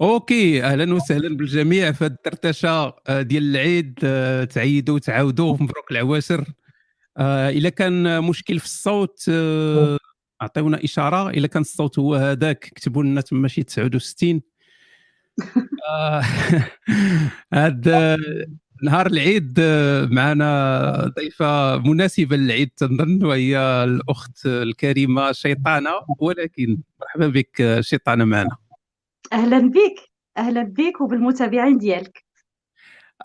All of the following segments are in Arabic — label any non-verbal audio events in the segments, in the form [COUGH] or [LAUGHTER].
أوكي أهلا وسهلا بالجميع في الدردشه آه، ديال العيد آه، تعيدوا وتعاودوا مبروك العواشر آه، اذا كان مشكل في الصوت أعطيونا إشارة. اذا كان الصوت هو هذاك كتبوا لنا تما شي 69 [LAUGHS] [LAUGHS] هذا نهار العيد معنا ضيفة مناسبة للعيد تنظن وهي الأخت الكريمة شيطانة ولكن مرحبا بك شيطانة معنا. أهلا بك أهلا بك وبالمتابعين ديالك.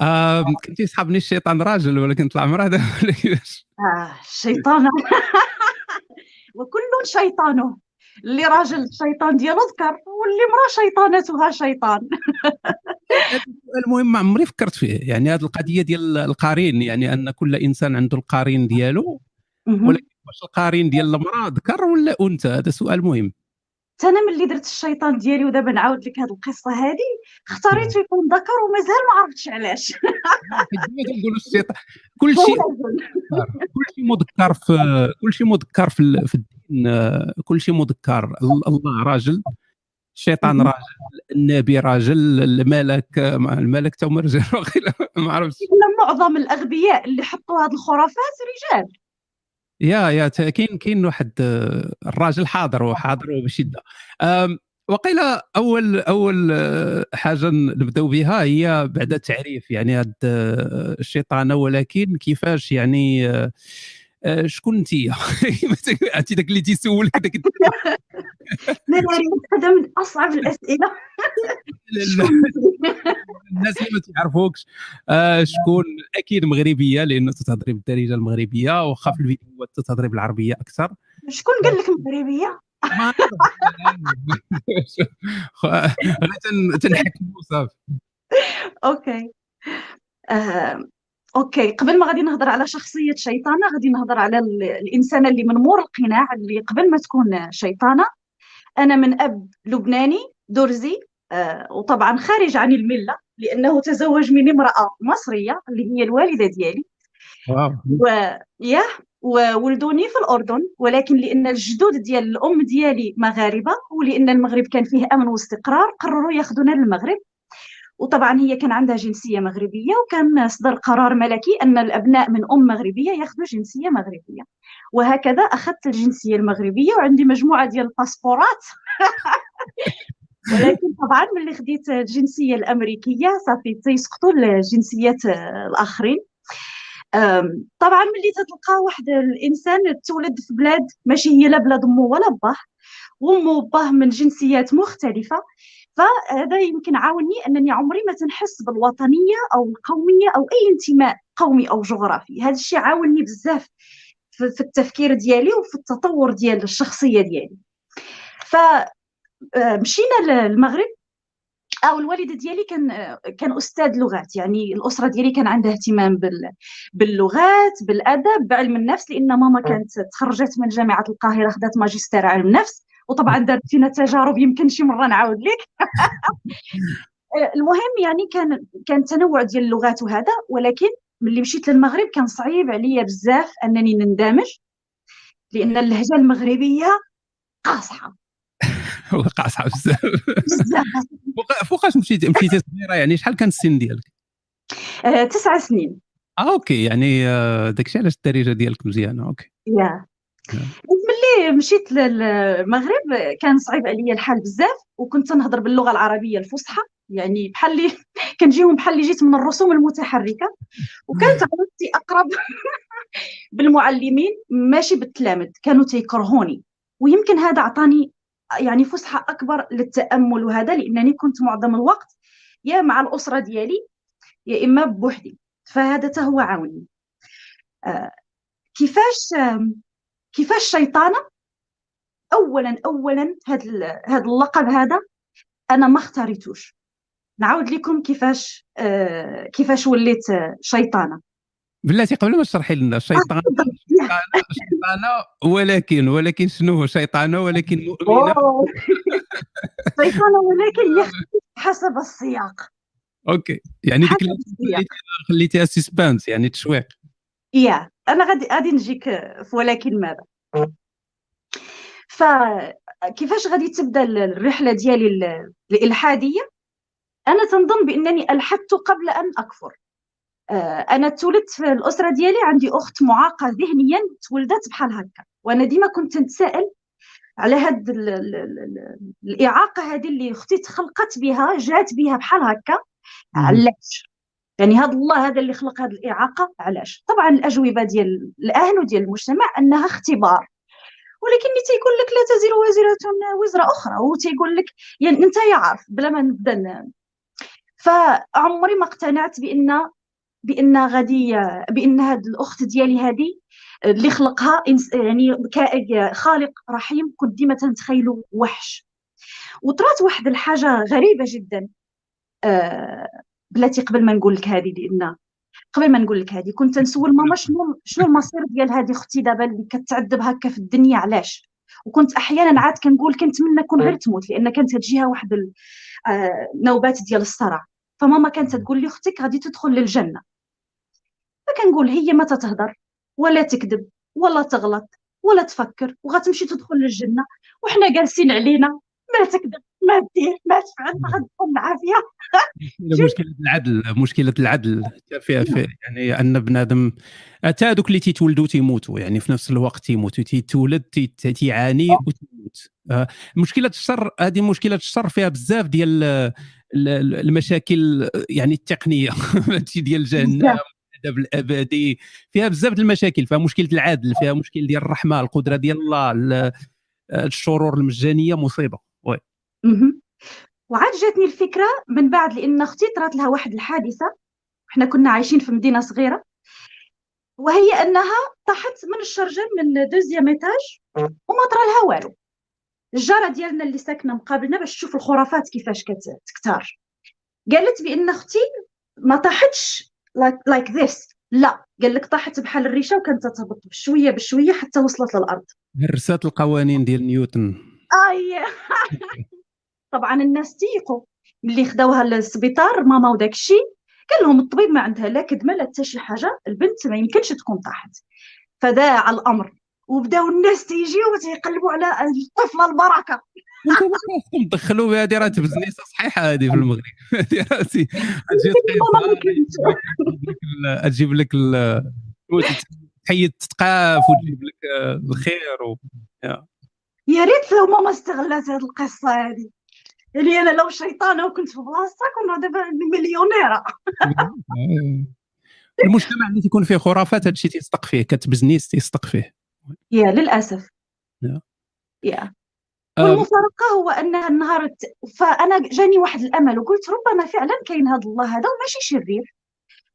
آه كنت يسحبني الشيطان راجل ولكن طلع مراه [LAUGHS] ولا كيفاش؟ آه الشيطان. [LAUGHS] وكل شيطانه. اللي راجل الشيطان ديالو ذكر واللي مراه شيطانتها شيطان. المهم ما عمري فكرت فيه. يعني هذه القضية ديال القارين يعني أن كل إنسان عنده القارين ديالو ولكن واش القارين ديال المرأة ذكر ولا أنثى؟ هذا سؤال مهم. أنا ملي درت الشيطان ديالي ودابا نعاود لك هذه القصة هذه اختاريت يكون ذكر ومازال ما عرفتش علاش. [LAUGHS] الشيطان كل شيء كل شيء مذكر في كل شيء مذكر في, في الدين كل شيء مذكر الله راجل الشيطان راجل النبي راجل الملك الملك تو رجال [LAUGHS] ما عرفتش. معظم الأغبياء اللي حطوا هذه الخرافات رجال. يا يا كاين كاين واحد آه، الراجل حاضر وحاضر بشدة. وقيل أول أول آه، حاجة نبداو بها هي بعد التعريف. يعني هاد آه، الشيطانه ولكن كيفاش يعني شكون انت [LAUGHS] عرفتي داك اللي تيسولك داك هذا من أصعب الأسئلة. الناس اللي ما تعرفوكش آه شكون؟ أكيد مغربية لأنه تتهضري بالدارجة المغربية واخا في الفيديو تتهضري بالعربية أكثر. شكون قال لك مغربية؟ [LAUGHS] غير تنحكموا صافي. أوكي. آه، أوكي قبل ما غادي نهضر على شخصية شيطانة غادي نهضر على الانسانه اللي من مور القناع اللي قبل ما تكون شيطانة. أنا من أب لبناني درزي آه وطبعا خارج عن الملة لأنه تزوج من امرأة مصرية اللي هي الوالدة ديالي. wow. و... يا وولدوني في الأردن ولكن لأن الجدود ديال الأم ديالي مغاربة ولأن المغرب كان فيه أمن واستقرار قرروا ياخذونا للمغرب. وطبعا هي كان عندها جنسية مغربية وكان صدر قرار ملكي أن الأبناء من أم مغربية ياخذوا جنسية مغربية. وهكذا أخذت الجنسية المغربية وعندي مجموعة ديال الباسبورات. [LAUGHS] ولكن طبعا ملي خديت الجنسية الأمريكية صافي تيسقطوا الجنسيات الآخرين. طبعا ملي تتلقى واحد الإنسان تولد في بلاد ماشي هي لا بلاد أمه ولا باه وأمه وباه من جنسيات مختلفة. فهذا يمكن عاوني أنني عمري ما تنحس بالوطنية أو القومية أو أي انتماء قومي أو جغرافي. هذا الشيء عاوني بزاف في التفكير ديالي وفي التطور ديال الشخصية ديالي. فمشينا آه، للمغرب. أو الوالده ديالي كان آه، كان أستاذ لغات. يعني الأسرة ديالي كان عندها اهتمام بال... باللغات بالأدب بعلم النفس لأن ماما كانت تخرجت من جامعة القاهرة خدات ماجستير علم النفس وطبعا دارت فينا تجارب يمكن شي مرة نعاود لك. [LAUGHS] المهم يعني كان كان تنوع ديال اللغات وهذا ولكن ملي مشيت للمغرب كان صعيب عليا بزاف أنني نندمج لأن اللهجة المغربية قاصحة. [LAUGHS] قاصحة بزاف. بزاف. [LAUGHS] فوقاش مشيتي مشيتي صغيرة يعني؟ شحال كان السن ديالك؟ آه، تسع سنين. آه أوكي يعني آه، داكشي علاش الدارجة ديالك مزيانة؟ أوكي. yeah. ملي مشيت للمغرب كان صعيب عليا الحال بزاف وكنت نهضر باللغة العربية الفصحى يعني بحال اللي [LAUGHS] كنجيهم بحال اللي جيت من الرسوم المتحركة. وكانت علاقتي أقرب [LAUGHS] بالمعلمين ماشي بالتلامذ كانوا تيكرهوني. ويمكن هذا عطاني يعني فسحه أكبر للتأمل وهذا لأنني كنت معظم الوقت يا مع الأسرة ديالي يا إما بوحدي. فهذا هو عاوني. آه كيفاش آه كيفاش شيطانة اولا اولا هذا هذا اللقب هذا أنا ما اختاريتوش. نعاود لكم كيفاش آه كيفاش وليت شيطانة. بلاتي قبل ما تشرحي لنا الشيطان [LAUGHS] شيطانة ولكن ولكن شنو هو شيطانة ولكن مؤمنة؟ [LAUGHS] شيطانة ولكن حسب السياق. أوكي. يعني ديك خليتيها suspense يعني تشويق. يا أنا غادي غادي نجيك في ولكن ماذا؟ فكيفاش غادي تبدا الرحلة ديالي الإلحادية؟ أنا تنظن بأنني ألحدت قبل أن أكفر. آه، أنا تولدت في الأسرة ديالي عندي أخت معاقة ذهنيا تولدت بحال هكا. وأنا ديما كنت نتساءل على هاد الإعاقة هذه اللي أختي تخلقت بها جات بها بحال هكا. علاش؟ يعني هذا الله هذا اللي خلق هذه الإعاقة علاش؟ طبعا الأجوبة ديال الأهل وديال المجتمع أنها اختبار. ولكن اللي تيقول لك لا تزر وازره وزر أخرى هو تيقول لك يعني أنت يعرف بلا ما نبدأ فعمري ما اقتنعت بان بأن غادي بأن هاد الأخت ديالي هذه اللي خلقها يعني خالق رحيم كنت ديما تنتخيلو وحش. وطرات واحد الحاجة غريبة جدا آه بلاتي قبل ما نقول لك هذه لأن قبل ما نقول لك هذه كنت نسول ماما شنو شنو المصير ديال هذه أختي دابا اللي كتعذب هكا في الدنيا علاش؟ وكنت أحيانا عاد كنقول كنتمنى كون غير تموت لأن كانت تجيها واحد النوبات آه، ديال الصرع. فماما كانت تقول لي أختك غادي تدخل للجنة. فكنقول هي ما تتهضر ولا تكذب ولا تغلط ولا تفكر وغتمشي تدخل للجنة وحنا جالسين علينا ما تكذب. ما دير ما تفعل ما غتدخل العافيه [LAUGHS] مشكلة العدل مشكلة العدل فيها في يعني أن بنادم حتى هذوك اللي تيتولدوا تيموتوا يعني في نفس الوقت تيموتوا تيتولد تيعاني وتموت. آه، مشكلة الشر هذه مشكلة الشر فيها بزاف ديال المشاكل يعني التقنية [LAUGHS] ديال جهنم الادب الأبدي فيها بزاف المشاكل فيها مشكلة العدل فيها مشكل ديال الرحمة القدرة ديال الله الشرور المجانية مصيبة. وعاد جاتني الفكرة من بعد لأن أختي طرات لها واحد الحادثة. إحنا كنا عايشين في مدينة صغيرة. وهي إنها طاحت من الشرجم من دوزيام إيتاج وما طرا لها والو. الجارة ديالنا اللي ساكنة مقابلنا باش تشوف الخرافات كيفاش كتكثر قالت بأن أختي ما طاحتش like like this لا قال لك طاحت بحال الريشة وكانت تهبط بشوية بشوية حتى وصلت للأرض. هرسات القوانين ديال نيوتن. اي [LAUGHS] طبعا الناس تيقوا ملي خداوها للسبيطار ماما وداك الشيء قال لهم الطبيب ما عندها لا كدمه لا حتى شي حاجة البنت ما يمكنش تكون طاحت. فذاع الأمر. وبداو الناس تيجيو وتيقلبوا على الطفلة البركة. [LAUGHS] دخلوا هذه راه بزنيسه صحيحة هذه في المغرب. [LAUGHS] [LAUGHS] هذه راه تجيب لك تحيد تتقاف وتجيب لك الخير و... يا. ريت لو ماما استغلت هذه القصة هذه يعني أنا لو شيطانة وكنت في بلاصتها كنا دابا مليونيرة. [LAUGHS] المجتمع اللي تيكون فيه خرافات هذا الشيء تيصدق فيه كتبزنيس تيصدق فيه. يا للأسف. يا. والمفارقة هو انها النهار فأنا جاني واحد الأمل وقلت ربما فعلا كاين هذا الله هذا وماشي شرير.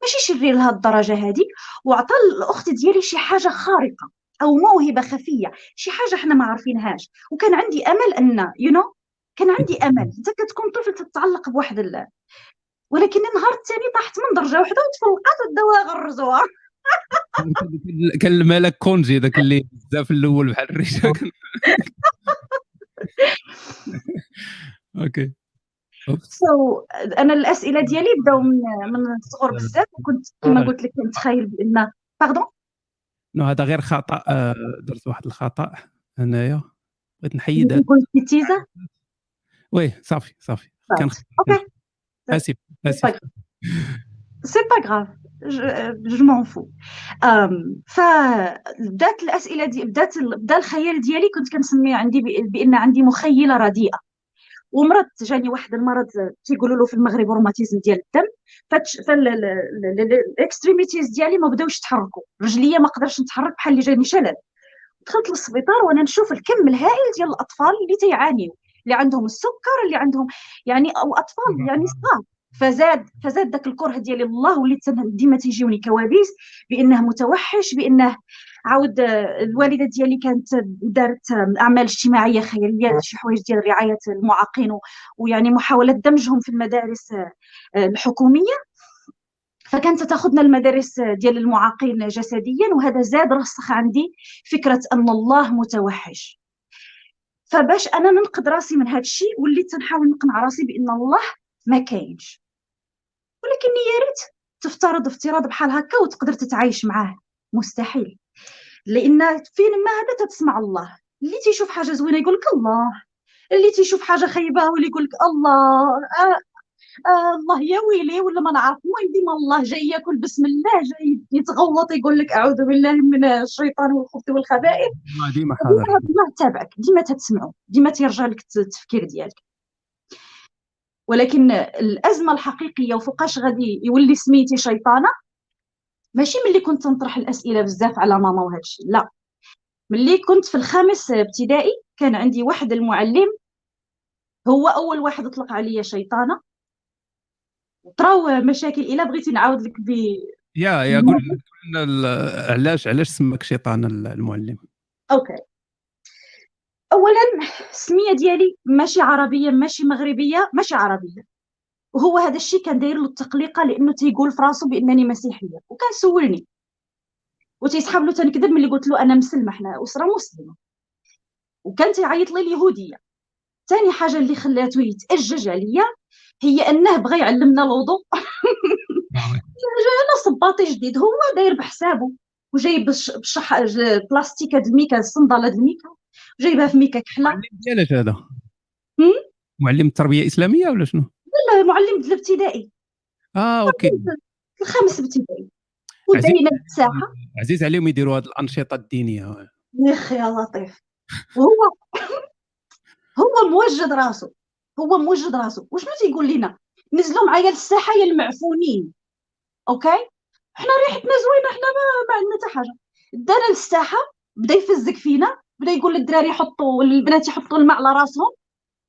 ماشي شرير لهذه الدرجة هذه وعطى الأخت ديالي شي حاجة خارقة أو موهبة خفية شي حاجة إحنا ما عارفينهاش. وكان عندي أمل أن يو you know, كان عندي أمل. انت كتكون طفل تتعلق بواحد ال... ولكن النهار الثاني طاحت من درجة واحدة وتفلقات وداوها غرزوها. [LAUGHS] كان الملك كونجي ذاك اللي بزاف الأول بحال الريشه [LAUGHS] أوكي. so أنا الأسئلة ديالي بداو من من الصغر بزاف وكنت كما قلت لك كنتخيل بان pardon no هذا غير خطأ. آه، درت واحد الخطأ هنايا. بغيت نحيد قلت تيزا oui صافي صافي كان أوكي اسف اسف c'est pas grave je m'en fous فبدات الاسئله دي بدات بدا الخيال ديالي كنت كنسميه عندي بان عندي مخيله رديئه ومرض جاني واحد المرض تيقولوا له في المغرب روماتيزم ديال الدم فال extremities ديالي ما بداوش يتحركوا رجليا ما قدرتش نتحرك بحال اللي جاني شلل دخلت للسبيطار وأنا نشوف الكم الهائل ديال الاطفال اللي تيعانيو اللي عندهم السكر اللي عندهم يعني أو أطفال يعني صغار. فزاد فزاد ذاك الكره ديالي الله وليت ديما تيجيوني كوابيس بأنه متوحش بأنه عاود الوالدة ديالي كانت دارت أعمال اجتماعية خيريه شي حوايج ديال رعاية المعاقين ويعني محاولة دمجهم في المدارس الحكومية. فكانت تأخذنا المدارس ديال المعاقين جسديا وهذا زاد رسخ عندي فكرة أن الله متوحش. فباش أنا ننقذ راسي من هذا الشيء وليت تنحاول نقنع راسي بأن الله ما كاينش. ولكني يا ريت تفترض افتراض بحال هكا وتقدر تتعايش معاه. مستحيل. لأن فين ما هذا تسمع الله. اللي تيشوف حاجة زوينة يقول لك الله. اللي تيشوف حاجة خايبة هو اللي لك الله. آه الله يا ويلي ولا ما نعرف. المهم ديما الله جاي ياكل بسم الله جاي يتغوط يقول لك أعوذ بالله من الشيطان والخبث والخبائث. ديما حاضر. ديما تابعك ديما تتسمعو ديما تيرجع لك التفكير ديالك. ولكن الأزمة الحقيقية وفوقاش غادي يولي سميتي شيطانة؟ ماشي ملي كنت نطرح الأسئلة بزاف على ماما وهذا الشيء لا. ملي كنت في الخامس ابتدائي كان عندي واحد المعلم هو أول واحد أطلق عليا شيطانة. طراو مشاكل إلا بغيتي نعاود لك ب يا يا قول لنا علاش علاش سماك شيطان المعلم؟ أوكي. اولا السمية ديالي ماشي عربية ماشي مغربية ماشي عربية. وهو هذا الشيء كان داير له التقليقه لأنه تيقول في راسو بأنني مسيحية وكان سولني. وتيسحب له تنكذب ملي قلت له أنا مسلمة حنا أسرة مسلمة. وكان تيعيط لي اليهودية. ثاني حاجة اللي خلاته يتأجج عليا هي أنه بغى يعلمنا الوضوء. [LAUGHS] جانا صباطي جديد. هو داير بحسابه. وجايب بشح بلاستيك هاد الميكا الصندله هاد الميكا. جايبها في ميكا كحلة. معلم ديالك هذا. معلم التربيه الاسلاميه ولا شنو؟ لا معلم الابتدائي. آه أوكي. الخامس ابتدائي. ودينا الساحه عزيز عليهم يديروا هذه الأنشطة الدينية. يا أخي يا لطيف. وهو [LAUGHS] هو موجد راسه. هو موجد راسه وشنو تيقول لنا نزلوا معايا للساحه يا المعفونين. أوكي؟ حنا ريحتنا زوينة حنا ما, ما عندنا حتى حاجة. دانا للساحة بدا يفزك فينا بدا يقول للدراري يحطوا البنات يحطوا الماء على راسهم.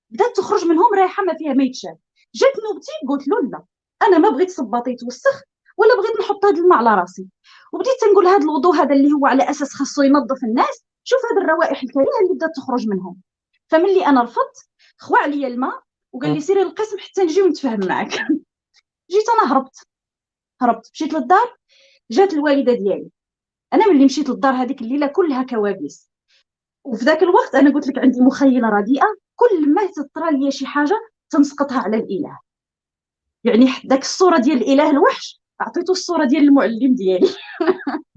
بدات تخرج منهم ريحة ما فيها ما يتشاف جات نوبتي قلت له لا أنا ما بغيت صباطي يتوسخ ولا بغيت نحط هذا الماء على راسي. وبديت تنقول هذا الوضوء هذا اللي هو على أساس خاصو ينظف الناس شوف هذه الروائح الكريهة اللي بدات تخرج منهم. فملي أنا رفضت خوا عليا الماء وقال لي سيري للقسم حتى نجي ونتفاهم معك [LAUGHS] جيت أنا هربت. هربت. مشيت للدار جات الوالدة ديالي. أنا ملي مشيت للدار هذيك الليلة كلها كوابيس. وفي ذاك الوقت أنا قلت لك عندي مخيلة رديئة كل ما تطرى لي شي حاجة تنسقطها على الإله. يعني داك الصورة ديال الإله الوحش عطيته الصورة ديال المعلم ديالي. [LAUGHS]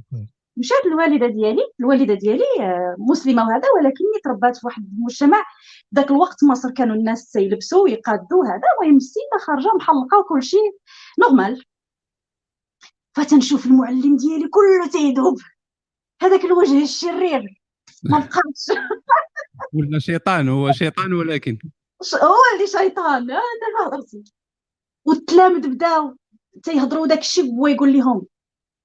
مشات الوالدة ديالي؟ الوالدة ديالي آه، مسلمة وهذا ولكني تربات في واحد المجتمع. ذاك الوقت مصر كانوا الناس تيلبسوا ويقادوا هذا المهم السيده خارجة محلقة وكل شيء. نورمال فتنشوف المعلم ديالي كله تيذوب هذاك الوجه الشرير. ما بقاش [LAUGHS] ولا شيطان هو شيطان ولكن. هو اللي شيطان. أنا هضرتي والتلامذ بداو تيهضروا داك الشيء هو يقول لهم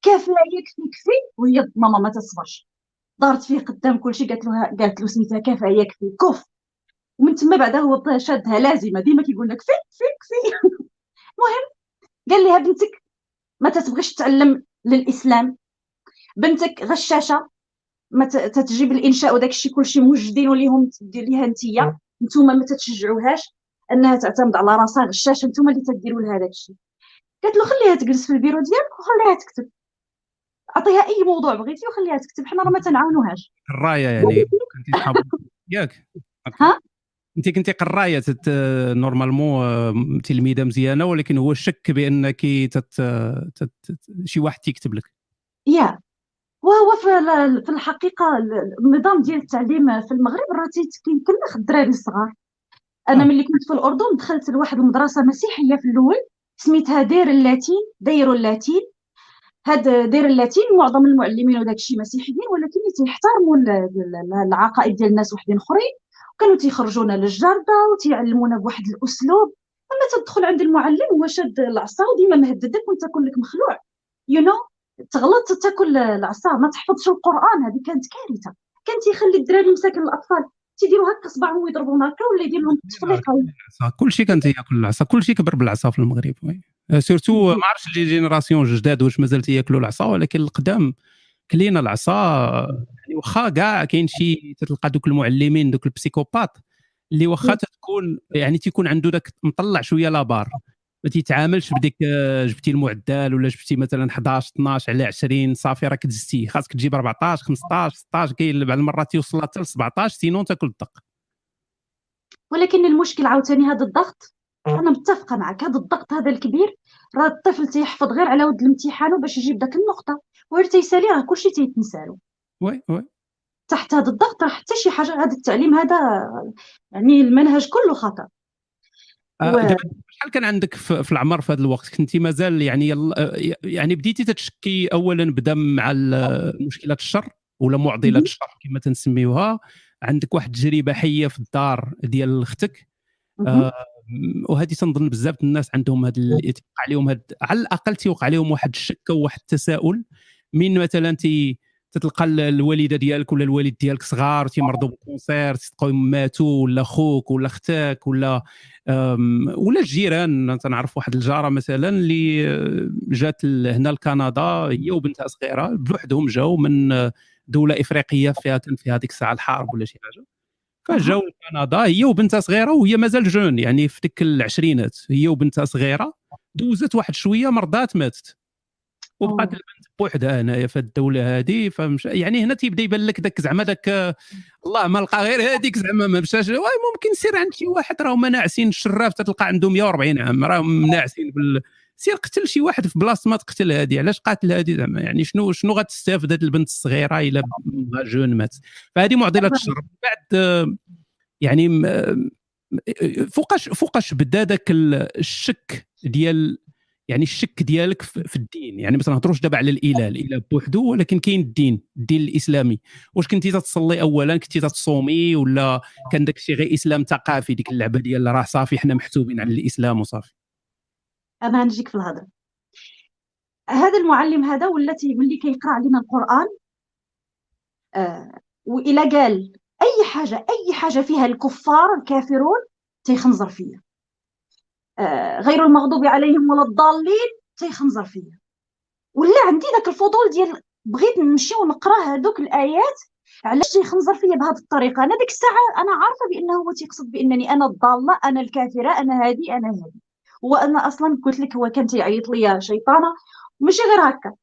كافيه يكفي كفي وهي ماما ما تصبرش. دارت فيه قدام كل شيء قالت له قالت له سميتها كافيه يكفي كف. ومن تما بعدا هو شادها لازمة ديما كيقول لك كفي كفي [LAUGHS] كفي. المهم قال لها بنتك ما تتبغيش تتعلم للإسلام. بنتك غشاشة ما تتجيب الإنشاء وداك الشيء كلشي موجدين وليهم دير ليها انتيا نتوما ما تتشجعوهاش أنها تعتمد على راسها غشاشة نتوما اللي تديروا لها داك الشيء قالت له خليها تجلس في البيرو ديالك وخليها تكتب. عطيها أي موضوع بغيتي وخليها تكتب. حنا راه ما تنعاونوهاش الراية يعني [LAUGHS] كنتي ياك. ها؟ انت كنتي قراية تت... normalement تلميذة مزيانة ولكن هو الشك بأنك تت... تت... شي واحد تيكتب لك. يا. وهو في في الحقيقة النظام ديال التعليم في المغرب راه كيكلخ الدراري الصغار. أنا ملي كنت في الأردن دخلت لواحد المدرسة مسيحية في الأول سميتها دير اللاتين دايروا اللاتين. هاد دير اللاتين معظم المعلمين وداك الشيء مسيحيين ولكن تيحترموا العقائد ديال الناس وحدين اخرين. وكانوا تيخرجونا للجرده وتيعلمونا بواحد الاسلوب. اما تدخل عند المعلم هو شاد العصا وديما مهددك وانت كلك مخلوع. you know? تغلط تاكل العصا ما تحفظش القرآن. هذه كانت كارثة. كان تيخلي الدراري مساكن الأطفال تيديروا هكا صباعهم ويضربوا هكا ولا يدير لهم تفليقه كل شيء كان تياكل العصا. كل شيء كبر بالعصا في المغرب. surtout ما عرفتش les générations جداد واش مازال تياكلوا العصا ولكن القدام كلينا العصا يعني واخا كاع كاين شي تلقى دوك المعلمين دوك ال psychopathes اللي واخا تكون يعني تيكون عنده داك مطلع شوية la barre ما تيتعاملش بديك آه، جبتي المعدل ولا جبتي مثلا 11 12 على 20 صافي راك دزتي خاصك تجيب 14 15 16 كاين بعض المرات يوصل حتى ل 17 sinon تاكل الدق. ولكن المشكل عاوتاني هذا الضغط. أنا متفقة معك هذا الضغط هذا الكبير راه الطفل تيحفظ غير على ود الامتحان باش يجيب داك النقطة. وغير تيسالي راه كلشي تيتنسالو. وي وي. تحت هذا الضغط راه حتى شي حاجة هذا التعليم هذا يعني المنهج كله خطأ. آه، شحال كان عندك في العمر في هذا الوقت؟ كنتي مازال يعني يعني بديتي تتشكي اولا بدا مع مشكلات الشر ولا معضلات الشر كما تنسميوها؟ عندك واحد التجربة حية في الدار ديال أختك؟ آه وهذه تنظن بزاف الناس عندهم هذا يتوقع عليهم هاد على الأقل تيوقع عليهم واحد الشك وواحد التساؤل. من مثلا تي تتلقى الوالدة ديالك ولا الوالد ديالك صغار تيمرضوا بالكونسير تلقاو ماتوا ولا خوك ولا أختك ولا ولا الجيران. تنعرف واحد الجارة مثلا اللي جات هنا لكندا هي وبنتها صغيرة بوحدهم جاوا من دولة إفريقية فيها كان فيها هذيك الساعة الحرب ولا شي حاجة. فجاوا لكندا هي وبنتها صغيرة وهي مازال جون يعني في ديك العشرينات هي وبنتها صغيرة دوزت واحد شوية مرضات ماتت. وبقات البنت بوحدها هنايا في الدولة هذه فمش يعني هنا تيبدأ يبان لك ذاك زعما ذاك الله ما لقى غير هذيك زعما ما مشاش ممكن سير عند شي واحد راهم ناعسين الشراف تلقى عنده 140 عام راهم ناعسين بال سير قتل شي واحد في بلاصة ما تقتل هذه علاش قاتل هذه زعما يعني شنو شنو غتستافد هذه البنت الصغيرة إلا جون مات؟ فهذه معضلة الشر. بعد يعني فوقاش فوقاش بدا ذاك الشك ديال يعني الشك ديالك في الدين. يعني مثلا نهضروش دابا على الاله الاله بوحدو ولكن كاين الدين الدين الإسلامي. واش كنتي تتصلي اولا؟ كنتي تتصومي؟ ولا كان داك الشيء غير إسلام ثقافي؟ ديك اللعبة ديال راه صافي حنا محسوبين على الإسلام وصافي. أنا نجيك في الهضرة. هذا المعلم هذا والتي ملي كيقرأ علينا القرآن آه والى قال أي حاجة أي حاجة فيها الكفار الكافرون تيخنزر فيا. آه غير المغضوب عليهم ولا الضالين تيخنزر فيا. ولا عندي ذاك الفضول ديال بغيت نمشي ونقرأ هذوك الآيات علاش تيخنزر فيا بهذه الطريقة؟ أنا ديك الساعة أنا عارفة بأنه هو تيقصد بأنني أنا الضالة أنا الكافرة أنا هذه أنا هذه. هو أنا أصلا قلت لك هو كان تيعيط ليا شيطانة. ماشي غير هكا.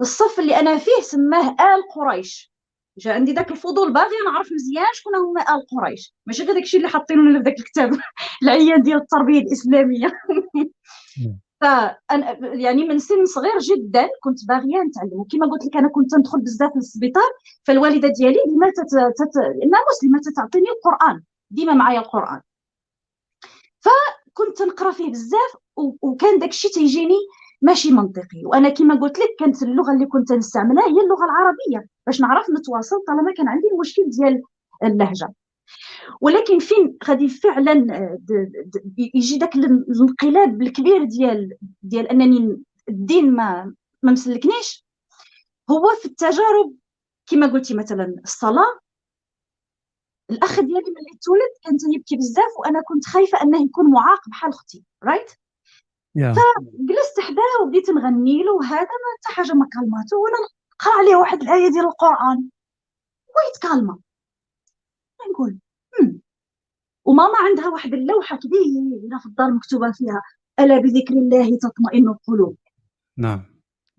الصف اللي أنا فيه سماه آل قريش. جا عندي ذاك الفضول باغي نعرف مزيان شكون هما آل قريش. ماشي غير داكشي اللي حاطينه في ذاك الكتاب. [LAUGHS] العيان ديال التربية الإسلامية. [LAUGHS] فانا يعني من سن صغير جدا كنت باغية نتعلم. وكما قلت لك أنا كنت ندخل بزاف للسبيطار. فالوالدة ديالي ديما تت... تت... مسلمه تتعطيني القرآن. ديما معايا القرآن. فكنت نقرا فيه بزاف وكان داك الشيء تيجيني ماشي منطقي. وأنا كما قلت لك كانت اللغة اللي كنت نستعملها هي اللغة العربية باش نعرف نتواصل طالما كان عندي المشكل ديال اللهجة. ولكن فين غادي فعلا آه، يجي داك الانقلاب الكبير ديال ديال أنني الدين ما ما مسلكنيش؟ هو في التجارب كما قلتي مثلا الصلاة الأخ ديالي ملي تولد كان يبكي بزاف وأنا كنت خايفة أنه يكون معاق بحال أختي رايت right? yeah. فجلست حداه وبديت نغني له وهذا ما حتى حاجة ما كلماته وأنا نقرأ عليه واحد الآية ديال القرآن ويتكلم نقول وماما عندها واحد اللوحة كبيره في الدار مكتوبة فيها ألا بذكر الله تطمئن القلوب نعم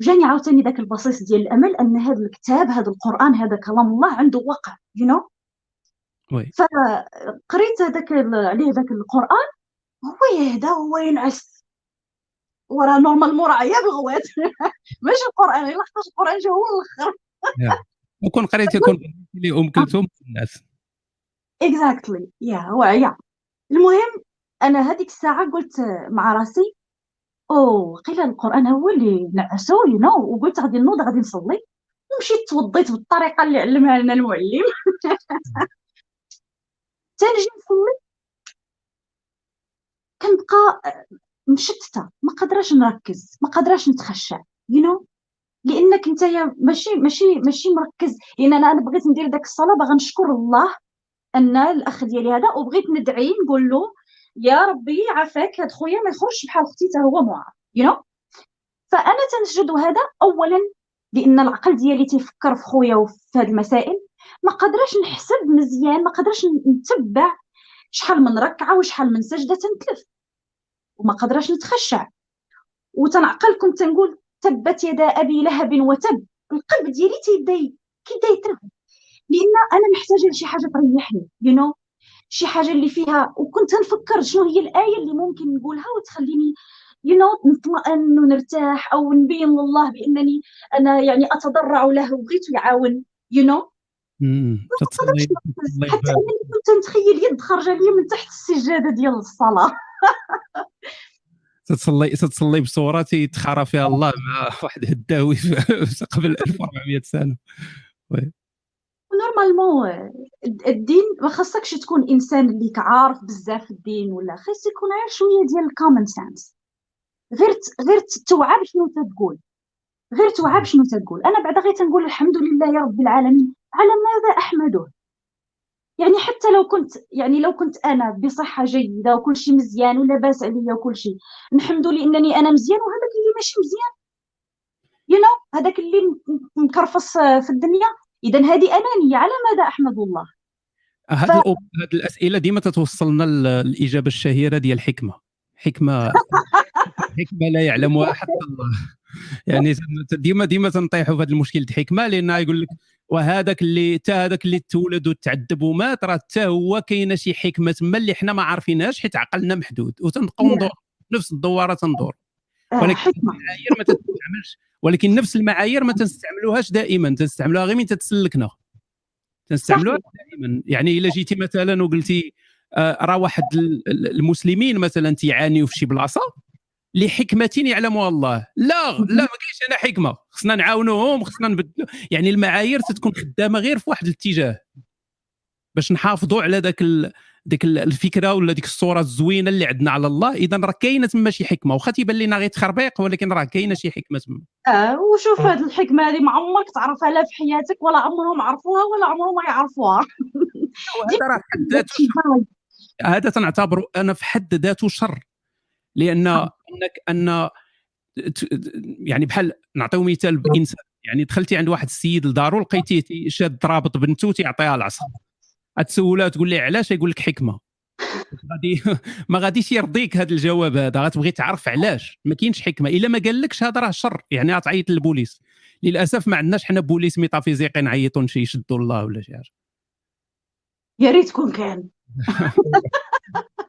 جاني عاوتاني ذاك البصيص ديال الأمل أن هذا الكتاب هذا القرآن هذا كلام الله عنده وقع يو you know? فقريت هذاك عليه ذاك القرآن هو يهدى هو ينعس. وراه نورمال مراعية بغوات. [LAUGHS] ماشي القرآن إلا خطاش القرآن جا هو الآخر. وكون قريتي [LAUGHS] كون لي أم كلثوم الناس. اكزاكتلي يا واعيه المهم أنا هذيك الساعة قلت مع راسي أو قيل القرآن هو اللي نعسو you know وقلت غادي نوض غادي نصلي. ومشيت توضيت بالطريقة اللي علمها لنا المعلم. [LAUGHS] تنجي نصلي كنبقى مشتتة ما قادراش نركز ما قادراش نتخشع you know? لأنك أنت ماشي ماشي ماشي مركز لأن أنا بغيت ندير داك الصلاة باغا نشكر الله أن الأخ ديالي هذا وبغيت ندعي نقول له يا ربي عافاك هاد خويا ما يخرجش بحال أختي حتى هو معاق يو know? فأنا تنسجد هذا اولا لأن العقل ديالي تيفكر في خويا وفي هاد المسائل ما قادراش نحسب مزيان ما قادراش نتبع شحال من ركعة وشحال من سجدة تنتلف وما قادراش نتخشع وتنعقل كنت تنقول تبت يدا أبي لهب وتب القلب ديالي تيبدا كيبدا لأن أنا محتاجة لشي حاجة تريحني you know? شي حاجة اللي فيها وكنت نفكر شنو هي الآية اللي ممكن نقولها وتخليني you know, نطمئن ونرتاح أو نبين لله بأنني أنا يعني أتضرع له وبغيته يعاون you know? حتى أنني كنت نتخيل يد خارجة لي من تحت السجادة ديال الصلاة. [LAUGHS] تتصلي تتصلي بصورة تيتخارى فيها الله مع واحد هداوي قبل 1400 سنة. normalement الدين ما خاصكش تكون إنسان اللي عارف بزاف الدين ولا خاص يكون غير شوية ديال ال common sense غير غير توعى بشنو تقول. غير توعى بشنو تقول. أنا بعدا غير تنقول الحمد لله يا رب العالمين. على ماذا أحمده؟ يعني حتى لو كنت يعني لو كنت أنا بصحة جيدة وكل شيء مزيان ولا باس عليا وكل شيء نحمد لأنني أنا مزيان وهذاك اللي ماشي مزيان. you know, هذاك اللي مكرفص في الدنيا. اذا هذه أنانية. على ماذا أحمد الله؟ هذه ف... هذه الأسئلة ديما تتوصلنا الإجابة الشهيرة ديال الحكمه حكمة [LAUGHS] حكمة لا يعلمها [LAUGHS] حتى الله. يعني ديما ديما تنطيحوا في هذا المشكل. الحكمه لأن يقول لك وهذاك اللي حتى هذاك اللي تولد وتعذب ومات راه حتى هو كاينة شي حكمة تما اللي حنا ما عارفينهاش حيت عقلنا محدود. وتنبقاو ندور نفس الدوارة تندور. آه، ولكن المعايير ما تستعملش. ولكن نفس المعايير ما تنستعملوهاش دائما تنستعملوها غير من تتسلكنا. تنستعملوها دائما. يعني إلا جيتي مثلا وقلتي آه راه واحد المسلمين مثلا تيعانيوا في شي بلاصة لحكمة يعلمها الله. لا لا ما كاينش أنا حكمة. خصنا نعاونوهم خصنا نبدلوا يعني المعايير تتكون خدامة غير في واحد الاتجاه. باش نحافظوا على ذاك ال... ديك الفكرة ولا ديك الصورة الزوينة اللي عندنا على الله. اذا راه كاينة تما شي حكمة. واخا تيبان لنا غير تخربيق ولكن راه كاينة شي حكمة تما. آه وشوف هذه الحكمة هذه ما عمرك تعرفها لا في حياتك ولا عمرهم عرفوها ولا عمرهم ما يعرفوها. هذا راه حد ذاته [LAUGHS] هذا تنعتبره أنا في حد ذاته شر. لأن انك أن يعني بحال نعطيو مثال بإنسان يعني دخلتي عند واحد السيد لدارو لقيتيه شاد رابط بنته تيعطيها العصا. تسولها تقول لي علاش؟ يقول لك حكمة. غادي [LAUGHS] ما غاديش يرضيك هذا الجواب هذا غتبغي تعرف علاش. ما كاينش حكمة. إلا ما قالكش هذا راه شر. يعني غتعيط للبوليس. للأسف ما عندناش حنا بوليس ميتافيزيقي نعيطوا شي يشدوا الله ولا شي حاجة. يا ريت تكون كان. [LAUGHS]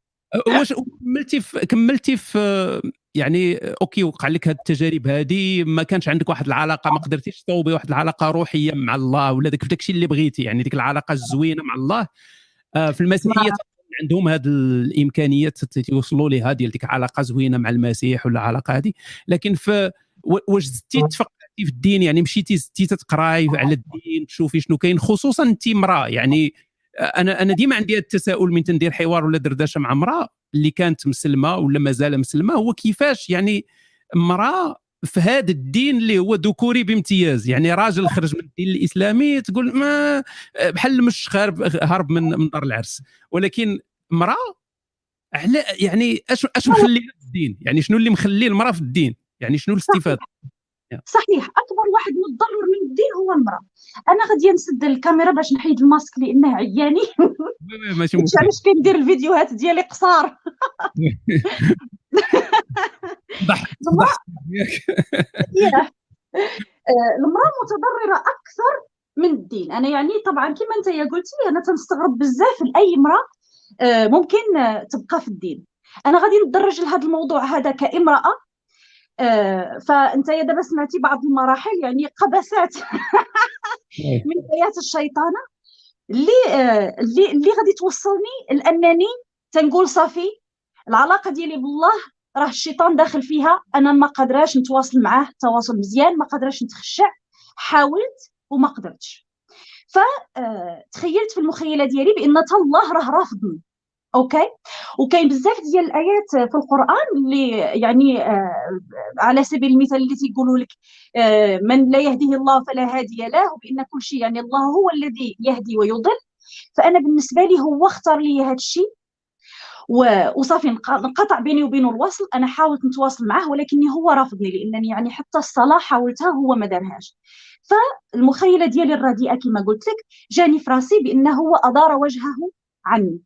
واش كملتي في كملتي في يعني okay وقع لك هذه التجارب هذه ما كانش عندك واحد العلاقة ما قدرتيش تصوبي واحد العلاقة روحية مع الله ولا داك داك الشيء اللي بغيتي يعني ديك العلاقة الزوينة مع الله. آه، في المسيحية عندهم هذه الإمكانيات توصلوا لها ديال ديك علاقة زوينة مع المسيح ولا علاقة هذه لكن في واش زدتي تفقهتي في الدين؟ يعني مشيتي زدتي تقراي على الدين تشوفي شنو كاين خصوصا انت امرأة يعني أنا أنا ديما عندي التساؤل من تندير حوار ولا دردشة مع امرأة اللي كانت مسلمة ولا مازال مسلمة هو كيفاش يعني امرأة في هذا الدين اللي هو ذكوري بامتياز؟ يعني راجل خرج من الدين الإسلامي تقول ما بحال مش خارب هرب من من دار العرس. ولكن امرأة على يعني أش اش مخلي في الدين؟ يعني شنو اللي مخلي المرأة في الدين؟ يعني شنو الاستفادة؟ صحيح أكبر واحد متضرر من الدين هو المرأة. أنا غادي نسد الكاميرا باش نحيد الماسك لأنه عياني. [LAUGHS] ماشي مشكل علاش كندير الفيديوهات ديالي قصار؟ [LAUGHS] ضحك [LAUGHS] آه، المرأة متضررة أكثر من الدين. أنا يعني طبعا كما أنت قلتي أنا تنستغرب بزاف لأي امرأة آه، ممكن آه، تبقى في الدين. أنا غادي ندرج لهذا الموضوع هذا كامرأة. فأنت يا دابا سمعتي بعض المراحل يعني قبسات إيه. [LAUGHS] من ايات الشيطانة. اللي آه، اللي اللي غادي توصلني لانني تنقول صافي العلاقة ديالي بالله راه الشيطان داخل فيها أنا ما قادراش نتواصل معاه تواصل مزيان ما قادراش نتخشع حاولت وما قدرتش. فتخيلت آه، في المخيلة ديالي بأن الله راه رافضني. أوكي؟ وكاين بزاف ديال الآيات في القرآن اللي يعني آه على سبيل المثال اللي تيقولوا لك آه من لا يهديه الله فلا هادي له وبان كل شيء يعني الله هو الذي يهدي ويضل. فأنا بالنسبة لي هو اختار لي هذا الشيء. وصافي انقطع بيني وبينه الوصل. أنا حاولت نتواصل معه ولكني هو رافضني لأنني يعني حتى الصلاة حاولتها هو ما دارهاش. فالمخيلة ديالي الرديئة كما قلت لك جاني في راسي بأنه هو أدار وجهه عني.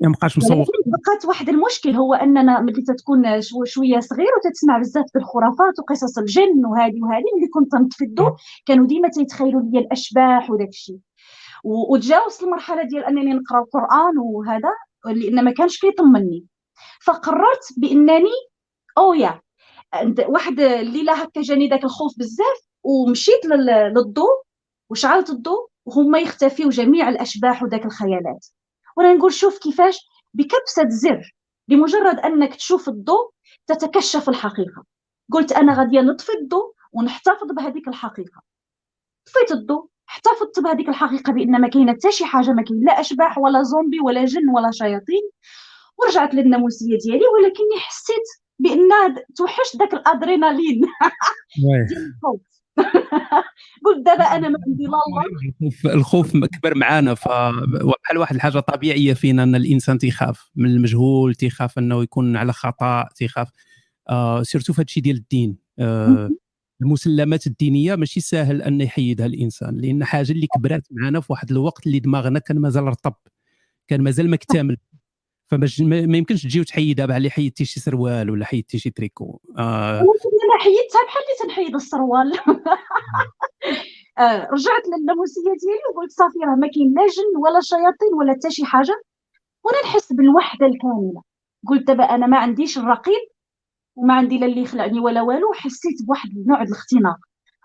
ما بقاش مسوق بقات واحد المشكل هو أننا ملي تتكون شوية صغير وتتسمع بزاف بالخرافات وقصص الجن وهذه وهذه ملي كنت نتفدو كانوا ديما تيتخيلوا لي الأشباح وداك الشيء. وتجاوزت المرحلة ديال أنني نقرأ القرآن وهذا لأن ما كانش كيطمني. فقررت بأنني أو يا واحد الليلة هكا جاني داك الخوف بزاف ومشيت للضوء وشعلت الضوء وهما يختفيوا جميع الأشباح وداك الخيالات. وأنا نقول شوف كيفاش بكبسة زر لمجرد أنك تشوف الضوء تتكشف الحقيقة. قلت أنا غاديه نطفي الضوء ونحتفظ بهذيك الحقيقة. طفيت الضوء احتفظت بهذيك الحقيقة بأن ما كاينة حتى شي حاجة ما كاين لا أشباح ولا زومبي ولا جن ولا شياطين. ورجعت للناموسية ديالي ولكني حسيت بأن توحش داك الأدرينالين. [LAUGHS] ديال الخوف [LAUGHS] قلت دابا أنا ما عندي لا الله الخوف كبر معانا فبحال واحد الحاجة طبيعية فينا أن الإنسان تيخاف من المجهول تيخاف أنه يكون على خطأ تيخاف آه سيرتو في هذا الشيء ديال الدين. آه المسلمات الدينية ماشي ساهل أن يحيدها الإنسان لأن حاجة اللي كبرات معنا في واحد الوقت اللي دماغنا كان مازال رطب كان مازال ما اكتمل فما يمكنش تجي وتحيدها بحال حيدتي شي سروال ولا حيدتي شي تريكو. آه. أنا حيدتها بحال اللي تنحيد السروال. [LAUGHS] آه رجعت للناموسية ديالي وقلت صافي راه ما كاين لا جن ولا شياطين ولا حتى شي حاجة. وأنا نحس بالوحدة الكاملة. قلت دابا أنا ما عنديش الرقيب وما عندي لا اللي يخلعني ولا والو حسيت بواحد النوع الاختناق.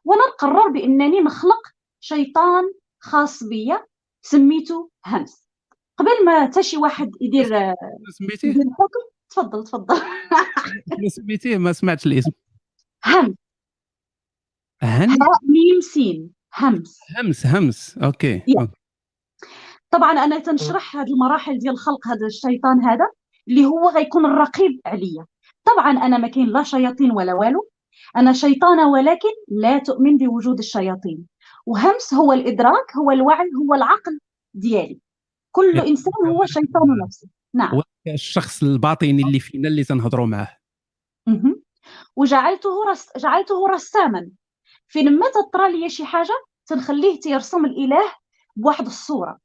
وأنا نقرر بأنني نخلق شيطان خاص بيا سميته همس قبل ما حتى شي واحد يدير سميتيه؟ يدير الحكم. تفضل تفضل. [LAUGHS] سميتيه؟ ما سمعتش الاسم. همس هن ميم سين. همس. همس همس. okay, okay. طبعا أنا تنشرح هذه المراحل ديال خلق هذا الشيطان هذا اللي هو غيكون الرقيب عليا. طبعا أنا ما كاين لا شياطين ولا والو. أنا شيطانة ولكن لا تؤمن بوجود الشياطين. وهمس هو الإدراك هو الوعي هو العقل ديالي. كل إنسان هو شيطان نفسه. نعم. الشخص الباطني اللي فينا اللي تنهضروا معاه. وجعلته رس... جعلته رساما. فين ما تطرى لي شي حاجة تنخليه تيرسم الإله بواحد الصورة.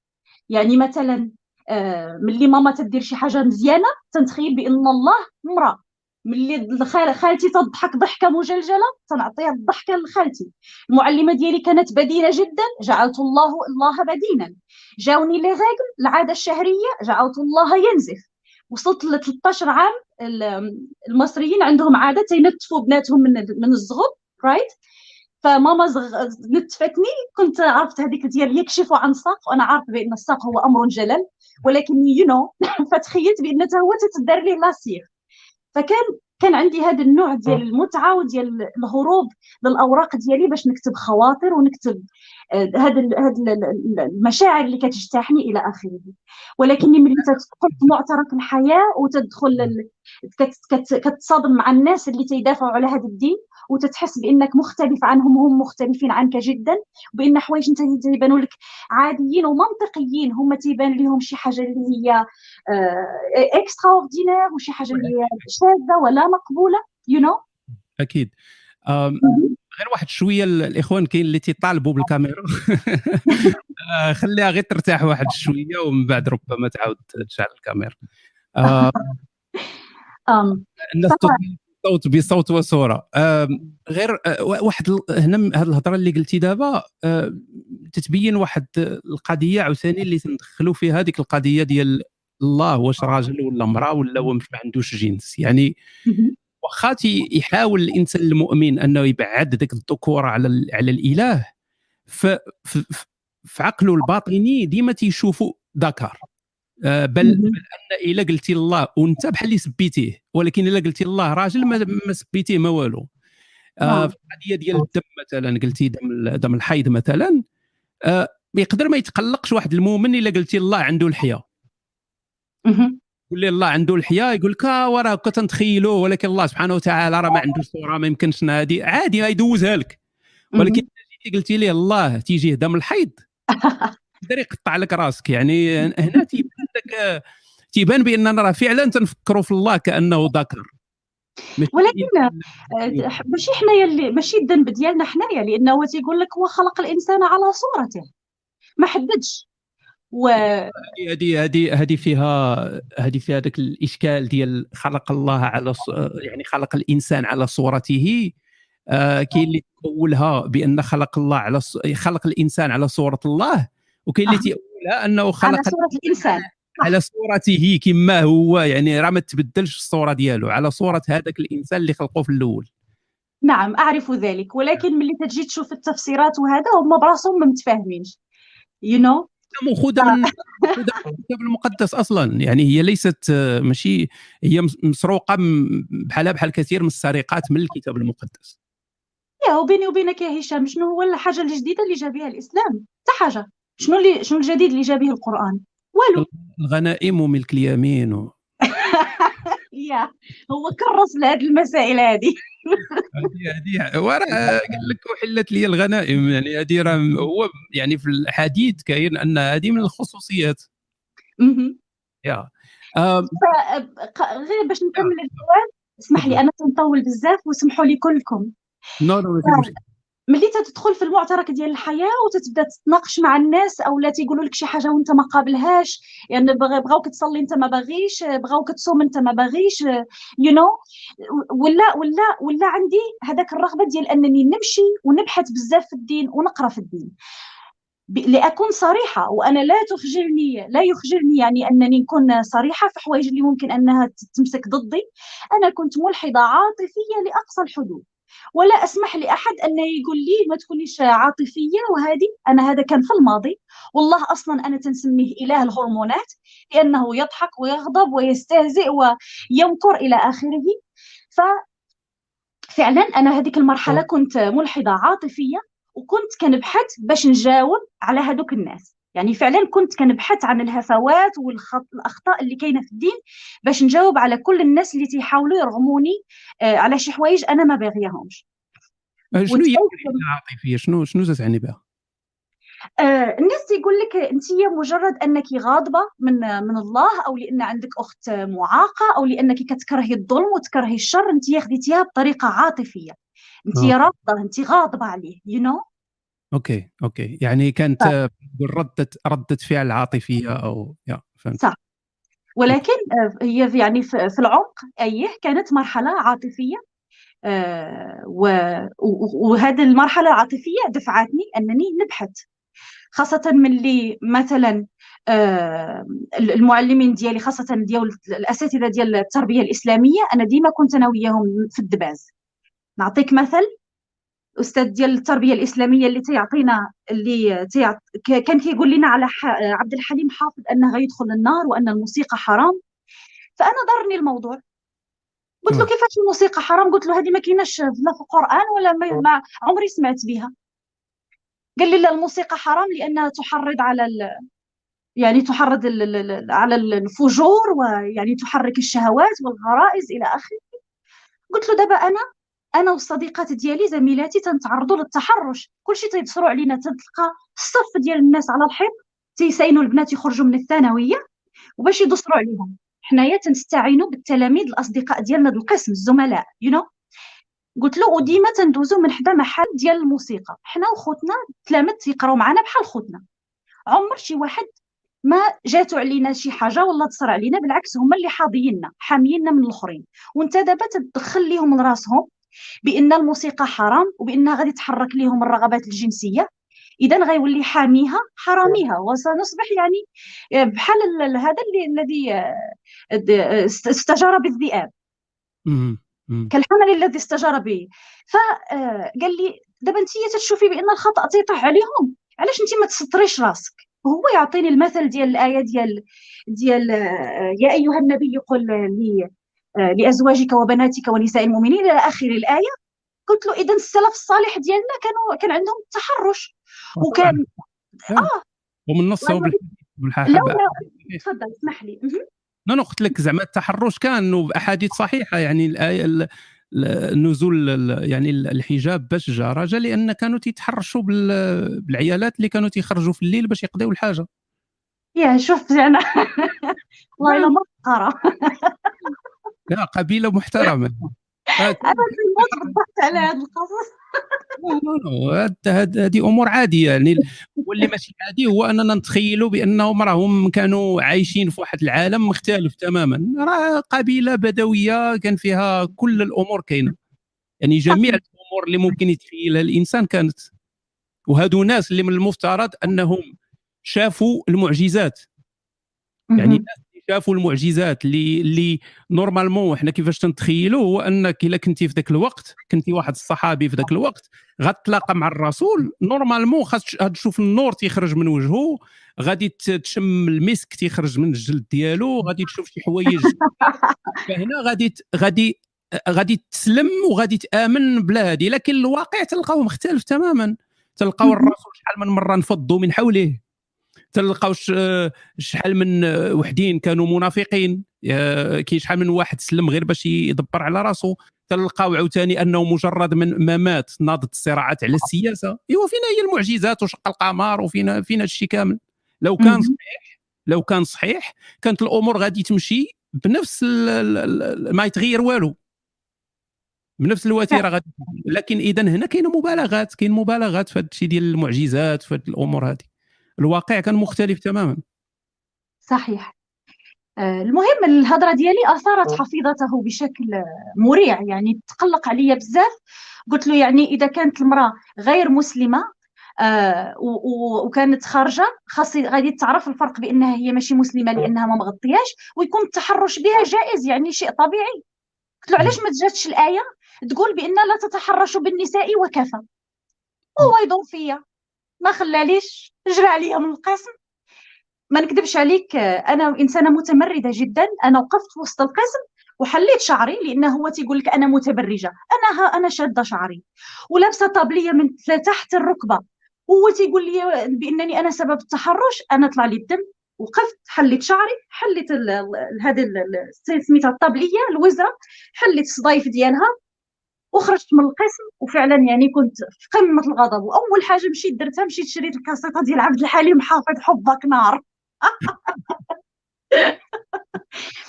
يعني مثلا آه ملي ماما تدير شي حاجة مزيانة تنتخيل بأن الله مراه ملي خالتي تضحك ضحكة مجلجلة تنعطيها الضحكة لخالتي. المعلمة ديالي كانت بدينه جدا جعلت الله الله بدينا جاوني لي غيغل العادة الشهرية جعلت الله ينزف. وصلت ل 13 عام المصريين عندهم عادة تينتفوا بناتهم من من الزغب رايت فماما زغ... نتفتني كنت عرفت هذيك ديال يكشف عن ساق وأنا عارفة بأن الساق هو أمر جلل ولكن you know [LAUGHS] فتخيلت بان هو تتدار لي la cire فكان كان عندي هذا النوع ديال المتعة وديال الهروب للأوراق ديالي باش نكتب خواطر ونكتب هذا هذه المشاعر اللي كتجتاحني إلى آخره. ولكني ملي تدخل في معترك الحياة وتدخل كتصادم مع الناس اللي تيدافعوا على هذا الدين وتتحس بأنك مختلف عنهم وهم مختلفين عنك جدا وبأن حوايج أنت تيبانوا لك عاديين ومنطقيين. هم تيبان لهم شي حاجة اللي هي extraordinaire وشي حاجة اللي هي شاذة ولا مقبولة you know? أكيد. غير واحد شوية الإخوان كاين اللي تيطالبوا بالكاميرا. [LAUGHS] آه، خليها غير ترتاح واحد [LAUGHS] شوية ومن بعد ربما تعاود تشعل الكاميرا. آه، [LAUGHS] الناس صوت بصوت وصورة. غير آه، واحد هنا هذه الهضرة اللي قلتي دابا تتبين واحد القضية عاوتاني اللي تندخلوا فيها هذيك القضية ديال الله واش راجل ولا امراه ولا هو ما عندوش جنس. يعني واخا يحاول الإنسان المؤمن أنه يبعد ذاك الذكورة على على الإله ف في عقله الباطني ديما تيشوفوا ذكر. آه، بل, بل أن إلا قلتي الله وأنت بحال اللي سبيتيه ولكن إلا قلتي الله راجل ما, سبيتيه ما والو. آه نعم. في القضية ديال الدم مثلا قلتي دم دم الحيض مثلا آه يقدر ما يتقلقش واحد المؤمن إلا قلتي الله عنده الحياة. يقول لي الله عنده الحياة يقول لك آه، وراه كنت نتخيلوه ولكن الله سبحانه وتعالى راه ما عنده صورة ما يمكنش هذه عادي يدوزها لك ولكن جيتي قلتي لي الله تيجي دم الحيض. [LAUGHS] يقدر يقطع لك راسك. يعني هنا تيبان لك تيبان باننا راه فعلا تنفكروا في الله كأنه ذكر. ولكن آه، ماشي. حنايا اللي ماشي الذنب ديالنا حنايا لأنه هو تيقول لك هو خلق الإنسان على صورته. ما حددش. و هذه هذه هذه فيها هذه فيها ذاك الإشكال ديال خلق الله على يعني خلق الإنسان على صورته. آه كاين اللي تأولها بأن خلق الله على خلق الإنسان على صورة الله وكاين اللي تأولها أنه خلق على صورة الإنسان على صورته كما هو يعني راه ما تبدلش الصورة ديالو على صورة هذاك الإنسان اللي خلقوه في الأول. نعم أعرف ذلك ولكن ملي تجي تشوف التفسيرات وهذا هما براسهم ما متفاهمينش. يو you know مأخوذة من الكتاب المقدس أصلا. يعني هي ليست ماشي هي مسروقة بحالها بحال كثير من السرقات من الكتاب المقدس. يا وبيني وبينك يا هشام شنو هو الحاجة الجديدة اللي جا بها الإسلام؟ حتى حاجة. شنو اللي شنو الجديد اللي جا به القرآن؟ والو. الغنائم وملك اليمين. و... يا هو كرس لهذه المسائل هذه هذه هذه وراه قال لك أحلت لي الغنائم. يعني هذه راه هو يعني في الحديث كاين أن هذه من الخصوصيات. يا. غير باش نكمل الجواب اسمح لي أنا تنطول بزاف وسمحوا لي كلكم. no no ملي تدخل في المعترك ديال الحياة وتتبدا تتناقش مع الناس أو لا تيقولوا لك شي حاجة وأنت ما قابلهاش يعني بغاوك تصلي أنت ما باغيش بغاوك تصوم أنت ما باغيش you know? ولا ولا ولا عندي هذاك الرغبة ديال أنني نمشي ونبحث بزاف في الدين ونقرأ في الدين. لأكون صريحة وأنا لا تخجلني لا يخجلني يعني أنني نكون صريحة في حوايج اللي ممكن أنها تمسك ضدي. أنا كنت ملحدة عاطفية لأقصى الحدود. ولا أسمح لأحد أن يقول لي ما تكونيش عاطفية وهذه أنا هذا كان في الماضي. والله أصلا أنا تنسميه إله الهرمونات لأنه يضحك ويغضب ويستهزئ ويمكر إلى آخره. ف فعلا أنا هذيك المرحلة كنت ملحدة عاطفية وكنت كنبحث باش نجاوب على هذوك الناس. يعني فعلا كنت كنبحث عن الهفوات والاخطاء اللي كاينة في الدين باش نجاوب على كل الناس اللي تيحاولوا يرغموني آه، على شي حوايج أنا ما باغياهمش آه، شنو هي العاطفيه شنو شنو تعني بها آه الناس تيقول لك انت مجرد أنك غاضبة من من الله أو لأن عندك أخت معاقة أو لأنك كتكرهي الظلم وتكرهي الشر أنت خديتيها بطريقة عاطفية أنت آه. رافضه أنت غاضبة عليه you know? okay okay. يعني كانت. ردة ردة فعل عاطفية أو يا فهمت. صح. ولكن آه، هي يعني في العمق أيه كانت مرحلة عاطفية آه، وهذه المرحلة العاطفية دفعتني أنني نبحث خاصة من اللي مثلا آه، المعلمين ديالي خاصة ديال الأساتذة ديال التربية الإسلامية أنا ديما كنت أنا وياهم في الدباز. نعطيك مثل الأستاذ ديال التربية الإسلامية اللي تيعطينا اللي تيعط... كان كيقول لنا على ح... عبد الحليم حافظ انه غيدخل النار وأن الموسيقى حرام. فأنا ضرني الموضوع. قلت له كيفاش الموسيقى حرام؟ قلت له هذه ما كايناش لا في القرآن ولا ما, ما عمري سمعت بها. قال لي لا الموسيقى حرام لأنها تحرض على ال... يعني تحرض ال... على الفجور ويعني تحرك الشهوات والغرائز إلى آخره. قلت له دابا أنا أنا والصديقات ديالي زميلاتي تنتعرضوا للتحرش. كلشي تيبصروا علينا تلقى الصف ديال الناس على الحيط تيساينوا البنات يخرجوا من الثانوية وباش يدصروا عليهم. حنايا تنستعينوا بالتلاميذ الأصدقاء ديالنا القسم الزملاء يو you know? قلت له وديما تندوزو من حدا محل ديال الموسيقى. حنا وخوتنا تلامذ تيقراو معنا بحال خوتنا. عمر شي واحد ما جاتو علينا شي حاجة ولا تصر علينا بالعكس هما اللي حاضييننا حامييننا من الآخرين. وانت دابا تدخل ليهم لراسهم بأن الموسيقى حرام وبانها غادي تحرك لهم الرغبات الجنسية. إذا غيولي حاميها حراميها. وسنصبح يعني بحال هذا الذي آه، استجار بالذئاب. كالحمل الذي استجار به. فقال آه، لي دابا انت تشوفي بأن الخطأ تيطيح عليهم. علاش انت ما تسطريش راسك؟ هو يعطيني المثل ديال الآية ديال ديال آه، يا أيها النبي قل لي لأزواجك وبناتك ونساء المؤمنين إلى آخر الآية. قلت له اذا السلف الصالح ديالنا كانوا كان عندهم تحرش. وكان آه. ومن نص لا تفضل اسمح لي. أنا قلت لك زعما التحرش كان باحاديث صحيحة يعني الآية النزول يعني الحجاب باش جا رجا لأن كانوا تيتحرشوا بالعيالات اللي كانوا تيخرجوا في الليل باش يقضيو الحاجة. يا شوف أنا [LAUGHS] والله إلا مسخره لا قبيلة محترمة. [LAUGHS] أنا في بالضبط على هذا القصص [LAUGHS] هذه أمور عادية. يعني واللي ماشي عادي هو أننا نتخيلوا بأنهم راهم كانوا عايشين في واحد العالم مختلف تماما. راه قبيلة بدوية كان فيها كل الأمور كاينة. يعني جميع الأمور اللي ممكن يتخيلها الإنسان كانت. وهادو ناس اللي من المفترض أنهم شافوا المعجزات. يعني شافوا المعجزات اللي اللي normalement حنا كيفاش تنتخيلوا هو أنك إلا كنتي في ذاك الوقت كنتي واحد الصحابي في ذاك الوقت غتلاقى مع الرسول normalement خاص تشوف النور تيخرج من وجهه غادي تشم المسك تيخرج من الجلد ديالو غادي تشوف شي حوايج [LAUGHS] فهنا غادي غادي غادي تسلم وغادي تآمن بلا هذه لكن الواقع تلقاو مختلف تماما. تلقاو الرسول شحال من مرة نفضوا من حوله. تلقاو شحال من وحدين كانوا منافقين. كاين شحال من واحد سلم غير باش يدبر على راسو. تلقاو عاوتاني انه مجرد من ما مات ناضت الصراعات على السياسة. ايوا فينا هي المعجزات وشق القمر وفينا فينا الشيء كامل. لو كان صحيح لو كان صحيح كانت الأمور غادي تمشي بنفس ما يتغير والو. بنفس الوتيرة غادي لكن اذا هنا كاينة مبالغات كاين مبالغات في هذا الشيء ديال المعجزات في الأمور هذه الواقع كان مختلف تماما. صحيح. آه، المهم الهضرة ديالي أثارت حفيظته بشكل مريع يعني تقلق عليا بزاف. قلت له يعني إذا كانت المرأة غير مسلمة آه وكانت خارجة خاص غادي تعرف الفرق بأنها هي ماشي مسلمة لأنها ما مغطياش ويكون التحرش بها جائز يعني شيء طبيعي. قلت له علاش ما تجاتش الآية؟ تقول بأن لا تتحرشوا بالنساء وكفى. هو يضم فيا. ما خلاليش جرى عليا من القسم. ما نكذبش عليك أنا إنسانة متمردة جدا. أنا وقفت وسط القسم وحليت شعري لأنه هو تيقول لك أنا متبرجة. أنا ها أنا شادة شعري. ولابسة طابلية من تحت الركبة. هو تيقول لي بأنني أنا سبب التحرش. أنا طلع لي الدم وقفت حليت شعري حليت هذه سميتها الطابلية الوزرة حليت الصدايف ديالها وخرجت من القسم وفعلا يعني كنت في قمة الغضب. وأول حاجة مشيت درتها مشيت شريت الكاسيطة ديال عبد الحليم حافظ حبك نار. [LAUGHS]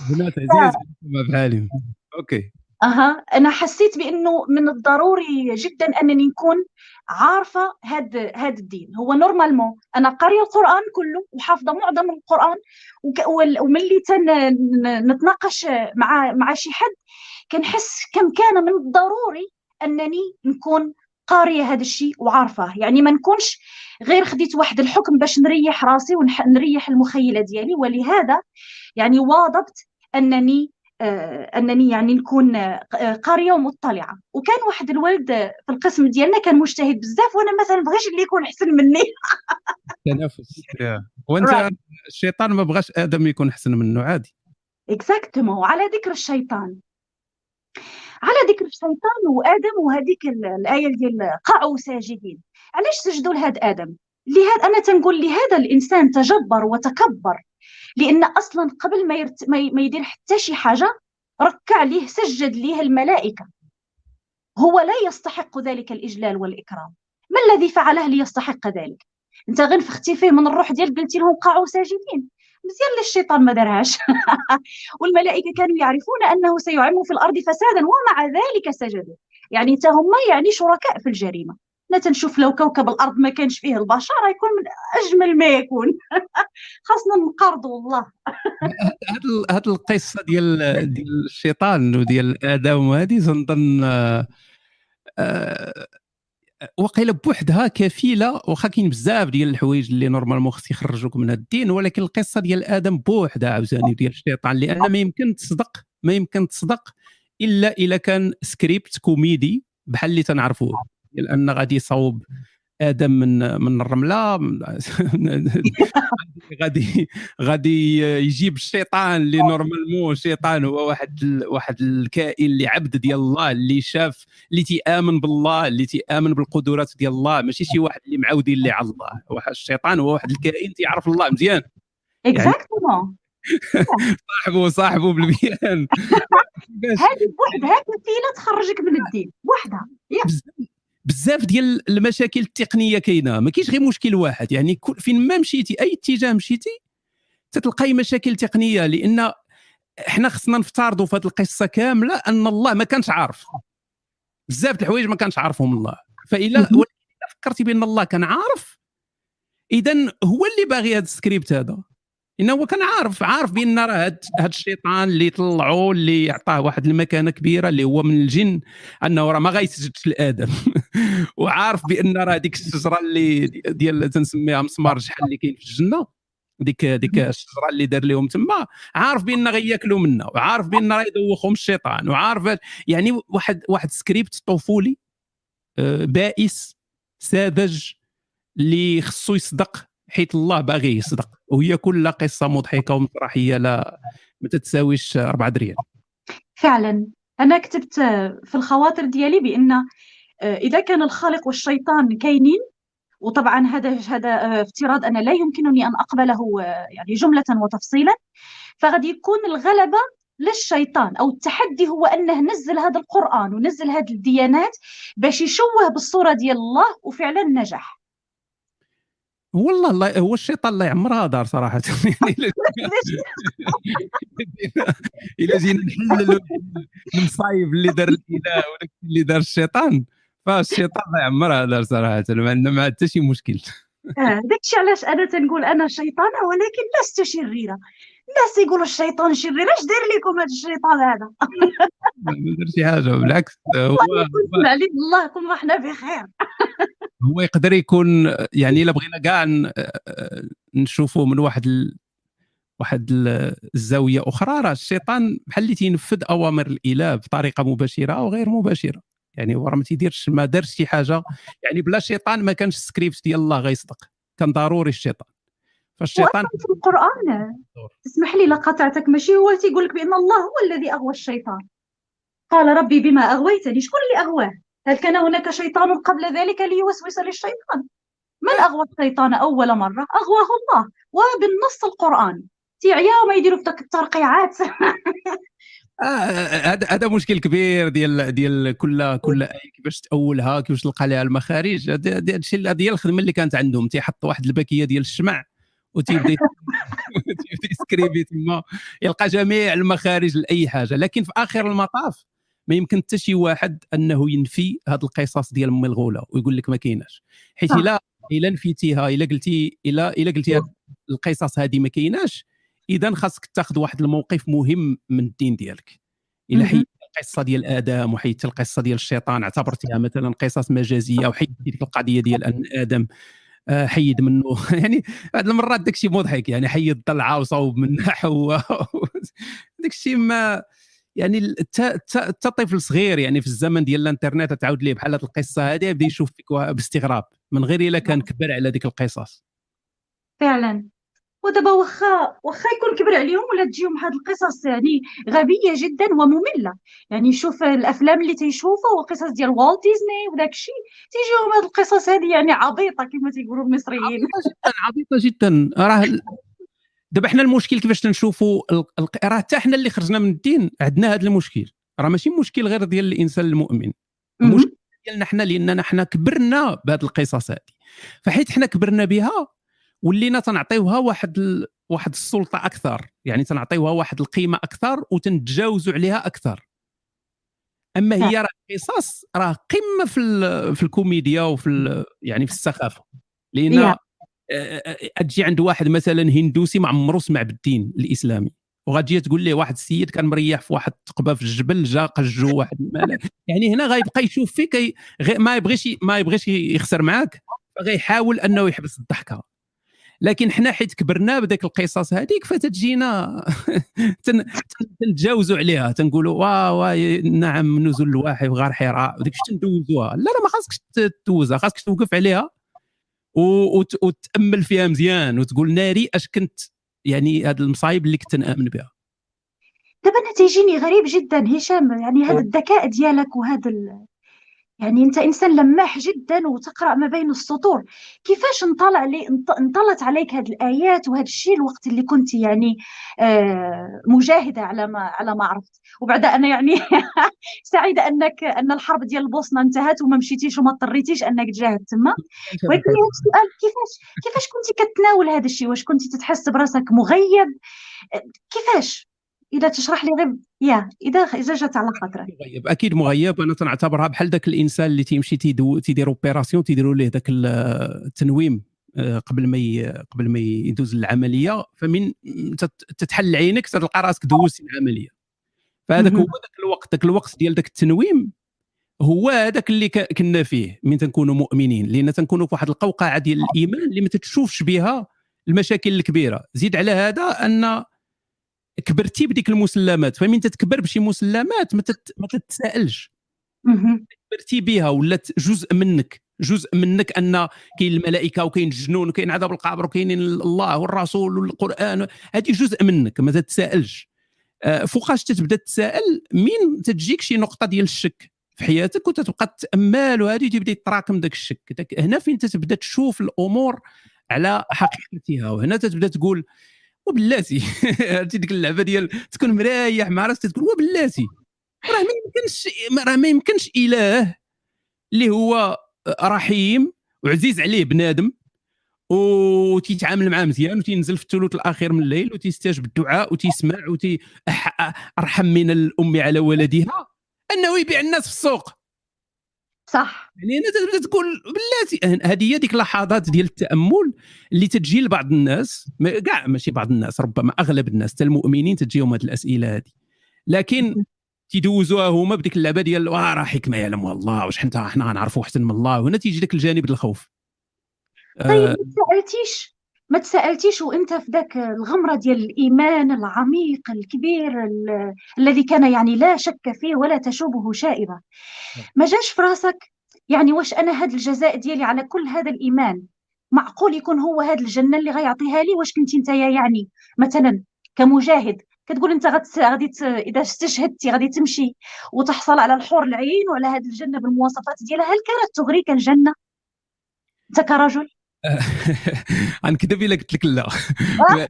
بنات عزيز بحالي okay. أها. أنا حسيت بأنه من الضروري جدا أنني نكون عارفة هذا هذا الدين. هو normalement أنا قاريه القرآن كله وحافظة معظم القرآن وملي نتناقش مع مع شي حد كنحس كم كان من الضروري أنني نكون قارية هذا الشيء وعارفاه. يعني ما نكونش غير خديت واحد الحكم باش نريح راسي ونريح المخيلة ديالي. ولهذا يعني واظبت أنني آه أنني يعني نكون آه قارية ومطلعة. وكان واحد الولد في القسم ديالنا كان مجتهد بزاف وأنا مثلا بغيش اللي يكون أحسن مني. [LAUGHS] تنافس [LAUGHS] وأنت الشيطان ما بغاش آدم يكون أحسن منه عادي. اكزاكتومون وعلى ذكر الشيطان. على ذكر الشيطان وآدم وهذيك الآية ديال قعوا ساجدين. علاش سجدوا لهذا آدم؟ لهذا أنا تنقول لهذا الإنسان تجبر وتكبر. لأن أصلا قبل ما, يرت... ما يدير حتى شي حاجة ركع ليه سجد ليه الملائكة. هو لا يستحق ذلك الإجلال والإكرام. ما الذي فعله ليستحق ذلك؟ أنت غير نفختي فيه من الروح ديالك قلتي لهم قعوا ساجدين. مزيان الشيطان ما دارهاش [LAUGHS] والملائكة كانوا يعرفون أنه سيعم في الأرض فسادا ومع ذلك سجدوا. يعني حتى هما يعني شركاء في الجريمة. أنا تنشوف لو كوكب الأرض ما كانش فيه البشر يكون من أجمل ما يكون. [LAUGHS] خاصنا نقرضوا والله [LAUGHS] هاد هاد القصة ديال ديال الشيطان وديال آدم وهذه تنظن وقيلة بوحدها كفيلة واخا كاين بزاف ديال الحوايج اللي normalement خص يخرجوك من الدين ولكن القصة ديال آدم بوحدها عاوتاني ديال الشيطان لأن ما يمكن تصدق ما يمكن تصدق إلا إلا كان سكريبت كوميدي بحال اللي تنعرفوه لأن غادي يصوب آدم من من الرملة [LAUGHS] غادي غادي يجيب الشيطان اللي normalement الشيطان هو واحد واحد الكائن اللي عبد ديال الله اللي شاف اللي تيآمن بالله اللي تيآمن بالقدرات ديال الله ماشي شي واحد اللي معودين اللي على الله. واحد الشيطان هو واحد الكائن تيعرف الله مزيان. اكزاكتومون [LAUGHS] صاحبه صاحبه بالبيان [LAUGHS] هذه بوحدها كفيله تخرجك من الدين. بوحدها بزاف ديال المشاكل التقنية كاينة. ما كاينش غير مشكل واحد. يعني فين ما مشيتي أي اتجاه مشيتي تتلقاي مشاكل تقنية. لأن إحنا خصنا نفترضوا في هذه القصة كاملة أن الله ما كانش عارف. بزاف الحوايج ما كانش عارفهم الله. فإلا فكرتي بأن الله كان عارف اذا هو اللي باغي هذا السكريبت هذا. إنه هو كان عارف عارف بأن راه هاد, الشيطان اللي طلعوه اللي عطاه واحد المكانة كبيرة اللي هو من الجن أنه راه ما غيسجدش لادم [LAUGHS] وعارف بأن راه هذيك الشجرة اللي ديال تنسميها مسمار شحال اللي كاين في الجنة ديك ديك الشجرة اللي دار لهم تما عارف بأن غياكلوا منها وعارف بأن راه يدوخهم الشيطان وعارف يعني واحد واحد سكريبت طفولي آه، بائس ساذج اللي خصو يصدق حيث الله باغي يصدق. وهي كلها قصة مضحكة ومسرحية لا ما تتساويش 4 دريال. فعلا. أنا كتبت في الخواطر ديالي بأن آه، إذا كان الخالق والشيطان كاينين وطبعا هذا هذا آه، افتراض أنا لا يمكنني أن أقبله آه، يعني جملة وتفصيلا. فغادي يكون الغلبة للشيطان أو التحدي هو أنه نزل هذا القرآن ونزل هذه الديانات باش يشوه بالصورة ديال الله وفعلا نجح. والله الله هو الشيطان الله يعمرها دار صراحة. [LAUGHS] الا جينا نحللوا المصايب اللي دار الإله اللي دار الشيطان. فالشيطان الله يعمرها دار صراحة ما عندنا ما حتى شي مشكل. آه داكشي علاش أنا تنقول أنا شيطانة ولكن لست شريره الناس يقولوا الشيطان شرير اش دار لكم هذا الشيطان هذا؟ [LAUGHS] ما دار شي حاجة بالعكس [LAUGHS] هو الله يكون إحنا بخير. هو يقدر يكون يعني إلا بغينا كاع نشوفوا من واحد ال... واحد الزاويه أخرى راه الشيطان بحال اللي تينفذ أوامر الإله بطريقة مباشرة أو غير مباشرة. يعني هو راه ما تيديرش ما دارش شي حاجة. يعني بلا شيطان ما كانش السكريبت ديال الله غيصدق. كان ضروري الشيطان. فالشيطان في القرآن. تسمح لي لا قطعتك ماشي هو تيقول لك بأن الله هو الذي أغوى الشيطان. قال ربي بما أغويتني. شكون اللي أغواه؟ هل كان هناك شيطان قبل ذلك ليوسوس للشيطان؟ من أغوى الشيطان أول مرة؟ أغواه الله. وبالنص القرآن. تيعيا ما يديروا الترقيعات. [LAUGHS] آه، هذا آه هذا مشكل كبير ديال ديال كل كل كيفاش تأولها كيفاش تلقى لها المخارج. هذا الشيء ديال الخدمة اللي كانت عندهم. تيحط واحد الباكيه ديال الشمع وتيبدا [LAUGHS] تيبدا يسكريبي تما يلقى جميع المخارج لأي حاجة. لكن في آخر المطاف ما يمكن حتى شي واحد أنه ينفي هذه القصص ديال ام الغولة ويقول لك ما كايناش. حيت إلا إلا نفيتيها إلا قلتي إلا إلا قلتي القصص هذه ما كايناش إذا خاصك تاخذ واحد الموقف مهم من الدين ديالك. إلا حيدتي القصة ديال آدم وحيدتي القصة ديال الشيطان اعتبرتيها مثلا قصص مجازية وحيدتي ديك القضية ديال أن آدم آه، حيد منه. [LAUGHS] يعني بعض المرات داك الشيء مضحك يعني حيد طلعة وصوب من حواء. [LAUGHS] داك الشيء ما يعني حتى طفل صغير يعني في الزمن ديال الانترنت تعاود ليه بحال هذه القصة هذه يبدأ يشوف فيك باستغراب من غير إلا كان كبر على ديك القصص. فعلا. ودابا واخا واخا يكون كبر عليهم ولا تجيهم هاد القصص يعني غبية جدا ومملة. يعني شوف الأفلام اللي تيشوفوا وقصص ديال والت ديزني وداك الشيء تيجيهم هاد القصص هذه يعني عبيطة كما تيقولوا المصريين. عبيطة جدا عبيطة جدا. راه [LAUGHS] دابا حنا المشكل كيفاش تنشوفوا راه حتى حنا اللي خرجنا من الدين عندنا هذا المشكل. راه ماشي مشكل غير ديال الإنسان المؤمن. المشكل ديالنا حنا لأننا حنا كبرنا بهذه القصص هذه فحيت حنا كبرنا بها ولينا تنعطيوها واحد ال... واحد السلطة أكثر. يعني تنعطيوها واحد القيمة أكثر وتنتجاوزوا عليها أكثر. أما هي راه قصص راه قمة في ال... في الكوميديا وفي ال... يعني في السخافة. لأن تجي عند واحد مثلا هندوسي ما عمرو سمع بالدين الإسلامي وغتجي تقول ليه واحد السيد كان مريح في واحد التقبه في الجبل جا قجو واحد يعني هنا غيبقى يشوف فيك ما يبغيش ما يبغيش يخسر معاك فغيحاول أنه يحبس الضحكة. لكن حنا حيت كبرنا بديك القصص هذيك فتجينا [LAUGHS] تنتجاوزوا عليها. تنقولوا وا نعم نزول الواحي وغار حراء. وديك تندوزوها. لا لا ما خاصكش تدوزها خاصك توقف عليها. وتأمل فيها مزيان وتقول ناري أش كنت يعني هاد المصايب اللي كنت نأمن بها. دابا أنا تيجيني غريب جدا هشام يعني هذا الذكاء ديالك وهذا يعني أنت إنسان لماح جدا وتقرأ ما بين السطور. كيفاش انطلع لي انطلت عليك هذه الآيات وهذا الشيء الوقت اللي كنت يعني آه، مجاهدة على ما على ما عرفت؟ وبعد أنا يعني [LAUGHS] سعيدة انك أن الحرب ديال البوسنه انتهت وما مشيتيش وما اضطريتيش أنك تجاهد تما. ولكن السؤال كيفاش كيفاش كنت كتناول هذا الشيء؟ واش كنت تتحس براسك مغيب؟ كيفاش؟ إذا تشرح لي غير يا إذا إذا جات على خاطرك. مغيب أكيد مغيب. أنا تنعتبرها بحال ذاك الإنسان اللي تيمشي تيدير opération تيديروا ليه ذاك التنويم آه، قبل ما قبل ما يدوز العملية فمن تتحل عينك تلقى راسك دوزتي العملية. فهذاك هو ذاك الوقت ذاك الوقت ديال ذاك التنويم هو هذاك اللي كنا فيه من تنكونوا مؤمنين. لأن تنكونوا في واحد القوقعة ديال الإيمان اللي ما تتشوفش بها المشاكل الكبيرة. زيد على هذا أن كبرتي بديك المسلمات فمن تتكبر بشي مسلمات ما, تت... ما تتسائلش. كبرتي بها ولات جزء منك جزء منك أن كاين الملائكة وكاين الجنون وكاين عذاب القبر وكاين الله والرسول والقرآن هذه جزء منك ما تتسائلش. آه، فوقاش تتبدا تتساءل مين تجيك شي نقطة ديال الشك في حياتك وتتبقى تأمل وهذه تبدا يتراكم داك الشك. هنا فين تتبدا تشوف الأمور على حقيقتها وهنا تتبدا تقول وبلاتي. [LAUGHS] عرفتي ديك اللعبة ديال تكون مريح مع راسك تقول وبلاتي. راه ما يمكنش راه ما يمكنش إله اللي هو رحيم وعزيز عليه بنادم وتيتعامل معاه مزيان وتينزل في الثلث الأخير من الليل وتيستجب الدعاء وتيسمع وتي أرحم من الأم على ولدها. أنه يبيع الناس في السوق. صح. يعني أنا تقول بلاتي هذه هي ديك اللحظات ديال التأمل اللي تجي لبعض الناس كاع ماشي بعض الناس ربما أغلب الناس حتى المؤمنين تجيهم هذه الأسئلة هذه لكن تيدوزوها هما بديك اللعبة ديال واه راه حكمة يعلم الله واش حنا حنا غنعرفوا احسن من الله. وهنا تيجي داك الجانب الخوف. طيب ما تسالتيش ما تسألتيش وإنت في ذاك الغمرة ديال الإيمان العميق الكبير الذي كان يعني لا شك فيه ولا تشوبه شائبه ما جاش في راسك يعني واش أنا هذا الجزاء ديالي على كل هذا الإيمان؟ معقول يكون هو هذا الجنة اللي غيعطيها لي؟ واش كنتي انت يعني مثلا كمجاهد كتقول أنت غادي إذا استشهدتي غادي تمشي وتحصل على الحور العين وعلى هذه الجنة بالمواصفات ديالها؟ هل كانت تغريك الجنة؟ أنت كرجل؟ [LAUGHS] غنكذب الا قلت لك لا. [LAUGHS]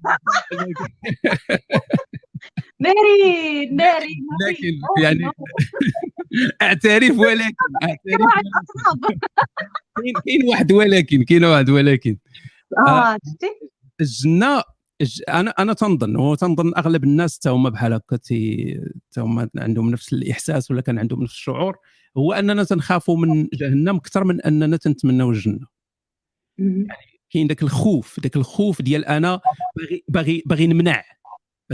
ناري ناري لكن يعني [LAUGHS] اعترف ولكن اعترف كاين واحد ولكن كاين واحد ولكن. آه الجنه أنا أنا تنظن وتنظن أغلب الناس حتى هما بحال هكا حتى هما عندهم نفس الإحساس ولا كان عندهم نفس الشعور هو أننا تنخافوا من جهنم أكثر من أننا تنتمناو الجنه يعني كاين ذاك الخوف ذاك الخوف ديال أنا باغي باغي باغي نمنع.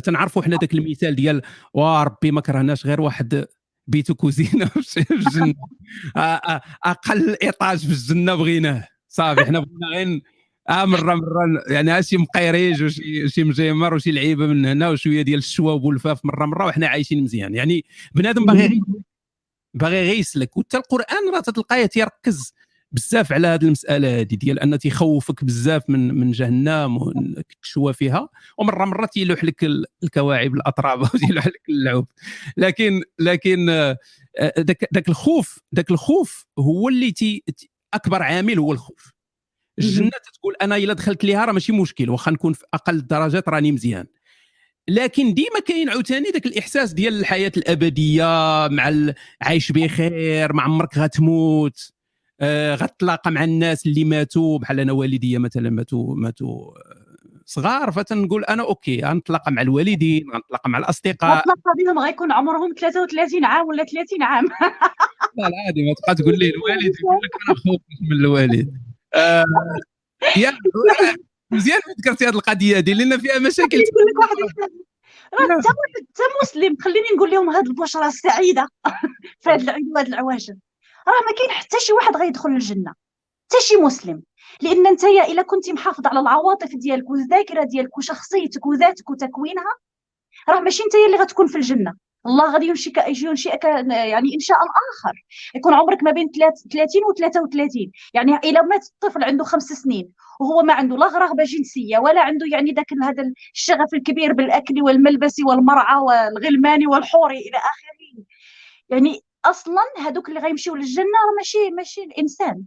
تنعرفوا حنا ذاك المثال ديال وربي ما كرهناش غير واحد بيتو كوزينة [LAUGHS] في الجنة. أقل ايطاج في الجنة بغيناه. صافي حنا بغينا غير آه مرة مرة يعني شي مقيريج وشي شي مجمر وشي لعيبة من هنا وشوية ديال الشواب والفاف مرة مرة وحنا عايشين مزيان. يعني بنادم باغي باغي غير يسلك وحتى القرآن راه تلقاه تيركز بزاف على هذه المسألة هذه ديال أن تيخوفك بزاف من من جهنم وتشوى فيها. ومرة مرة تيلوح لك الكواعب الأطراب [LAUGHS] وتيلوح لك اللعوب. لكن لكن آه، ذاك ذاك الخوف ذاك الخوف هو اللي تي أكبر عامل هو الخوف. الجنة تقول أنا إلا دخلت ليها راه ماشي مشكل واخا نكون في أقل الدرجات راني مزيان. لكن ديما كاين عاوتاني ذاك الإحساس ديال الحياة الأبدية مع العيش بخير ما عمرك غتموت. آه غتلاقى مع الناس اللي ماتوا بحال أنا والديا مثلا ماتوا ماتوا صغار. فتنقول أنا أوكي غنتلاقى مع الوالدين غنتلاقى مع الأصدقاء. غتلاقى بهم غيكون عمرهم 33 عام ولا 30 عام. لا عادي ما تبقى تقول لي الوالد يقول لك أنا خوف من الوالد. آه يا مزيان ذكرتي هذه القضية هذه لأن فيها مشاكل نقول لك واحد راه انت مسلم خليني نقول لهم هذه البشرى السعيدة. [LAUGHS] في هذه وهذه العواشر راه ما كاين حتى شي واحد غيدخل الجنة حتى شي مسلم. لأن انت إلا كنتي محافظ على العواطف ديالك والذاكرة ديالك وشخصيتك وذاتك وتكوينها راه ماشي انت اللي غتكون في الجنة. الله غادي ينشئك ينشئك يعني انشاء اخر يكون عمرك ما بين 30 و 33 يعني إلا مات الطفل عنده خمس سنين وهو ما عنده لا رغبه جنسية ولا عنده يعني ذاك هذا الشغف الكبير بالأكل والملبس والمرعى والغلمان والحور إلى آخره. يعني أصلا هذوك اللي غيمشيو للجنة ماشي ماشي الإنسان.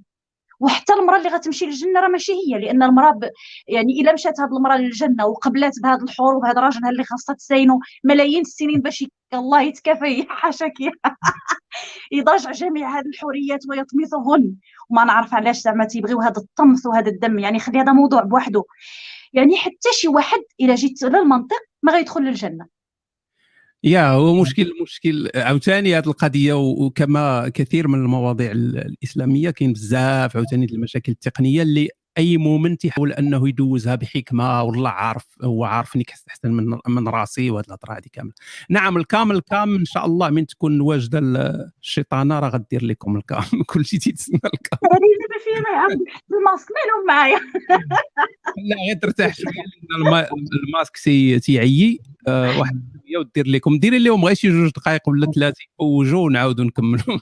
وحتى المرأة اللي غتمشي للجنة راه ماشي هي لأن المرأة ب... يعني إلا مشات هذه المرأة للجنة وقبلات بهذا الحور وبهذا الراجل اللي خاصها تساينو ملايين السنين باش الله يتكافى [LAUGHS] حاشاك [LAUGHS] يضاجع جميع هذه الحوريات ويطمثهن. وما نعرف علاش زعما تيبغيو هذا الطمث وهذا الدم يعني خلي هذا موضوع بوحده يعني حتى شي واحد إلا جيت للمنطق ما غيدخل للجنة. يا هو مشكل مشكل. عاوتاني هذه القضية وكما كثير من المواضيع الإسلامية كاين بزاف عاوتاني المشاكل التقنية اللي أي مؤمن تيحاول أنه يدوزها بحكمة والله عارف هو عارفني أحسن من من راسي وهذه الهضره هذه كاملة. نعم الكامل الكامل إن شاء الله من تكون واجدة الشيطانة راه غدير لكم ال cam. [LAUGHS] كلشي تيتسنى ال cam. هذه دابا فيها الماسك مالهم معايا. لا غير ترتاح شوية لأن الماسك تيعيي. آه، واحد شوية ودير لكم. ديري لهم غير شي جوج دقائق ولا ثلاثة وجو ونعاودوا نكملوا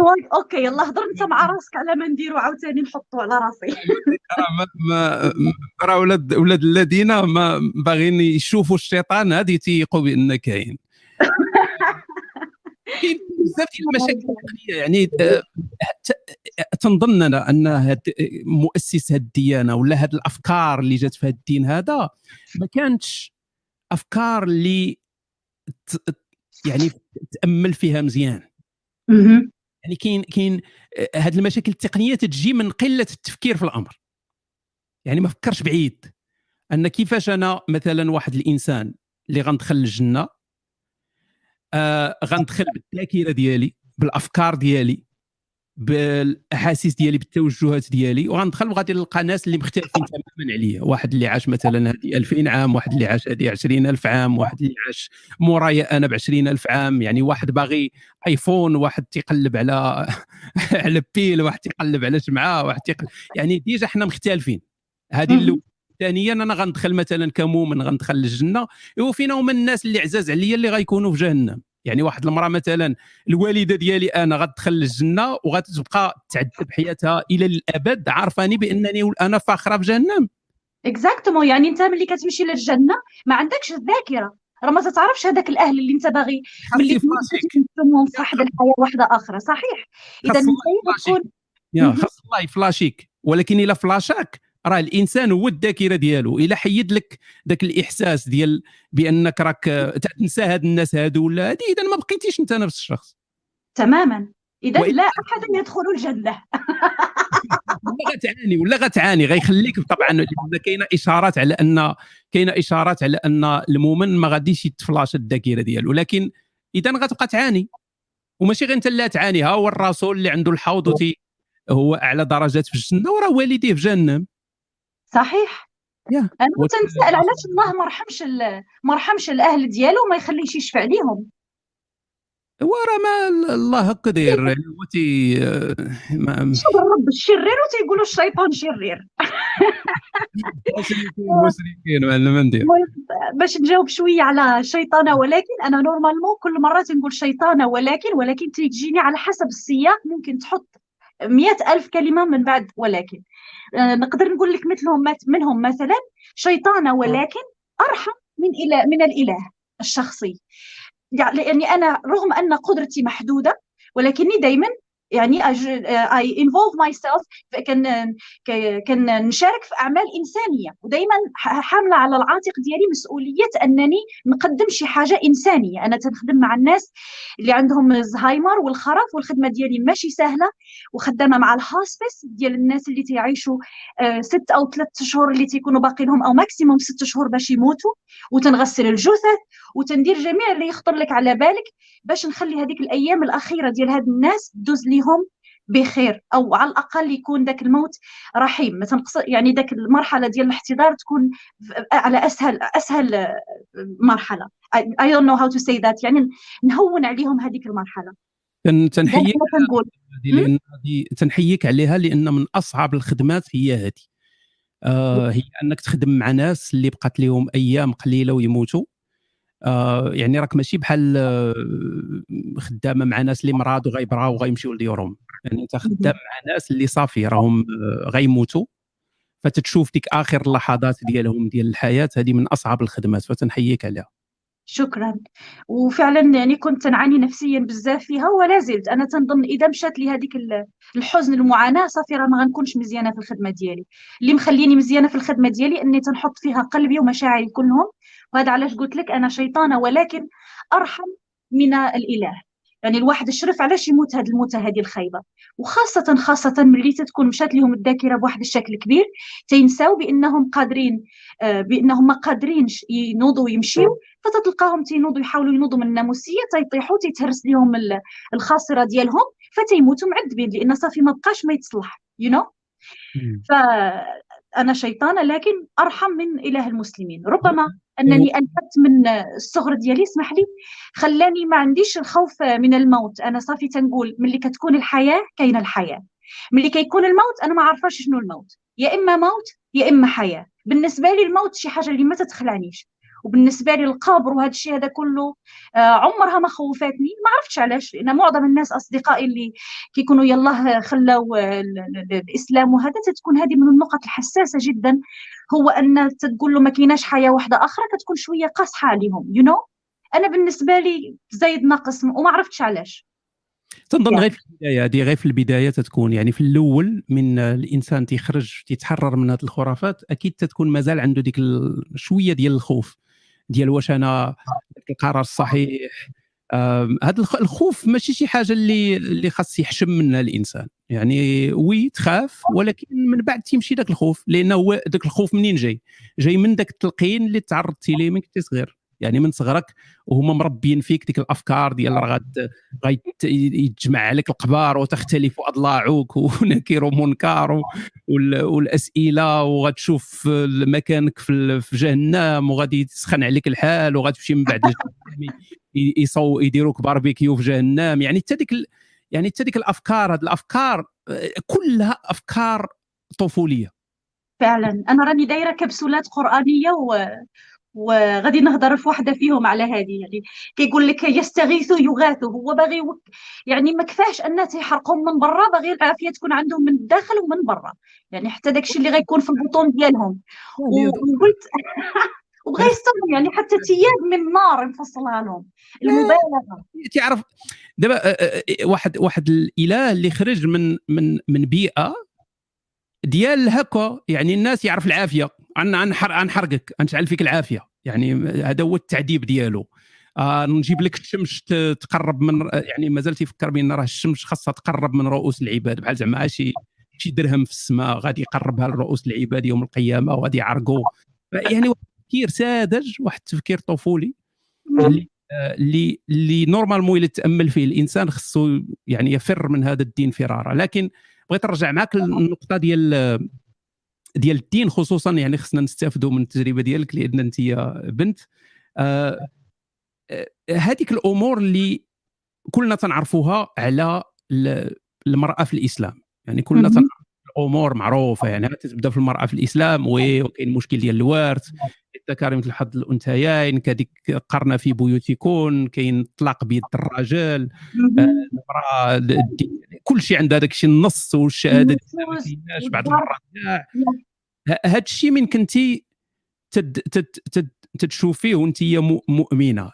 [LAUGHS] okay يلا هضر انت مع راسك على ما نديرو عاوتاني نحطو على راسي. راه راه ولاد ولاد الذين ما باغيين يشوفوا الشيطان هذه تيقوا بان كاين. [LAUGHS] كاين بزاف ديال المشاكل التقنيه يعني آه، تنظن أنا أن هاد مؤسس هاد الديانة ولا هاد الأفكار اللي جات في هاد الدين هذا ما كانتش أفكار اللي يعني تأمل فيها مزيان. يعني كاين كاين هاد المشاكل التقنية تجي من قلة التفكير في الأمر. يعني ما فكرش بعيد. أن كيفاش أنا مثلا واحد الإنسان اللي غندخل الجنه آه غندخل بالذاكرة ديالي بالأفكار ديالي بالاحاسيس ديالي بالتوجهات ديالي. وغندخل وغادي نلقى ناس اللي مختلفين تماما عليا. واحد اللي عاش مثلا هذه 2000 عام واحد اللي عاش هذه 20000 عام واحد اللي عاش مورايا أنا ب 20000 عام. يعني واحد باغي آيفون واحد تيقلب على [LAUGHS] على بيل واحد تيقلب على شمعه واحد تيقلب يعني déjà حنا مختلفين. هذه اللي ثانيا أنا غندخل مثلا كمؤمن غندخل للجنة. وفينا هما الناس اللي عزاز عليا اللي غيكونوا في جهنم. يعني واحد المرأة مثلا الوالدة ديالي أنا غتدخل للجنة وغتبقى تعذب حياتها إلى الأبد عارفاني بأنني أنا فاخرة في جهنم. exactement يعني أنت ملي كتمشي للجنة ما عندكش الذاكرة. راه ما تعرفش هذاك الأهل اللي أنت باغي ملي في واحد الحياة واحدة أخرى صحيح. إذا انت تكون يا خاص الله يفلاشيك ولكن إلا فلاشاك راه الإنسان هو الذاكرة ديالو. إلا حيد لك ذاك الإحساس ديال بأنك راك تنسى هاد الناس هادو ولا هادي إذا ما بقيتيش أنت نفس الشخص. تماما. اذا لا أحد يدخل الجنة. [LAUGHS] ولا غتعاني ولا غتعاني. غيخليك طبعا كاينة إشارات على أن كاينة إشارات على أن المؤمن ما غاديش يتفلاش الذاكرة ديالو. لكن اذا غتبقى تعاني. وماشي غير أنت اللي تعاني. ها هو الرسول اللي عنده الحوض هو أعلى درجات في الجنة وراه والديه في جهنم. صحيح. أنا تنسأل علاش الله ما رحمش ما رحمش الأهل ديالو وما يخليش يشفع ليهم. [LAUGHS] هو راه ما الله هكا داير يعني هو تي ما الرب الشرير؟ وتيقولوا الشيطان شرير. ندير. [LAUGHS] باش نجاوب شوية على شيطانه ولكن أنا normalement كل مرة تنقول شيطانه ولكن ولكن تيجيني على حسب السياق ممكن تحط مئة ألف كلمة من بعد ولكن. آه، نقدر نقول لك مثلهم منهم مثلا شيطانة ولكن أرحم من إله من الإله الشخصي. يعني لأني أنا رغم أن قدرتي محدودة ولكني دائما يعني I involve myself كان كان نشارك في أعمال إنسانية. ودائما حاملة على العاتق ديالي مسؤولية أنني نقدم شي حاجة إنسانية. أنا تنخدم مع الناس اللي عندهم الزهايمر والخرف والخدمة ديالي ماشي سهلة. وخدامة مع ال hospice ديال الناس اللي تيعيشوا آه، ست أو ثلاث شهور اللي تيكونوا باقي لهم أو maximum ست شهور باش يموتوا. وتنغسل الجثث وتندير جميع اللي يخطر لك على بالك باش نخلي هذيك الأيام الأخيرة ديال هاد الناس دوز ليهم بخير أو على الأقل يكون ذاك الموت رحيم. مثلا يعني ذاك المرحلة ديال الاحتضار تكون على اسهل أسهل مرحلة. I don't know how to say that. يعني نهون عليهم هذيك المرحلة. هذه تنحييك عليها لأن من أصعب الخدمات هي هذه. آه هي أنك تخدم مع ناس اللي بقات لهم أيام قليلة ويموتوا. آه يعني راك ماشي بحال آه خدامة مع ناس اللي مراد وغيبراو وغيمشيو لديورهم. يعني أنت خدام مع ناس اللي صافي راهم آه غيموتوا فتتشوف ديك آخر اللحظات ديالهم ديال الحياة هذه من أصعب الخدمات فتنحييك عليها. شكرا. وفعلا يعني كنت نعاني نفسيا بزاف فيها ولا زلت. أنا تنظن إذا مشات لي هذيك الحزن المعاناة صافي راه ما غنكونش مزيانة في الخدمة ديالي. اللي مخليني مزيانة في الخدمة ديالي أني تنحط فيها قلبي ومشاعري كلهم وهذا علاش قلت لك أنا شيطانة ولكن أرحم من الإله. يعني الواحد الشرف علاش يموت هذه الموتة هذه الخايبة؟ وخاصة خاصة ملي تتكون مشات لهم الذاكرة بواحد الشكل كبير تينساو بأنهم قادرين آه بأنهم ما قادرينش ينوضوا ويمشيو فتتلقاهم تينوضوا يحاولوا ينوضوا من الناموسية تيطيحوا تيتهرس لهم الخاصرة ديالهم فتيموتوا معذبين لأن صافي ما بقاش ما يتصلح يو you know? ف أنا شيطانة لكن أرحم من إله المسلمين. ربما أنني ألفت من الصغر ديالي اسمح لي خلاني ما عنديش الخوف من الموت. أنا صافي تنقول ملي كتكون الحياة كاينة الحياة. ملي كيكون الموت أنا ما عارفاش شنو الموت. يا إما موت يا إما حياة. بالنسبة لي الموت شي حاجة اللي ما تتخلعنيش. وبالنسبة لي القبر وهذا الشيء هذا كله آه، عمرها ما خوفتني. ما عرفتش علاش لأن معظم الناس أصدقائي اللي كيكونوا يلاه خلاو الإسلام وهذا تتكون هذه من النقط الحساسة جدا. هو أن تقول له ما كايناش حياة واحدة أخرى كتكون شوية قاصحة عليهم يو you know? أنا بالنسبة لي زايد ناقص وما عرفتش علاش. تنظن غير في البداية هذه غير في البداية تتكون. يعني في الأول من الإنسان تيخرج تيتحرر من هذه الخرافات أكيد تتكون مازال عنده ديك شوية ديال الخوف. ديال واش أنا القرار الصحيح. هذا الخوف ماشي شي حاجة اللي اللي خاص يحشم منها الإنسان. يعني وي تخاف ولكن من بعد تيمشي ذاك الخوف لأنه هو ذاك الخوف منين جاي؟ جاي من ذاك التلقين اللي تعرضتي ليه من كنت صغير. يعني من صغرك وهما مربيين فيك ديك الأفكار ديال راه غاد يتجمع عليك القبار وتختلف اضلاعك ونكير ومنكر والأسئلة وغتشوف مكانك في جهنم وغادي يسخن عليك الحال وغتمشي من بعد يصو يديروك باربيكيو في جهنم. يعني حتى ديك يعني حتى ديك الأفكار هذه الأفكار كلها أفكار طفولية. فعلا. أنا راني دايرة كبسولات قرآنية و... وغادي نهضر في واحدة فيهم على هذه. يعني كيقول لك يستغيث يغاث هو باغي يعني ما كفاش أن تيحرقهم من برا باغي العافية تكون عندهم من الداخل ومن برا. يعني حتى داكشي اللي غيكون في البطون ديالهم. وقلت [LAUGHS] وبغى يستخدم يعني حتى تياب من نار نفصلها لهم. المبالغة. تعرف دابا واحد واحد الإله اللي خرج من من من بيئة ديال هكا يعني الناس يعرف العافية. غنحرقك غنشعل فيك العافية. يعني هذا هو التعذيب ديالو. آه نجيب لك الشمس تقرب من يعني مازال تيفكر بأن راه الشمس خاصها تقرب من رؤوس العباد. بحال زعما شي شي درهم في السماء غادي يقربها لرؤوس العباد يوم القيامة وغادي يعرقوا يعني واحد التفكير ساذج واحد التفكير طفولي. اللي اللي اللي نورمالمون إلا تأمل فيه الإنسان خصو يعني يفر من هذا الدين فرارا لكن بغيت نرجع معك للنقطة ديال ديال الدين خصوصا يعني خصنا نستافدوا من التجربة ديالك لأن أنت بنت. آه, آه، هذيك الأمور اللي كلنا تنعرفوها على المرأة في الإسلام. يعني كلنا تنعرف الأمور معروفة يعني تبدا في المرأة في الإسلام وكاين مشكل ديال الوارث التكارم مثل الحظ الأنثيين كذلك قرنا في بيوتكم كاين الطلاق بيد الرجال آه، المرأة كل شيء عندها داك الشيء النص والشهاده بعض المرات هذا الشيء من كنتي تد تد تد تتشوفيه وانت مؤمنة.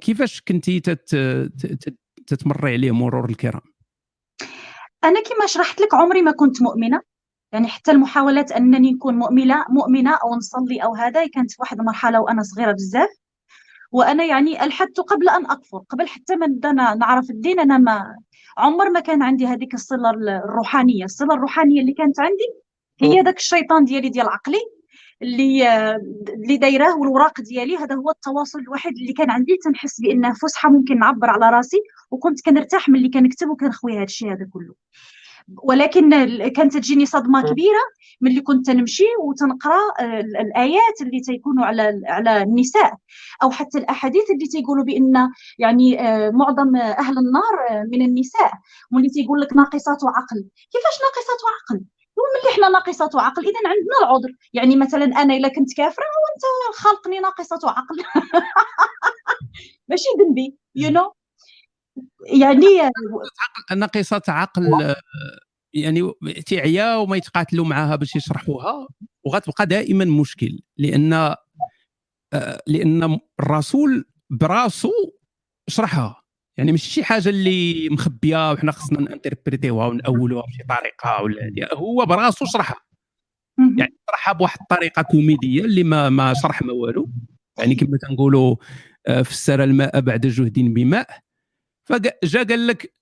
كيفاش كنتي تتمري عليه مرور الكرام؟ أنا كما شرحت لك عمري ما كنت مؤمنة. يعني حتى المحاولات أنني نكون مؤمنه مؤمنة أو نصلي أو هذا كانت في واحد المرحلة وأنا صغيرة بزاف. وأنا يعني ألحدت قبل أن أكفر قبل حتى ما نبدا نعرف الدين أنا ما عمر ما كان عندي هذيك الصلة الروحانية. الصلة الروحانية اللي كانت عندي هي داك الشيطان ديالي ديال عقلي. اللي اللي دايراه والوراق ديالي هذا هو التواصل الوحيد اللي كان عندي. تنحس بانه فسحة ممكن نعبر على راسي وكنت كنرتاح ملي كنكتب وكنخوي هذا الشيء هذا كله. ولكن كانت تجيني صدمة كبيرة ملي كنت نمشي وتنقرأ الآيات اللي تيكونوا على على النساء أو حتى الأحاديث اللي تيقولوا بأن يعني آه، معظم أهل النار آه، من النساء واللي تيقول لك ناقصات عقل. كيفاش ناقصات عقل؟ ملي حنا ناقصات عقل اذا عندنا العذر. يعني مثلا أنا إلا كنت كافرة وانت خلقني ناقصة عقل. [LAUGHS] ماشي ذنبي يو you نو know? يعني ناقصة عقل يعني تعيا وما يتقاتلوا معها باش يشرحوها. وغتبقى دائما مشكل لأن لأن الرسول براسو شرحها. يعني ماشي شي حاجة اللي مخبية وحنا خصنا نانتربريتيوها ونأولوها بشي طريقة ولا هو براسو شرحها. يعني شرحها بواحد الطريقة كوميدية اللي ما ما شرح ما والو. يعني كما تنقولوا آه، فسر الماء بعد جهد بماء. فجا قال لك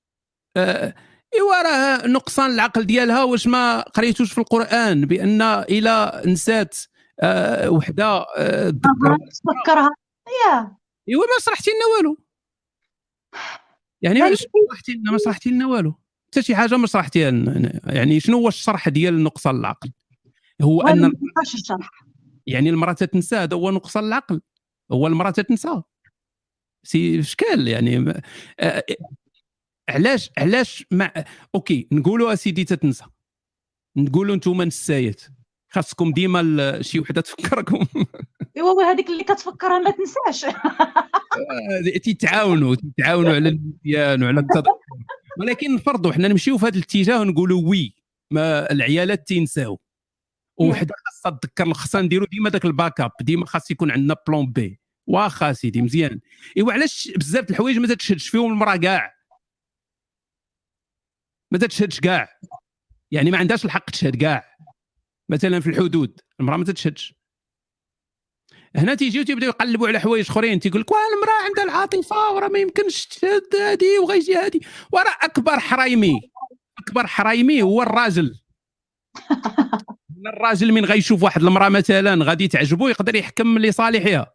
آه ايوا راه نقصان العقل ديالها واش ما قريتوش في القرآن؟ بأن إلى نسات آه وحدة آه تفكرها يا. ايوا ما شرحتي لنا والو. يعني ما شرحتي لنا ما شرحتي لنا والو. حتى شي حاجة ما شرحتيها يعني شنو هو الشرح ديال نقصان العقل؟ هو أن ما الشرح. يعني المرأة تنسى هذا هو نقصان العقل. هو المرأة تنسى شي إشكال يعني. آه، علاش علاش مع okay نقولوا أسيدي تتنسى. نقولوا أنتم نسايات خاصكم ديما شي وحدة تفكركم. [LAUGHS] ايوا هذيك اللي كتفكرها ما تنساش. آه، تيتعاونوا تيتعاونوا على النسيان وعلى التذكر ولكن نفرضوا حنا نمشيو في هذا الاتجاه ونقولوا oui ما العيالات تينساو وحده خاصها تذكر خاصنا نديروا ديما ذاك ال backup ديما خاص يكون عندنا plan B واخا سيدي مزيان. إيوا علاش بزاف الحوايج ما تتشهدش فيهم المرأة كاع؟ ما تتشهدش كاع. يعني ما عندهاش الحق تشهد كاع. مثلا في الحدود المرأة ما تتشهدش هنا تيجيو تيبداو يقلبوا على حوايج أخرين تيقول لك واه المرأة عندها العاطفة وراه ما يمكنش تشهد هذه وغيجي هذه وراه أكبر حرايمي أكبر حرايمي هو الراجل [LAUGHS] الراجل من غيشوف واحد المرأة مثلا غادي تعجبو يقدر يحكم لصالحها.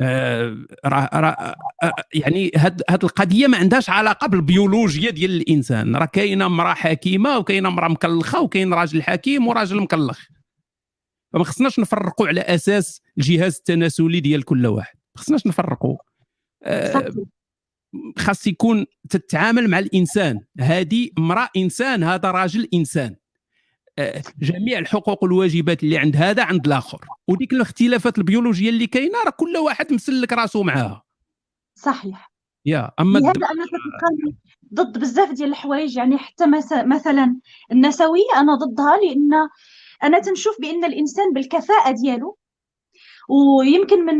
آه، راه راه آه، يعني هاد هاد القضية ما عندهاش علاقة بالبيولوجيا ديال الإنسان. راه كاينة امرأة حكيمة وكاينة امرأة مكلخة وكاين راجل حكيم وراجل مكلخ. فما خصناش نفرقوا على أساس الجهاز التناسلي ديال كل واحد. ما خصناش نفرقوا. آه،. خاص يكون تتعامل مع الإنسان. هذه امرأة إنسان هذا راجل إنسان. آه، جميع الحقوق والواجبات اللي عند هذا عند الآخر. وديك الاختلافات البيولوجية اللي كاينة راه كل واحد مسلك راسه معاها. صحيح. يا أما لهذا الد- أنا ضد بزاف ديال الحوايج يعني حتى مثلا النسوية أنا ضدها لأن أنا تنشوف بأن الإنسان بالكفاءة ديالو ويمكن من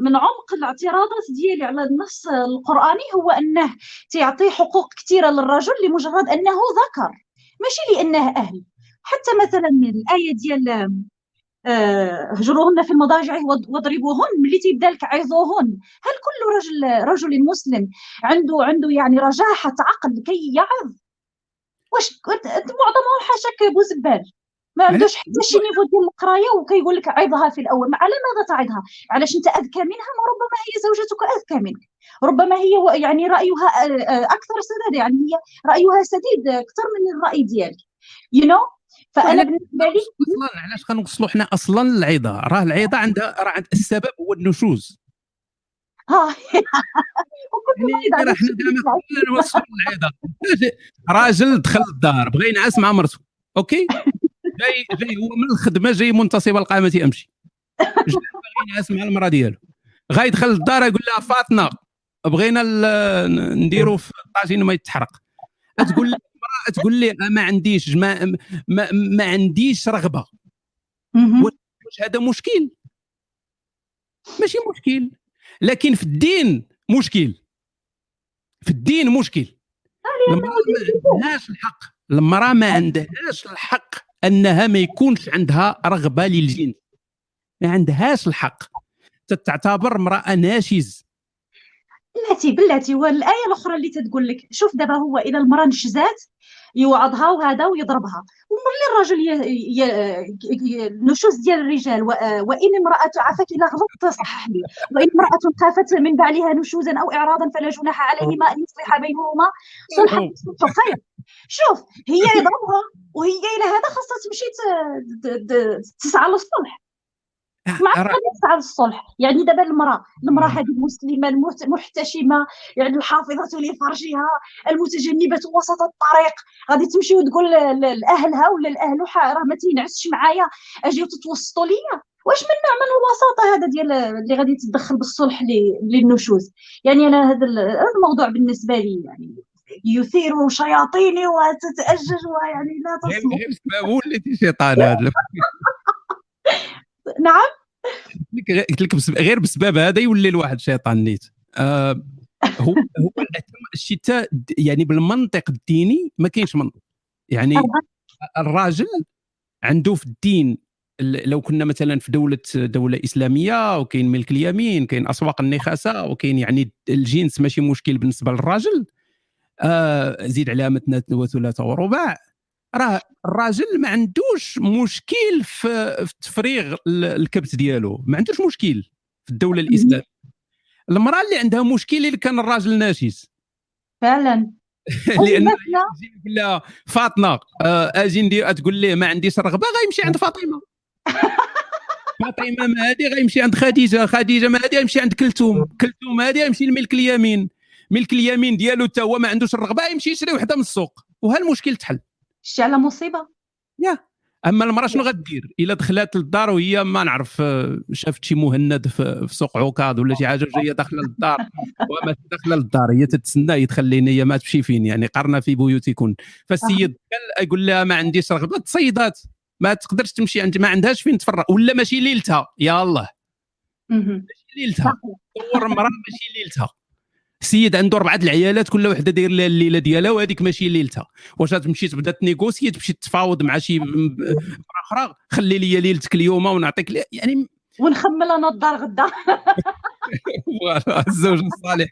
من عمق الاعتراضات ديالي على النص القرآني هو أنه تعطي حقوق كثيرة للرجل لمجرد أنه ذكر ماشي لأنه أهل. حتى مثلا الآية ديال آه، هجروهن في المضاجع واض- واضربوهن ملي تيبدأ لك عظوهن هل كل رجل رجل مسلم عنده عنده يعني رجاحة عقل لكي يعظ؟ واش معظمهم حاشاك بوزبال. ما عندوش حتى شي niveau ديال القراية وكيقول لك عظها في الأول. على ماذا تعظها علاش أنت أذكى منها؟ ما ربما هي زوجتك أذكى منك. ربما هي يعني رأيها آه، آه، أكثر سداده يعني هي رأيها سديد أكثر من الرأي ديالك. you know? فأنا بالنسبة لي أصلا علاش خنوصلوا حنا أصلا للعظه راه العظه عندها راه عند السبب هو النشوز. ها [LAUGHS] يعني حنا دائما كلنا نوصلوا للعظه [LAUGHS] راجل دخل الدار بغى ينعس مع مرته. أوكي؟ [LAUGHS] جاي جاي هو من الخدمة جاي منتصب القامة امشي جاي ينعس مع المراه ديالو. غيدخل للدار يقول لها فاطمة بغينا نديروا في الطاجين ما يتحرق. تقول المراه تقول لي ما عنديش ما, ما, ما عنديش رغبة. واش هذا مشكل؟ ماشي مشكل. لكن في الدين مشكل. في الدين مشكل. المراه ما عندهاش الحق. المراه ما عندهاش الحق. أنها ما يكونش عندها رغبة للجنس ما عندهاش الحق. تتعتبر امرأة ناشز. بلاتي بلاتي والآية الأخرى اللي تتقول لك شوف دابا هو اذا المرأة نشزات يوعظها وهذا ويضربها. وملي الرجل ي... ي... ي... النشوز ديال الرجال و... وإن امرأة عفت إلى غلط تصحح لي. وإن امرأة خافت من بعلها نشوزا أو اعراضا فلا جناح عليهما أن يصلح بينهما. صلحا خير. شوف هي يضربها وهي إلى هذا خاصها تمشي. ت... تسعى للصلح مع راه- غادي تسعى للصلح يعني دابا المرأة المرأة هذه المسلمة المحت- المحتشمة يعني الحافظه لفرجها المتجنبة وسط الطريق. غادي تمشي وتقول لأهلها ولا لأهله ح- راه ما تينعسش معايا. اجيو تتوسطوا ليا. واش من نوع من الوساطه هذا ديال اللي غادي تدخل بالصلح للنشوز؟ يعني أنا هذا الموضوع بالنسبة لي يعني يثير شياطيني وتتأجج ويعني لا تصلح غير وليتي شيطان هذا. [LAUGHS] نعم. قلت لك غير بسبب هذا يولي الواحد شيطان نيت. آه هو هو الشتاء يعني بالمنطق الديني ما كاينش منطق. يعني الراجل عنده في الدين ال- لو كنا مثلا في دوله دولة إسلامية وكاين ملك اليمين كاين أسواق النخاسة وكاين يعني الجنس ماشي مشكل بالنسبة للراجل. آه زيد عليها مثنى وثلاثة ورباع راه الراجل ما عندوش مشكل في في تفريغ ال- الكبت ديالو. ما عندوش مشكل في الدولة الاسلاميه المرأة اللي عندها مشكل اللي كان الراجل ناشز. فعلا. [LAUGHS] لأن يقول لها فاطمة آه، أجي ندير تقول ليه ما عنديش رغبة غيمشي عند فاطمة. [LAUGHS] فاطمة ما هذه غيمشي عند خديجة خديجة ما هذه غيمشي عند كلثوم. [LAUGHS] كلثوم هذه غيمشي لملك اليمين. ملك اليمين ديالو حتى هو ما عندوش الرغبة يمشي يشري وحدة من السوق. وهالمشكل تحل. شتي على مصيبة؟ يا. أما المرأة شنو غدير؟ إلا دخلت للدار وهي ما نعرف آه، شافت شي مهند في, سوق عكاظ ولا شي حاجة وجايه داخلة للدار. [LAUGHS] وما داخلة للدار هي تتسنى يدخل لينا هي ما تمشي فين يعني؟ قرنا في بيوتكم فالسيد يقول لها ما عنديش رغبة تصيدات. ما تقدرش تمشي عند ما عندهاش فين تفرق ولا ماشي ليلتها. يا الله. ماشي ليلتها. تصور المرأة ماشي ليلتها. السيد عنده اربعه العيالات كل وحدة داير لها الليلة ديالها وهذيك ماشي ليلتها. واش تمشي تبدا تنيغوسي تمشي تفاوض مع شي أخرى خلي لي ليلتك اليوم ونعطيك يعني ونخمل أنا الدار غدا. [LAUGHS] فوالا الزوج الصالح.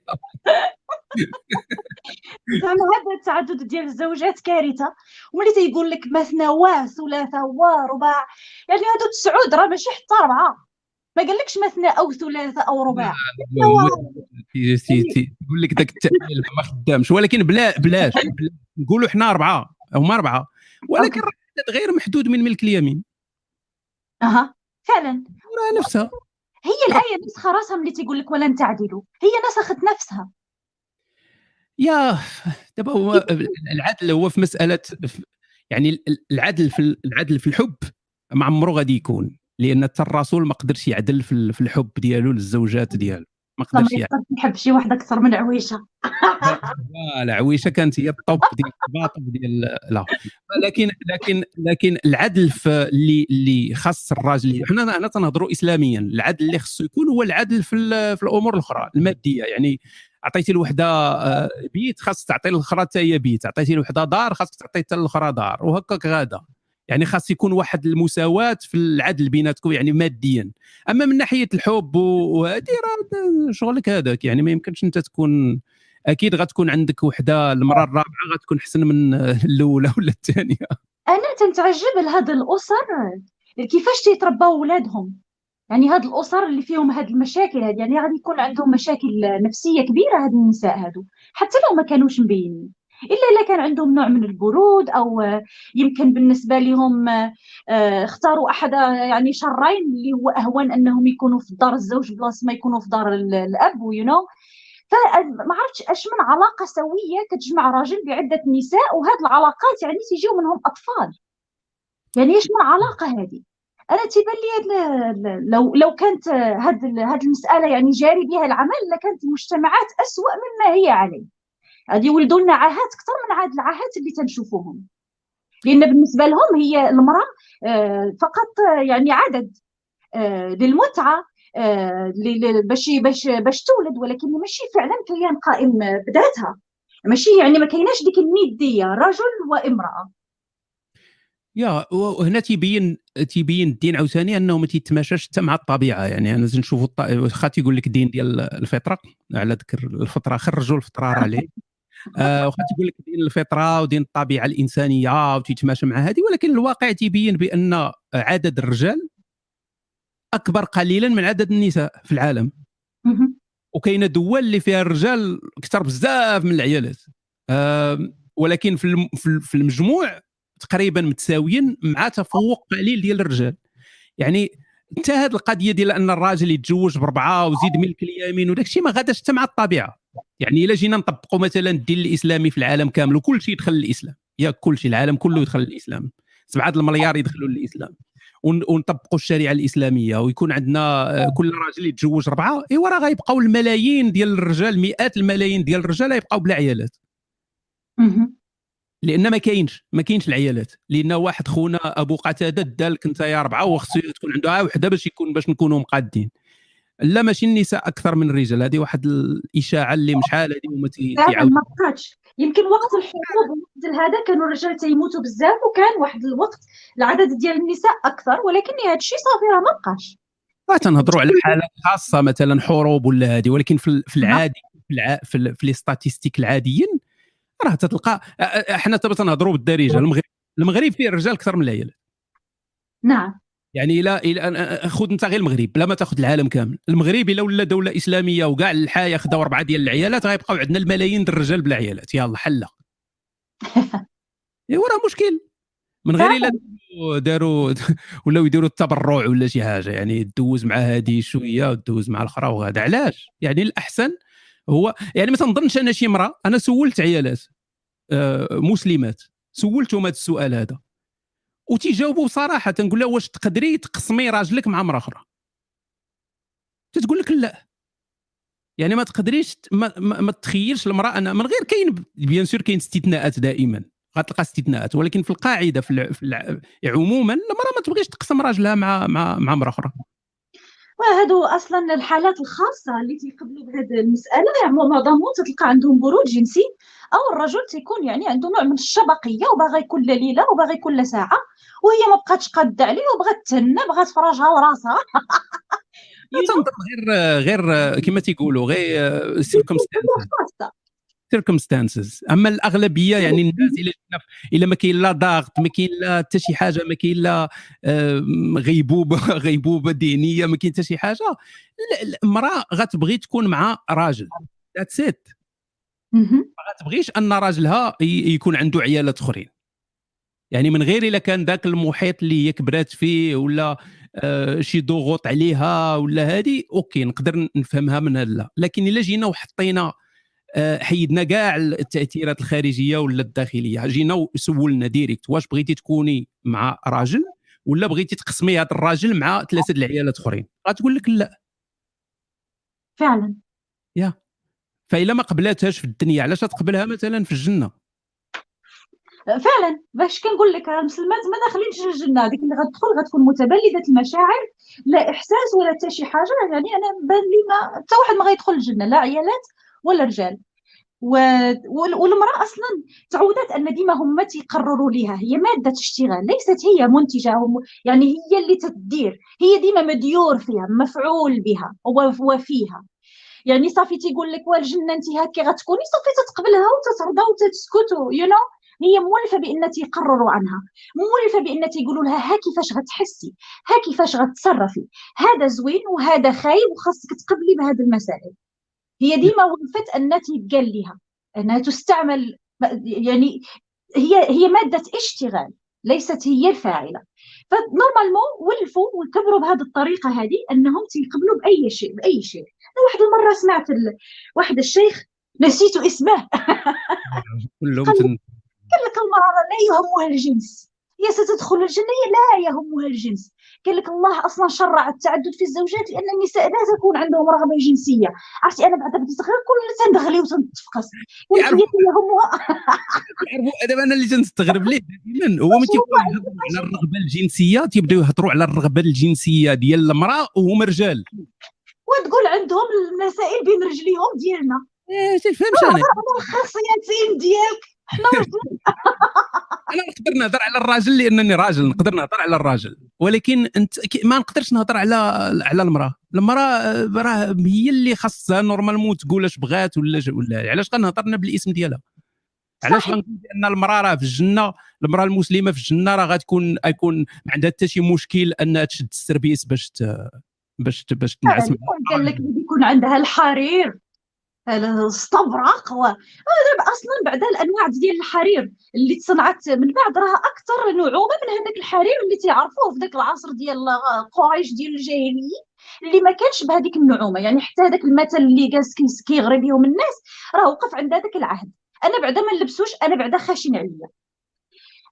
زعما هذا التعدد ديال الزوجات كارثة. وملي تيقول لك مثنى وثلاثه ورباع. يعني هادو تسعود راه ماشي حتى اربعه ما قالكش مثنى أو ثلاثة أو رباع يقول لك ذاك التاويل ما خدامش ولكن بلا بلاش [LAUGHS] نقولوا حنا أربعة أو ما أربعة. ولكن غير محدود من ملك اليمين. أها فعلا. نفسها. هي الآية نسخة راسها ملي تيقول لك ولن تعدلوا هي نسخت نفسها. يا دابا هو العدل هو في مسألة يعني العدل في العدل في الحب ما عمره غادي يكون. لأن حتى الرسول ما قدرش يعدل في الحب ديالو للزوجات ديالو. ما قدرش يعدل. يحب شي واحد أكثر من عويشه [LAUGHS] لا عويشه كانت هي الطوب ديال [LAUGHS] الباطب ديال لا. لكن لكن لكن العدل في اللي اللي خاص الراجل حنا هنا تنهضروا اسلاميا. العدل اللي خصو يكون هو العدل في, في الأمور الأخرى المادية. يعني عطيتي لوحده آه، بيت خاص تعطي الأخرى حتى هي بيت. عطيتي لوحده دار خاصك تعطي حتى الأخرى دار. وهكاك غادا يعني خاص يكون واحد المساواة في العدل بيناتكم يعني ماديا. أما من ناحية الحب وهذه راه شغلك هذاك يعني ما يمكنش أنت تكون أكيد غتكون عندك وحدة المره الرابعة غتكون أحسن من [LAUGHS] الأولى ولا الثانية. أنا تنتعجب لهذه الأسر كيفاش تيترباو ولادهم؟ يعني هاد الأسر اللي فيهم هاد المشاكل هاد يعني غادي يكون عندهم مشاكل نفسية كبيرة هاد النساء هادو حتى لو ما كانوش مبينين. إلا اذا كان عندهم نوع من البرود أو يمكن بالنسبة لهم آه، اختاروا أحد يعني الشرين اللي هو أهون أنهم يكونوا في دار الزوج بلاصة ما يكونوا في دار الأب you know فما عرفتش اش من علاقة سوية كتجمع راجل بعدة نساء وهذه العلاقات يعني تيجيو منهم أطفال. يعني إيش من علاقة هذه أنا تيبان لي لو لو كانت هذه هذه المسألة يعني جاري بها العمل لكانت المجتمعات أسوأ مما هي عليه. غادي يولدوا لنا عاهات أكثر من عاد العاهات اللي تنشوفوهم. لأن بالنسبة لهم هي المرأة آه، فقط يعني عدد آه، للمتعة آه، باش باش باش تولد ولكن ماشي فعلا كيان قائم بذاتها. ماشي يعني ما كايناش ديك الندية رجل وامرأة. يا وهنا تيبين تيبين الدين عاوتاني أنه ما تيتماشاش حتى مع الطبيعة. يعني أنا نشوفوا واخا تيقول لك الدين ديال الفطرة على ذكر الفطرة خرجوا الفطرة عليه. آه وخا تقول لك دين الفطرة ودين الطبيعة الإنسانية وتيتماشى مع هذه. ولكن الواقع تيبين بأن عدد الرجال أكبر قليلا من عدد النساء في العالم. وكاينه دول اللي فيها الرجال أكثر بزاف من العيالات. آه ولكن في في المجموع تقريبا متساويين مع تفوق قليل ديال الرجال. يعني حتى هذه القضية ديال أن الراجل يتزوج بأربعة وزيد ملك اليمين وداك الشيء ما غاداش حتى مع الطبيعة. يعني إلا جينا نطبقوا مثلا الدين الإسلامي في العالم كامل وكل شيء يدخل الاسلام يا كل شيء العالم كله يدخل الاسلام سبعة المليار يدخلوا للإسلام. ونطبقوا الشريعة الإسلامية. ويكون عندنا آه، كل راجل يتزوج اربعه إيوا راه غيبقاو الملايين ديال الرجال مئات الملايين ديال الرجال يبقاو بلا عيالات. لأن ما كاينش ما كاينش العيالات. لأن واحد خونا أبو قتادة دالك أنت يا اربعه وخصو تكون عنده وحده باش يكون باش نكونوا مقادين. لا ماشي النساء أكثر من الرجال. هذه واحد الإشاعة اللي مش شحال هذه وما تيعاود ما بقاتش. يمكن وقت الحروب وقت هذا كانوا الرجال تيموتوا بزاف وكان واحد الوقت العدد ديال النساء أكثر ولكن هذا الشيء صافي راه ما بقاش. تنهضروا على حالات خاصة مثلا حروب ولا هذه ولكن في العادي في الع... في, في لي ستاتيستيك العاديين راه تلقى إحنا تنهضروا بالدارجة. المغرب المغرب فيه الرجال أكثر من العيال. نعم. يعني لا إلى خذ انت غير المغرب بلا ما تأخذ العالم كامل. المغرب الا ولا دولة إسلامية وكاع الحياة خداو اربعه ديال العيالات غيبقاو عندنا الملايين ديال الرجال بلا عيالات يلا حلا [LAUGHS] ايوا راه مشكل. من غير إلا داروا [LAUGHS] ولاو يديروا التبرع ولا شي حاجة. يعني دوز مع هذه شوية ودوز مع الأخرى وهذا علاش؟ يعني الأحسن هو يعني ما تنظنش أنا شي امراه أنا سولت عيالات آه مسلمات. سولتهم هذا السؤال هذا. وتيجاوبوا بصراحة تنقول لها واش تقدري تقسمي راجلك مع امراه أخرى. تتقول لك لا. يعني ما تقدريش ما, ما, ما تخيلش المرأة أنا من غير كاين bien sûr كاين استثناءات دائما. غتلقى استثناءات ولكن في القاعدة في, الع... في الع... عموما المرأة ما تبغيش تقسم راجلها مع مع مع امراه أخرى. وهادو أصلا الحالات الخاصة اللي تيقبلوا بهذه المسألة يعني معظمهم تلقى عندهم برود جنسي أو الرجل تيكون يعني عنده نوع من الشبقية وباغي كل ليلة وباغي كل ساعة. وهي ما بقاتش قادة عليه وبغات تهنى بغات تفرجها وراسها [LAUGHS] تنظر غير غير كما تيقولوا غير circumstances circumstances أما الأغلبية يعني الناس إلا إلا ما كاين لا ضغط ما كاين لا حتى شي حاجة ما كاين لا [LAUGHS] غيبوبه غيبوبة ذهنيه ما كاين حتى شي حاجة المرأة غتبغي تكون مع راجل. that's it ما غتبغيش أن راجلها يكون عنده عيالات أخرين. يعني من غير إلا كان ذاك المحيط اللي هي كبرات فيه ولا آه شي ضغوط عليها ولا هذه okay نقدر نفهمها من هذا لكن إلا جينا وحطينا آه حيدنا كاع التأثيرات الخارجية ولا الداخلية جينا وسولنا direct واش بغيتي تكوني مع راجل ولا بغيتي تقسمي هذا الراجل مع ثلاثة العيالات آخرين. غتقول لك لا. فعلا. yeah. فإلا ما قبلتهاش في الدنيا علاش تقبلها مثلا في الجنة؟ فعلا باش كنقول لك المسلمات ما داخلينش الجنه ديك اللي غتدخل غتكون متبلدة المشاعر لا إحساس ولا حتى شي حاجة يعني أنا بان لي ما حتى واحد ما غيدخل الجنة لا عيالات ولا رجال. والمرأة أصلا تعودت أن ديما هما تيقرروا ليها هي مادة اشتغال ليست هي منتجه. يعني هي اللي تدير هي ديما مديور فيها مفعول بها وفيها يعني صافي تيقول لك والجنة انت هكا غتكوني صافي تتقبلها وتترضى وتتسكت يو you know? هي مولفة بان تيقرروا عنها. مولفة بان تيقولوا لها ها كيفاش غتحسي ها كيفاش غتصرفي. هذا زوين وهذا خايب وخاصك تقبلي بهذه المسائل هي ديما ولفت ان تيقال لها أنها تستعمل يعني هي هي مادة اشتغال ليست هي الفاعلة. ف normalement ولفوا وكبروا بهذه الطريقة هذه أنهم تيقبلوا بأي شيء بأي شيء. أنا واحد المرة سمعت ال... واحد الشيخ نسيت اسمه. [LAUGHS] كلهم قال لك المرأة لا يهمها الجنس. هي ستدخل الجنة هي لا يهمها الجنس. قال لك الله أصلا شرع التعدد في الزوجات لأن النساء لا تكون عندهم رغبة جنسية. عرفتي أنا بعد بديت غير كل تندغلي وتنتفقس يهمها. [LAUGHS] دابا أنا اللي تنستغرب ليه؟ دائما. هو ملي تيقول على الرغبة الجنسية تيبداو يهضروا على الرغبة الجنسية ديال المرأة وهما رجال. وتقول عندهم المسائل بين رجليهم ديالنا. إيه تفهمش أنا. الخاصيتين ديالك. إحنا [LAUGHS] أنا نقدر نهضر على الراجل لأنني راجل نقدر نهضر على الراجل. ولكن أنت ما نقدرش نهضر على على المرأة. المرأة راه هي اللي خاصها نورمالمون تقول اش بغات ولا ولا علاش غنهضر أنا بالاسم ديالها؟ علاش غنقول بأن المرأة راه في الجنة المرأة المسلمة في الجنة راه غتكون يكون ما عندها حتى شي مشكل انها تشد السربيس باش باش باش تنعس قال لك يكون عندها الحرير. الاستبرق و أصلا بعد الأنواع ديال الحرير اللي تصنعت من بعد راه أكثر نعومة من هذاك الحرير اللي تيعرفوه في ذاك العصر ديال قريش ديال الجاهليه اللي ما كانش بهذيك النعومة. يعني حتى هذاك المثل اللي جالس كيغري بهم الناس راه وقف عند هذاك العهد. أنا بعدا ما نلبسوش أنا بعدا خاشن عليا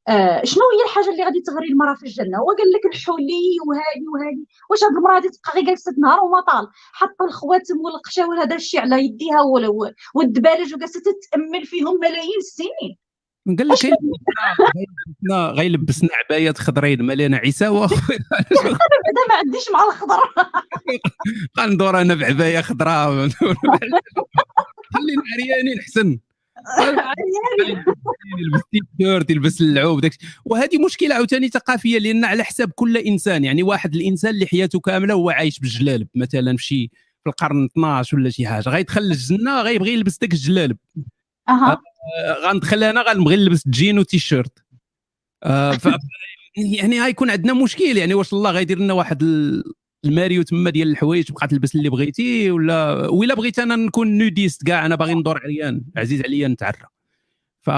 آه شنو هي الحاجة اللي غادي تغري المرأة في الجنة؟ هو قال لك الحلي وهذه وهذه واش هاد المرأة غادي تبقى غير جالسة نهار وما طال؟ حاطه الخواتم والقشاور هذا الشيء على يديها والدبالج وجالسة تتأمل فيهم ملايين السنين. قال لك غيلبسنا عبايات خضرين مليانه عيساوه [LAUGHS] أنا بعدا ما عنديش مع الخضر غندور أنا بعباية خضراء. [LAUGHS] خلينا عريانين احسن يلبس تيشيرت يلبس اللعوب داك وهذه مشكلة عاوتاني ثقافية لأن على حساب كل إنسان يعني واحد الإنسان اللي حياته كاملة هو عايش بالجلالب مثلا في شي في القرن 12 ولا شي حاجة. غيدخل للجنه غيبغي يلبس داك الجلالب أها. غندخل أنا غنبغي نلبس jean و t-shirt. آه ف يعني غيكون عندنا مشكل يعني واش الله غيدير لنا واحد الماريو تما ديال الحوايج تبقى تلبس اللي بغيتي ولا ولا بغيت أنا نكون nudiste كاع أنا باغي ندور عريان عزيز عليا نتعرى. ف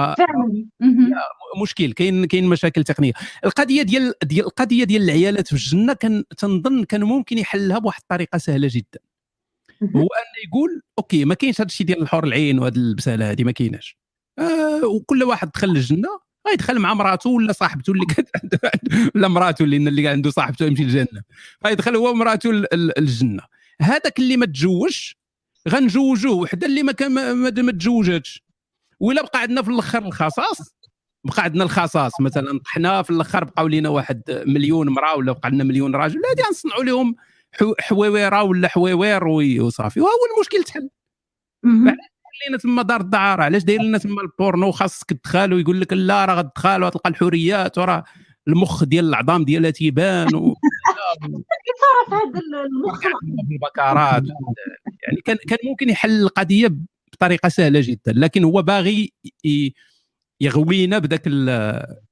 مشكل كاين كاين مشاكل تقنية. القضية ديال ديال القضية ديال العيالات في الجنة كان تنظن كان ممكن يحلها بواحد الطريقة سهلة جدا. هو أن يقول أوكي ما كاينش هذا الشيء ديال الحور العين وهذه البسالة هذه ما كايناش. آه وكل واحد دخل الجنه غيدخل مع مراته ولا صاحبته اللي كانت ولا مراته اللي اللي عنده صاحبته يمشي الجنه غيدخل هو ومراته الجنة. هذاك اللي ما تزوجش غنجوجوه. وحده اللي ما كان ما تزوجاتش ولا بقى عندنا في الأخر الخصاص؟ بقى عندنا الخصاص. مثلا طحنا في الأخر بقاو لينا واحد مليون مرأة ولا بقى عندنا مليون راجل. هذه غنصنعوا لهم حويويرة ولا حويوير وصافي. وهو المشكل تحل. لنا تما دار الدعارة. علاش داير لنا تما البورنو؟ خاصك تدخل ويقول لك لا راه غتدخل وتلقى الحريات وراه المخ ديال العظام ديالها تيبان و... هذا المخ. البكارات. يعني كان كان ممكن يحل القضية بطريقة سهلة جدا لكن هو باغي يغوينا بداك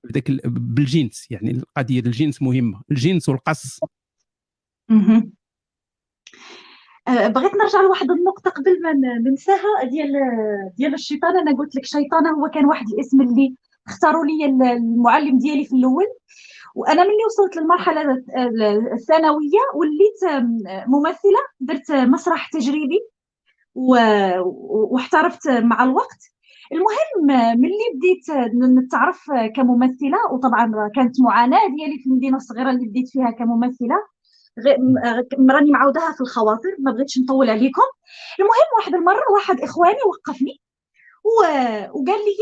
بداك بالجنس. يعني القضية الجنس مهمة. الجنس والقص. بغيت نرجع لواحد النقطة قبل ما ننساها ديال ديال الشيطان. أنا قلت لك شيطانه هو كان واحد الاسم اللي اختاروا لي المعلم ديالي في الأول. وأنا ملي وصلت للمرحلة الثانوية وليت ممثلة درت مسرح تجريبي واحترفت مع الوقت. المهم ملي بديت نتعرف كممثلة وطبعا كانت معاناة ديالي في المدينة الصغيرة اللي بديت فيها كممثلة. راني معودها في الخواطر ما بغيتش نطول عليكم. المهم واحد المرة واحد إخواني وقفني وقال لي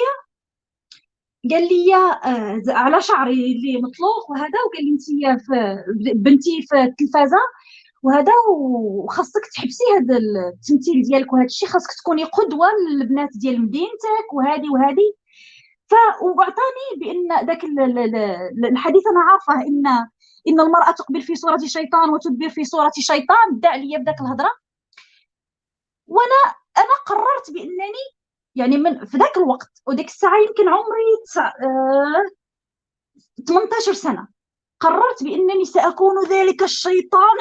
قال لي آه على شعري اللي مطلوق وهذا وقال لي انت بنتي في التلفازة وهذا وخاصك تحبسي هذا التمثيل ديالك وهذا الشيء خاصك تكوني قدوة للبنات ديال مدينتك وهذه وهذه فاعطاني بأن ذاك الحديث أنا عارفة إن إن المرأة تقبل في صورة شيطان وتدبر في صورة شيطان دع لي بداك الهضرة. وأنا أنا قررت بأنني يعني من في ذاك الوقت وديك الساعة يمكن عمري تسع... آه... 18 سنة قررت بأنني سأكون ذلك الشيطان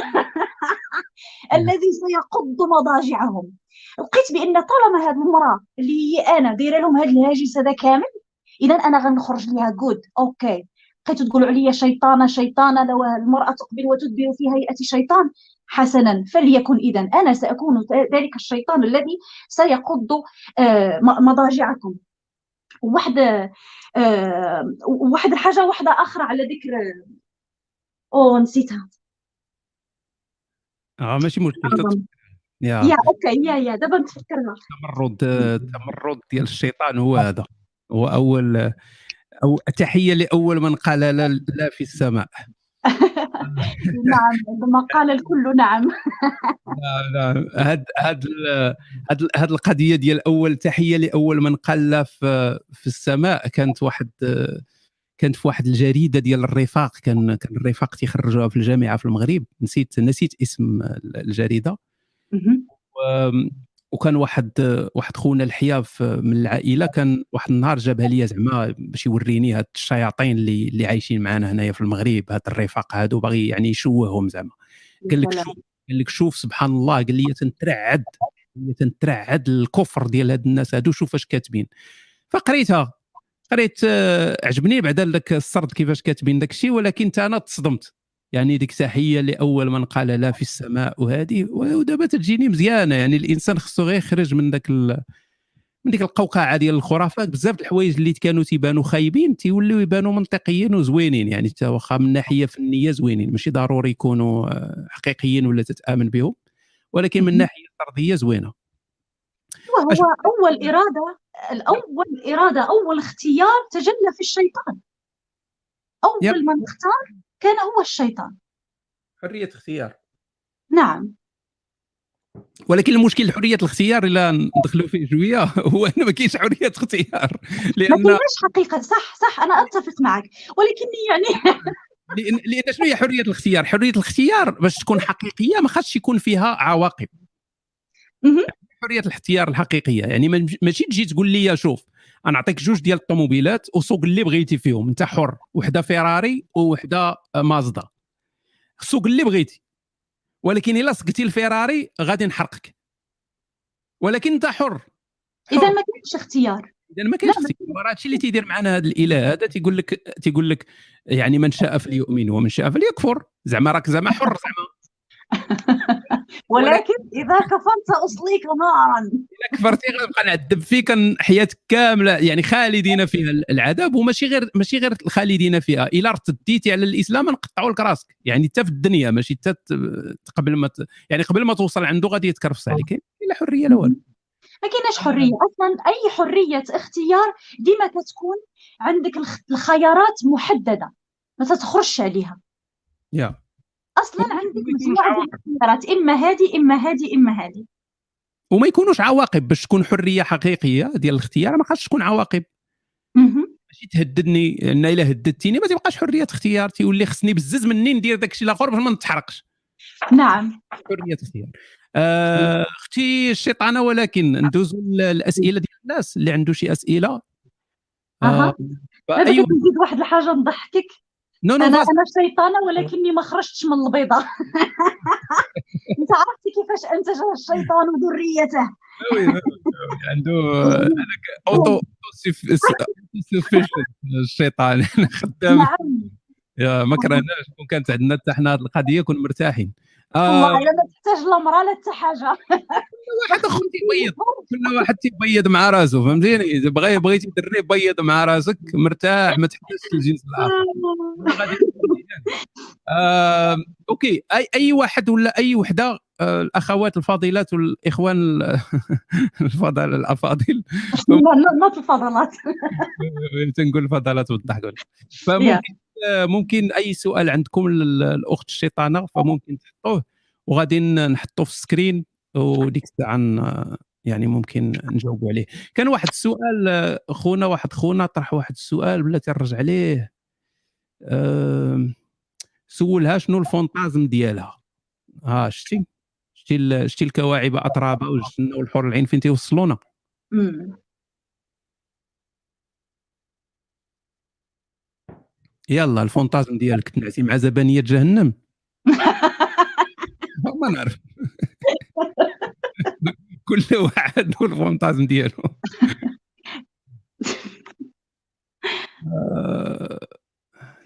[LAUGHS] الذي سيقض مضاجعهم. لقيت بأن طالما هذه المرأة اللي هي أنا دايرة لهم هذا الهاجس هذا كامل اذا أنا غنخرج ليها جود okay بقيتوا تقولوا عليا شيطانة شيطانة لو المرأة تقبل وتدبر في هيئة شيطان حسنا. فليكن اذا أنا سأكون ذلك الشيطان الذي سيقض آه، مضاجعكم. واحد آه، واحد الحاجة واحدة آخرى على ذكر أو نسيتها. آه ماشي مشكل يا. يا أوكي. يا يا. دابا نتفكرها التمرد التمرد ديال الشيطان هو هذا. هو أول أو تحية لأول من قال لا, لا في السماء. [LAUGHS] نعم عندما قال الكل نعم. لا لا هاد هاد هاد, هاد القضية ديال أول تحية لأول من قال لا في, في السماء كانت واحد كانت في واحد الجريدة ديال الرفاق. كان كان الرفاق تيخرجوها في الجامعة في المغرب. نسيت نسيت اسم الجريدة. وكان واحد واحد خونا الحياف من العائلة كان واحد النهار جابها لي زعما باش يوريني هاد الشياطين اللي اللي عايشين معنا هنايا في المغرب هاد الرفاق هادو باغي يعني يشوههم زعما. قال لك شوف قال لك شوف سبحان الله قال لي تنترعد تنترعد الكفر ديال هاد الناس هادو شوف اش كاتبين. فقريتها قريت آه، عجبني بعدا لك السرد كيفاش كاتبين داك الشيء ولكن أنا تصدمت يعني ديك تحية لأول من قال لا في السماء وهذه ودابا تجيني مزيانة. يعني الإنسان خصو غير يخرج من ذاك ال... من ديك القوقعة ديال الخرافات. بزاف الحوايج اللي كانوا تيبانوا خايبين تيوليو يبانوا منطقيين وزوينين. يعني حتى واخا من ناحية فنية زوينين. ماشي ضروري يكونوا آه، حقيقيين ولا تتآمن بهم. ولكن من ناحية طردية زوينة. وهو أول إرادة الأول إرادة أول اختيار تجلى في الشيطان. أول من اختار كان هو الشيطان. حرية اختيار نعم. ولكن المشكل حرية الاختيار الا ندخلوا فيه شوية هو انه ما كاينش حرية اختيار. لأن ما كاينش حقيقة؟ صح صح أنا أتفق معك. ولكني يعني [LAUGHS] لأن لأن شنو هي حرية الاختيار؟ حرية الاختيار باش تكون حقيقية ما خاصش يكون فيها عواقب. حرية الاختيار الحقيقية. يعني ماشي تجي تقول لي شوف أنا نعطيك جوج ديال الطوموبيلات وسوق اللي بغيتي فيهم. أنت حر وحدة فيراري وحده مازدا. سوق اللي بغيتي. ولكن إلا سقتي الفيراري غادي نحرقك. ولكن أنت حر, حر. إذا ما كاينش اختيار. إذا ما كاينش اختيار. هادشي اللي تيدير معنا هذا الإله هذا تيقول لك تيقول لك يعني من شاء فليؤمن ومن شاء فليكفر. زعما راك زعما حر زعما. [LAUGHS] ولكن إذا كفرت أصليك نارا. إذا كفرتي غنبقى نعذب فيك حياتك كاملة يعني خالدين فيها العذاب وماشي غير ماشي غير خالدين فيها. إلا ارتديتي على الإسلام نقطعوا لك راسك يعني حتى في الدنيا ماشي حتى قبل ما يعني قبل ما توصل عنده غادي يتكرفس عليك لا حرية لا والو. ما كايناش حرية؟ أصلا أي حرية اختيار ديما كتكون عندك الخيارات محددة ما تخرجش عليها. يا. أصلا عندك مجموعة الخيارات إما هذه إما هذه إما هذه وما يكونوش عواقب باش تكون حرية حقيقية ديال الاختيار ما خاصش تكون عواقب. ماشي تهددني إن إلا هددتيني ما تبقاش حرية اختيار تيولي خصني بزز مني ندير داك الشيء الآخر باش ما نتحرقش. نعم. حرية اختيار. آه، أختي الشيطانة ولكن ندوزو الاسئله ديال الناس اللي عنده شي أسئلة. آه نزيد واحد الحاجة نضحكك. no no أنا أنا شيطانة ولكني ما خرجتش من البيضة. [LAUGHS] أنت عرفتي كيفاش أنتج الشيطان وذريته. عنده auto الشيطان. [LAUGHS] خدام. نعم. يا ما كرهناش. كون كانت عندنا حتى حنا هذه القضية كون مرتاحين. والله آه. إلا ما تحتاج لا مراه لا حتى حاجة. واحد اخر تيبيض كل واحد تيبيض [LAUGHS] مع راسه فهمتيني؟ إذا بغي بغيتي تدري بيض مع راسك مرتاح ما تحتاجش الجنس الآخر آه، أوكي. اي أي واحد ولا أي وحدة آه، الأخوات الفاضلات والإخوان [LAUGHS] الفضل الأفاضل. [LAUGHS] ما الفضلات تنقول الفضلات والضحك فممكن ممكن أي سؤال عندكم الاخت الشيطانة فممكن تحطوه وغادي نحطوه في ال screen وديك الساعة يعني ممكن نجاوبوا عليه. كان واحد السؤال خونا واحد خونا طرح واحد السؤال بلاتي نرجع عليه سولها شنو ال fantasme ديالها؟ ها شتي؟ شتي شتي الكواعب اترابه والجنة والحور العين فين تيوصلونا؟ يلا ال fantasme ديالك تنعسي مع زبانية جهنم. [LAUGHS] ما نعرف. [LAUGHS] كل واحد وال fantasme ديالو. [LAUGHS] آه،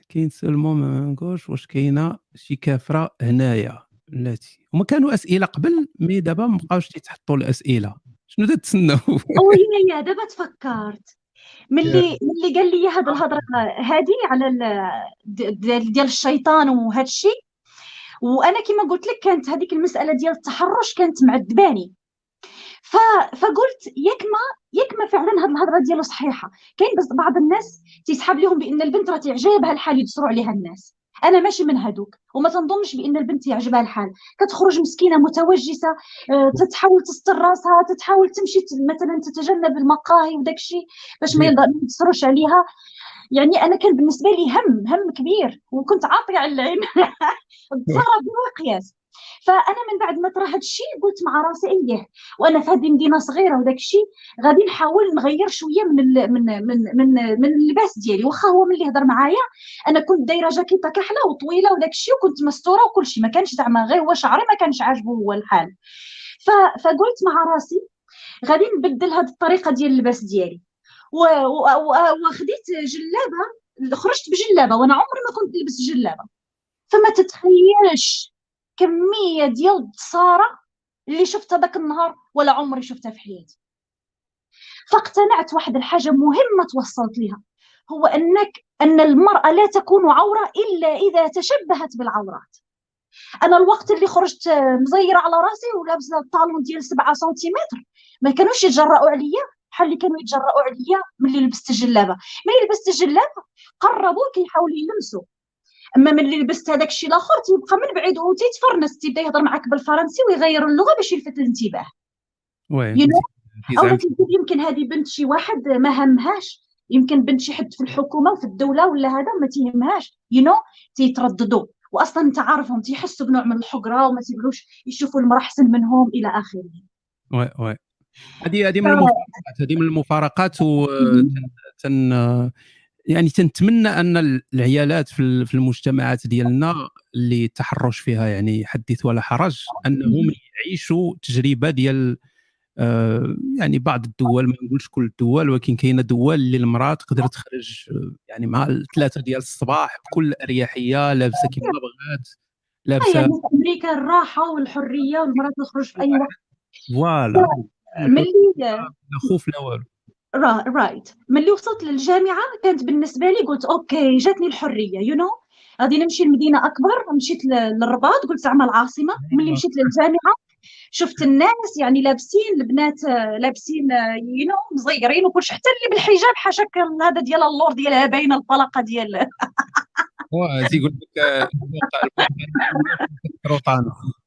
كاين سلمو ما نقولش واش كاينة؟ شي كافرة هنايا بلاتي هما كانوا أسئلة قبل mais دابا ما بقاوش تيتحطوا الأسئلة. شنو تتسناو؟ يا دابا تفكرت. ملي ملي قال لي هذه الهضره هذه على ديال الشيطان وهذا الشيء وأنا كما قلت لك كانت هذيك المسألة ديال التحرش كانت معذباني. ف... فقلت ياك ما ياك ما فعلا هذه الهضرة ديالو صحيحة. كاين بس بعض الناس تيسحب لهم بأن البنت راه تعجبها الحال يدسروا عليها الناس. أنا ماشي من هذوك وما تنظنش بأن البنت يعجبها الحال. كتخرج مسكينة متوجسة آه، تتحاول تستر راسها تتحاول تمشي مثلا تتجنب المقاهي وداك الشيء باش ما يدسروش عليها. يعني أنا كان بالنسبة لي هم هم كبير وكنت عاطية على العين. [LAUGHS] تصرف بلا قياس فأنا من بعد ما طرا هذا الشيء قلت مع راسي إيه وأنا في هذه المدينة صغيره وداك الشيء غادي نحاول نغير شوية من ال من من من من اللباس ديالي. واخا هو ملي هضر معايا أنا كنت دايرة جاكيطه كحلة وطويلة وداك الشيء وكنت مستورة وكل شيء. ما كانش زعما غير هو شعري ما كانش عاجبه هو الحال. فقلت مع راسي غادي نبدل هذه الطريقة ديال اللباس ديالي. وخديت جلابة خرجت بجلابة وأنا عمري ما كنت نلبس جلابة. فما تتخيلش كمية ديال الصاره اللي شفتها ذاك النهار ولا عمري شفتها في حياتي. فاقتنعت واحد الحاجة مهمة توصلت لها هو أنك أن المرأة لا تكون عورة إلا إذا تشبهت بالعورات. أنا الوقت اللي خرجت مزيرة على رأسي ولابسة ال talon ديال 7 سنتيمتر ما كانوش يتجرأوا عليا بحال اللي كانوا يتجرأوا عليا ملي لبست الجلابه ملي لبست الجلابه قربوا كيحاولوا يلمسوا. أما ملي لبست هذاك الشيء الآخر تيبقى من بعيد وتيتفرنس تيبدأ يهضر معاك بالفرنسي ويغير اللغة باش يلفت الانتباه و you know? أو يمكن هذه بنت شي واحد ما همهاش يمكن بنت شي حد في الحكومة وفي الدولة ولا هذا ما تيهمهاش you know? تيترددوا واصلا أنت عارفهم تيحسوا بنوع من الحقرة وما تيقولوش يشوفوا المرأة أحسن منهم إلى آخره وي وي هذه هذه من المفارقات هذه من المفارقات و تن يعني تنتمنى أن العيالات في المجتمعات ديالنا اللي التحرش فيها يعني حدث ولا حرج أنهم يعيشوا تجربة ديال آه، يعني بعض الدول ما نقولش كل الدول ولكن كاينة دول اللي المرأة تقدر تخرج آه، يعني مع الثلاثة ديال الصباح بكل أريحية لابسة كيما بغات لابسة يعني في أمريكا الراحة والحرية والمراه تخرج في أي وقت. voilà. ملي خوف لا والو. رايت ملي وصلت للجامعة كانت بالنسبة لي قلت okay جاتني الحرية you know? غادي نمشي لمدينة أكبر مشيت للرباط قلت زعما العاصمة. ملي مشيت للجامعة شفت الناس يعني لابسين البنات لابسين you know مزيرين وكلشي حتى اللي بالحجاب حاشاك هذا ديال اللور ديالها باينه الطلقة ديال. تيقول لك [LAUGHS] روطانه ف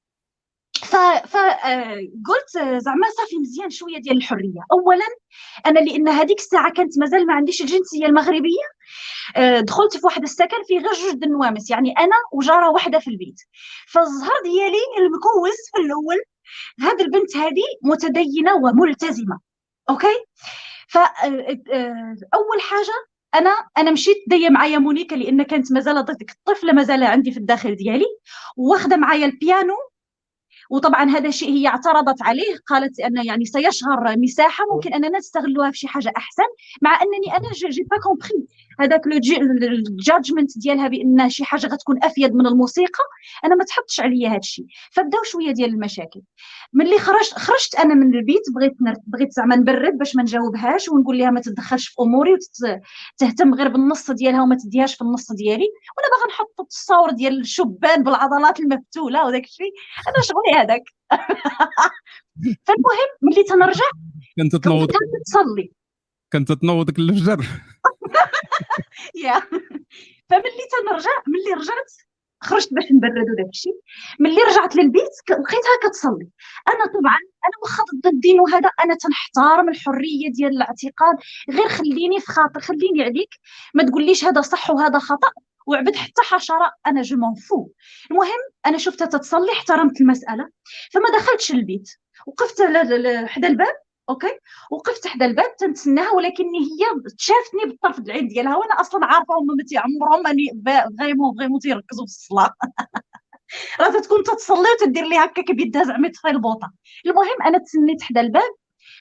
فقلت زعما صافي مزيان شوية ديال الحرية. اولا أنا لأن هذيك الساعة كانت مازال ما عنديش الجنسية المغربية آه، دخلت في واحد السكن فيه غير جوج النوامس يعني أنا وجارة واحدة في البيت. فالزهر ديالي المكوس في الأول هذه البنت هذه متدينة وملتزمة. أوكي؟ فاول آه، حاجة أنا أنا مشيت دايه معايا مونيكا لأن كانت مازال ديك الطفلة مازال عندي في الداخل ديالي. واخدة معايا البيانو وطبعا هذا الشيء هي اعترضت عليه قالت أن يعني سيشهر مساحة ممكن أننا نستغلوها في شي حاجة أحسن مع أنني أنا j'ai pas compris هذاك ال judgement ديالها بأن شي حاجة غتكون أفيد من الموسيقى أنا ما تحطش عليا هذا الشيء. فبداو شوية ديال المشاكل. ملي خرجت خرجت أنا من البيت بغيت بغيت زعما نبرد باش ما نجاوبهاش ونقول لها ما تدخلش في أموري وتهتم غير بالنص ديالها وما تديهاش في النص ديالي. وأنا باغا نحط التصاور ديال الشبان بالعضلات المفتولة وداك الشيء. أنا شغلي هذاك. [LAUGHS] فالمهم ملي تنرجع كنت تنوض تصلي. كنت تنوضك الفجر يا. فملي تنرجع ملي رجعت خرجت باش نبرد وداك الشيء. ملي رجعت للبيت لقيتها كتصلي. أنا طبعا أنا واخا ضد الدين وهذا أنا تنحترم الحرية ديال الاعتقاد. غير خليني في خاطر خليني عليك. ما تقوليش هذا صح وهذا خطأ. وعبد حتى حشرة أنا je m'en fous المهم أنا شفتها تتصلي احترمت المسألة. فما دخلتش البيت وقفت حدا الباب. okay؟ وقفت حدا الباب تنتسناها ولكن هي شافتني بالطرف العين ديالها وأنا أصلا عارفة هما ما تيعمرهم اني vraiment vraiment تيركزوا في الصلاة. [LAUGHS] راه تكون تتصلي وتدير لي هكاك بيدها زعما تخيل البوطة. المهم أنا تسنيت حدا الباب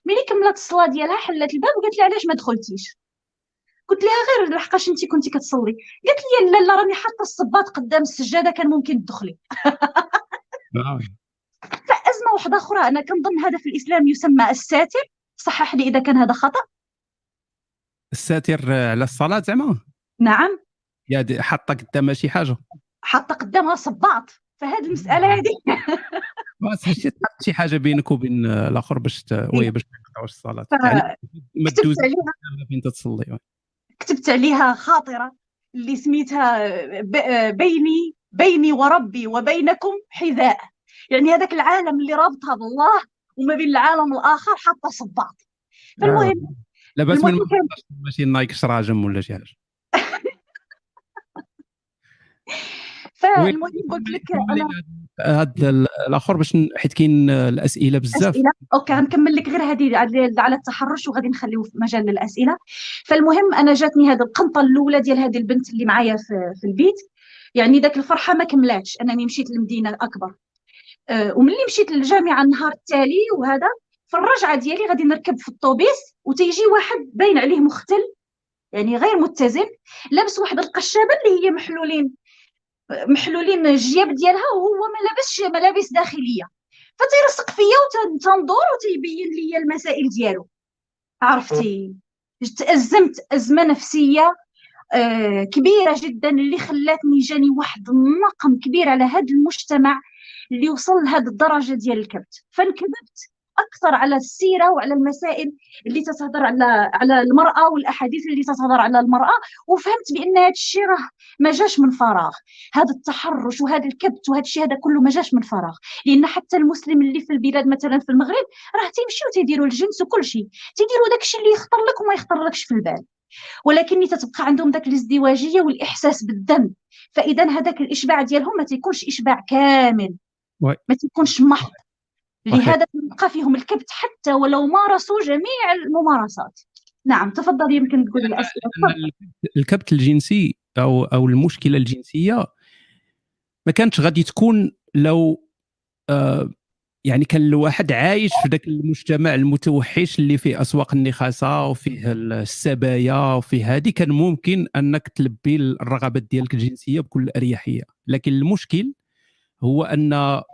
ملي كملت الصلاة ديالها حلت الباب وقالت لي علاش ما دخلتيش؟ قلت لها غير لحقاش انت كنتي كتصلي. قالت لي لا لا راني حاطة الصباط قدام السجادة كان ممكن تدخلي. نعم. [LAUGHS] واحدة أخرى أنا كنظن هذا في الإسلام يسمى الساتر. صحح لي إذا كان هذا خطأ. الساتر على الصلاة زعما؟ نعم. يا حاطه قدامها شي حاجة. حاطه قدامها صباط. فهذه المسألة هذه بس [LAUGHS] تحط شي حاجة بينك وبين الآخر باش وي باش ما يقطعوش الصلاة. يعني ما تدوز فين تصلي كتبت عليها خاطرة اللي سميتها بيني بيني وربي وبينكم حذاء. يعني هذاك العالم اللي رابطها بالله وما بين العالم الآخر حاطه صباط فالمهم آه. لاباس من ماشي نايك شراجم ولا شي حاجة. [LAUGHS] فالمهم قلت لك هذا الآخر باش حيت كاين الأسئلة بزاف. أسئلة. okay غنكمل لك غير هذه على التحرش وغادي نخليو في مجال للاسئله فالمهم أنا جاتني هذه القنطة الأولى ديال هذه البنت اللي معايا في, في البيت. يعني ذاك الفرحة ما كملاتش أنني مشيت لمدينة أكبر. وملي مشيت للجامعة النهار التالي وهذا في الرجعة ديالي غادي نركب في الطوبيس وتيجي واحد باين عليه مختل يعني غير متزن لابس واحد القشابة اللي هي محلولين محلولين الجياب ديالها وهو ما لابسش ملابس داخلية. فتيرسق فيا وتندور وتيبين لي المسائل ديالو. عرفتي؟ تأزمت أزمة نفسية آه كبيرة جدا اللي خلاتني جاني واحد النقم كبير على هذا المجتمع اللي وصل لهذه الدرجة ديال الكبت. فانكبت أكثر على السيرة وعلى المسائل اللي تتهضر على على المرأة والأحاديث اللي تتهضر على المرأة وفهمت بأن هذا الشيء راه ما جاش من فراغ. هذا التحرش وهذا الكبت وهذا الشيء هذا كله ما جاش من فراغ. لأن حتى المسلم اللي في البلاد مثلا في المغرب راه تيمشيو تيديروا الجنس وكل شيء. تيديروا داك الشيء اللي يخطر لك وما يخطر لكش في البال. ولكن تتبقى عندهم ذاك الازدواجية والإحساس بالذنب. فإذا هذاك الإشباع ديالهم ما تيكونش إشباع كامل. ما تيكونش محض. لهذا يبقى فيهم الكبت حتى ولو مارسوا جميع الممارسات. نعم تفضل يمكن تقول الأسئلة. الكبت الجنسي أو أو المشكلة الجنسية ما كانتش غادي تكون لو آه يعني كان الواحد عايش في ذاك المجتمع المتوحش اللي فيه أسواق النخاسة وفيه السبايا وفيه هذه كان ممكن أنك تلبي الرغبات ديالك الجنسية بكل أريحية. لكن المشكل هو أن آه،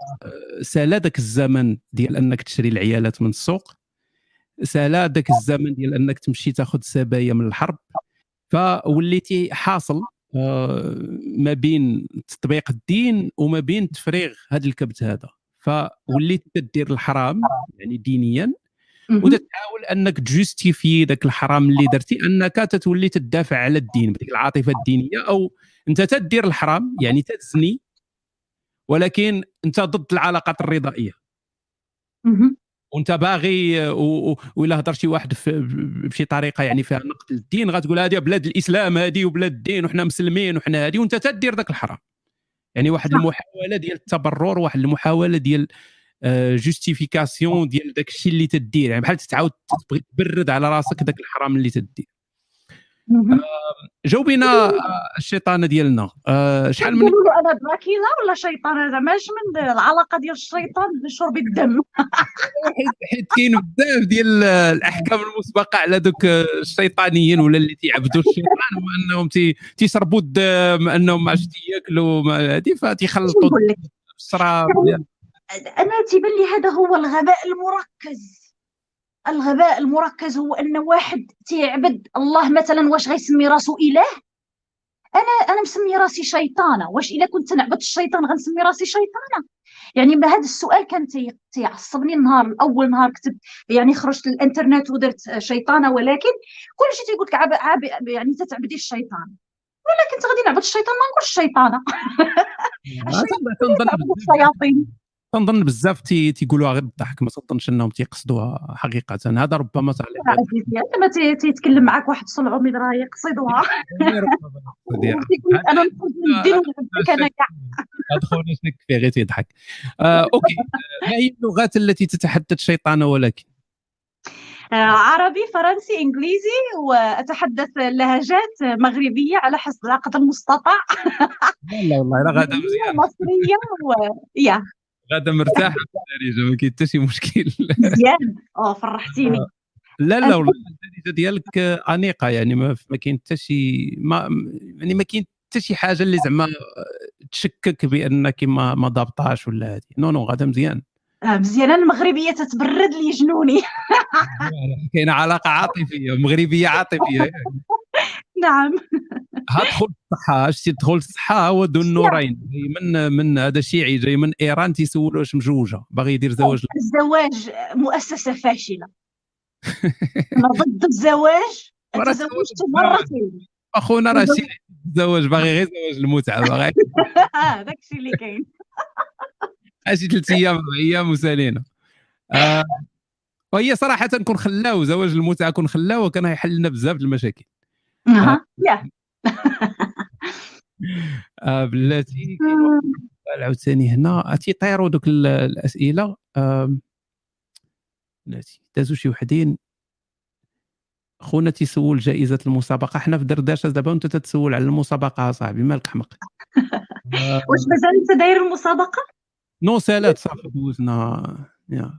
سالا ذاك الزمن ديال أنك تشري العيالات من السوق. سالا ذاك الزمن ديال أنك تمشي تاخذ سبايا من الحرب. فوليتي حاصل آه، ما بين تطبيق الدين وما بين تفريغ هذا الكبت هذا. فوليت تدير الحرام يعني دينيا وتحاول أنك تjustifier ذاك الحرام اللي درتي أنك تتولي تدافع على الدين بديك العاطفة الدينية أو أنت تدير الحرام يعني تزني ولكن أنت ضد العلاقات الرضائية. وأنت باغي ولا هضر شي واحد بشي طريقة يعني فيها نقد الدين غتقول هذه بلاد الإسلام هذه وبلاد الدين وحنا مسلمين وحنا هذه وأنت تدير ذاك الحرام. يعني واحد المحاولة ديال التبرر واحد المحاولة ديال justification آه، ديال داك الشيء اللي تدير. يعني بحال تعاود تبغي تبرد على راسك ذاك الحرام اللي تدير. جاوبينا آه، الشيطانه ديالنا. آه، شحال من أنا دراكيلا ولا شيطان؟ هذا ماش من العلاقة ديال الشيطان بشرب الدم. حيت كاين بزاف ديال الأحكام المسبقة على دوك الشيطانيين ولا اللي تيعبدوا الشيطان وأنهم تيشربوا الدم أنهم ما عرفتش ياكلوا هذه فتيخلطوا الشراب أنا تيبان لي هذا هو الغباء المركز. الغباء المركز هو أن واحد تيعبد الله مثلا واش غيسمي راسو إله؟ أنا أنا مسمي راسي شيطانة. واش إلا كنت نعبد الشيطان غنسمي راسي شيطانة؟ يعني هذا السؤال كان تيعصبني النهار اول نهار كتبت يعني خرجت للإنترنت ودرت شيطانة ولكن كل شيء تيقول لك يعني تتعبدي الشيطان. ولكن كنت غادي نعبد الشيطان ما نقولش الشيطانه [LAUGHS] الشياطين؟ تنظن بزاف تيقولوها غير بالضحك ما تظنش إنهم تيقصدوها حقيقة. هذا ربما تعليق ما تيتكلم معك واحد صلعومي راه يقصدوها. [LAUGHS] أنا ندير أنا كاع. خونا فيه غير تيضحك. آه، أوكي. ما هي اللغات التي تتحدث شيطانة ولكن؟ آه، عربي فرنسي إنجليزي وأتحدث لهجات مغربية على حسب قدر المستطاع. لا والله لا غاده مزيان [LAUGHS] مصرية و يا. غاده مرتاحة في الدارجة ما كاين حتى شي مشكل. مزيان. آه فرحتيني. لا لا والله الدارجة ديالك أنيقة يعني ما, ما كاين حتى شي ما يعني ما كاين حتى شي حاجة اللي زعما تشكك بانك ما ما ضابطاش ولا هذه no no غاده مزيان. آه مزيان. المغربية تتبرد لي جنوني. [LAUGHS] كاينة علاقة عاطفية مغربية عاطفية يعني. نعم. هدخل الصحة اش تدخل الصحة هو ذو النورين جاي من من هذا شيعي جاي من إيران تيسولوا واش مجوجة باغي يدير زواج. الزواج مؤسسة فاشلة. أنا ضد الزواج [LAUGHS] تزوجت مرتين. أخونا راه شيعي الزواج باغي غير زواج المتعة باغي. [LAUGHS] داك الشيء اللي كاين. [LAUGHS] شي ثلاث أيام أيام وسالينا آه وهي صراحة كون خلاو زواج المتعة كون خلاو كان يحل لنا بزاف المشاكل. أها. يا. [LAUGHS] آه، بلاتي سؤال عاوتاني هنا. تيطيروا دوك الأسئلة. بلاتي دازوا شي وحدين. خونا تيسول جائزة المسابقة. حنا في دردشة دابا وأنت تتسول على المسابقة صاحبي مالك حمق. [LAUGHS] واش مازال أنت داير المسابقة؟ نو سالات صافي دوزنا. يا.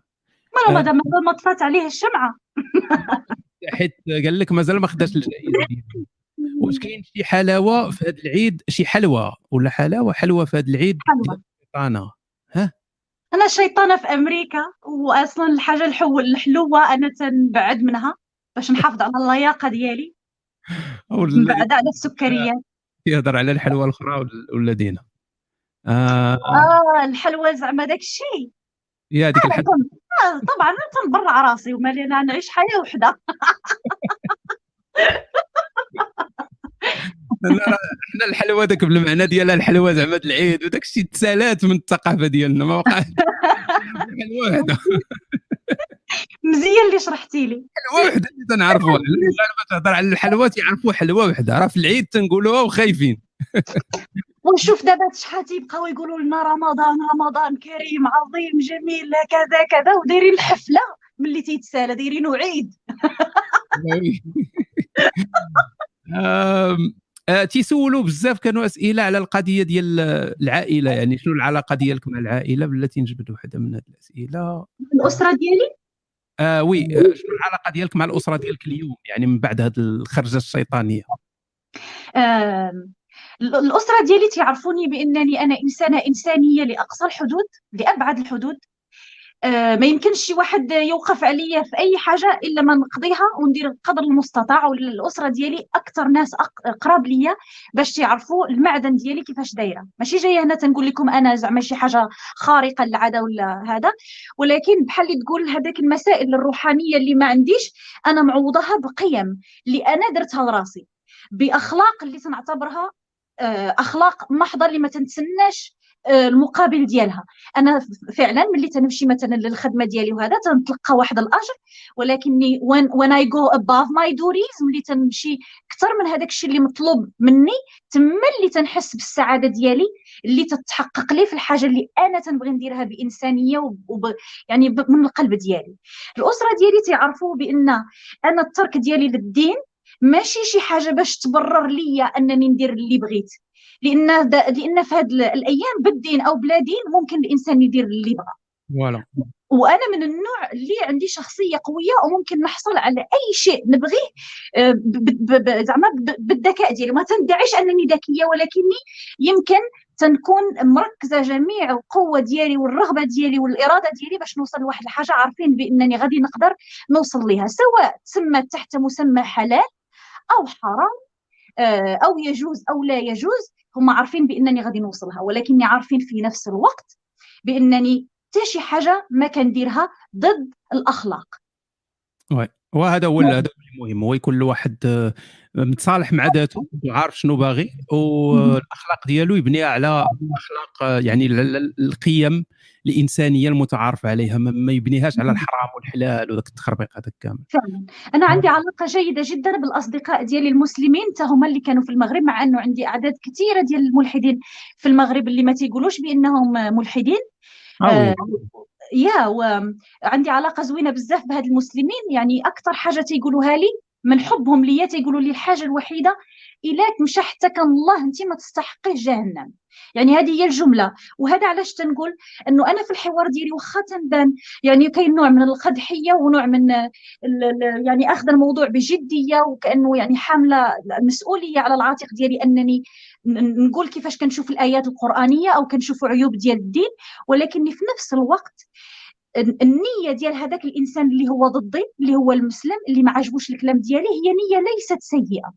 ما هذا مازال ما طفات عليه الشمعة. [LAUGHS] حيت قال لك مازال ما خداش الجائزة ديالو واش كاين شي حلاوة في هذا العيد؟ شي حلوة ولا حلاوة حلوة في هذا العيد؟ شيطانة. ها؟ أنا شيطانة في أمريكا واصلا الحاجة الحلوة أنا تنبعد منها باش نحافظ على اللياقة ديالي. نبعد على السكريات. يهضر على الحلوى الأخرى ولا دينا آه, آه الحلوى زعما داك الشيء يا ديك الحلوى آه طبعا أنا تنبرع راسي ومالي أنا نعيش حياة وحدة. حنا الحلوى داك بالمعنى ديالها الحلوى زعما العيد وداك الشيء تسالات من الثقافة ديالنا ما وقعش وحده مزيان اللي شرحتي لي. حلوى وحدة اللي تنعرفوها [LAUGHS] الغالبه تهضر على الحلوى تيعرفوا حلوى وحدة. راه في العيد تنقولوها وخايفين. [LAUGHS] ونشوف دابا شحال تيبقاو يقولوا لنا رمضان رمضان كريم عظيم جميل كذا كذا ودايرين الحفله ملي تيتسالى دايرين عيد. آه تيسولوا بزاف كانوا أسئلة على القضية ديال العائلة يعني شنو العلاقة ديالك مع العائلة؟ بلاتي نجبد واحدة من هذه الأسئلة؟ الأسرة ديالي؟ آه وي آه شنو العلاقة ديالك مع الأسرة ديالك اليوم؟ يعني من بعد هذه الخرجة الشيطانية. آه الأسرة ديالي تعرفوني بأنني أنا إنسانة إنسانية لأقصى الحدود لأبعد الحدود. ما يمكنش شي واحد يوقف عليا في أي حاجة إلا ما نقضيها وندير قدر المستطاع والاسره ديالي أكثر ناس قراب ليا باش تعرفوا المعدن ديالي كيفاش دايرة. ماشي جاية هنا تنقول لكم أنا زعما شي حاجة خارقة للعادة ولا هذا ولكن بحال اللي تقول هذاك المسائل الروحانية اللي ما عنديش أنا معوضها بقيم اللي أنا درتها لراسي بأخلاق اللي تنعتبرها آه، أخلاق محضة اللي ما تنتسناش آه، المقابل ديالها. أنا فعلا ملي تنمشي مثلا للخدمة ديالي وهذا تنتلقى واحد الأجر ولكني when I go above my duties ملي تنمشي أكثر من هذاك الشيء اللي مطلوب مني تما اللي تنحس بالسعادة ديالي اللي تتحقق لي في الحاجة اللي أنا تنبغي نديرها بإنسانية وب يعني من القلب ديالي. الأسرة ديالي تعرفوا بأن أنا الترك ديالي للدين ماشي شي حاجة باش تبرر ليا أنني ندير اللي بغيت. لأن لأن في هذه الأيام بالدين أو بلا دين ممكن الإنسان يدير اللي بغى. فوالا. وأنا من النوع اللي عندي شخصية قوية وممكن نحصل على أي شيء نبغيه آه، زعما بالذكاء ديالي. ما تندعيش أنني ذكية ولكني يمكن تنكون مركزة جميع القوة ديالي والرغبة ديالي والإرادة ديالي باش نوصل لواحد الحاجة. عارفين بأنني غادي نقدر نوصل لها سواء تسمى تحت مسمى حلال أو حرام آه، أو يجوز أو لا يجوز. هم عارفين بأنني غادي نوصلها ولكني عارفين في نفس الوقت بأنني حتى شي حاجة ما كنديرها ضد الأخلاق. وي. وهذا هو هذا المهم. هو يكون الواحد آه، متصالح مع ذاته وعارف شنو باغي والأخلاق ديالو يبنيها على أخلاق آه، يعني القيم الانسانيه المتعارف عليها ما يبنيهاش على الحرام والحلال وذاك التخربيق هذاك كامل. فعلا. أنا عندي علاقة جيدة جدا بالأصدقاء ديالي المسلمين حتى هما اللي كانوا في المغرب مع إنه عندي أعداد كثيرة ديال الملحدين في المغرب اللي ما تيقولوش بأنهم ملحدين. آه يا وعندي علاقة زوينة بزاف بهاد المسلمين يعني أكثر حاجة تيقولوها لي من حبهم ليا تيقولوا لي الحاجة الوحيدة الاك مشى حتى كان الله انت ما تستحقيش جهنم. يعني هذه هي الجملة. وهذا علاش تنقول؟ إنه أنا في الحوار ديالي واخا تنبان. يعني كاين نوع من القدحية ونوع من يعني أخذ الموضوع بجدية وكأنه يعني حاملة المسؤوليه على العاتق ديالي أنني نقول كيفاش كنشوف الآيات القرآنية أو كنشوف عيوب ديال الدين. ولكني في نفس الوقت النية ديال هذاك الإنسان اللي هو ضدي اللي هو المسلم اللي ما عجبوش الكلام ديالي هي نية ليست سيئة.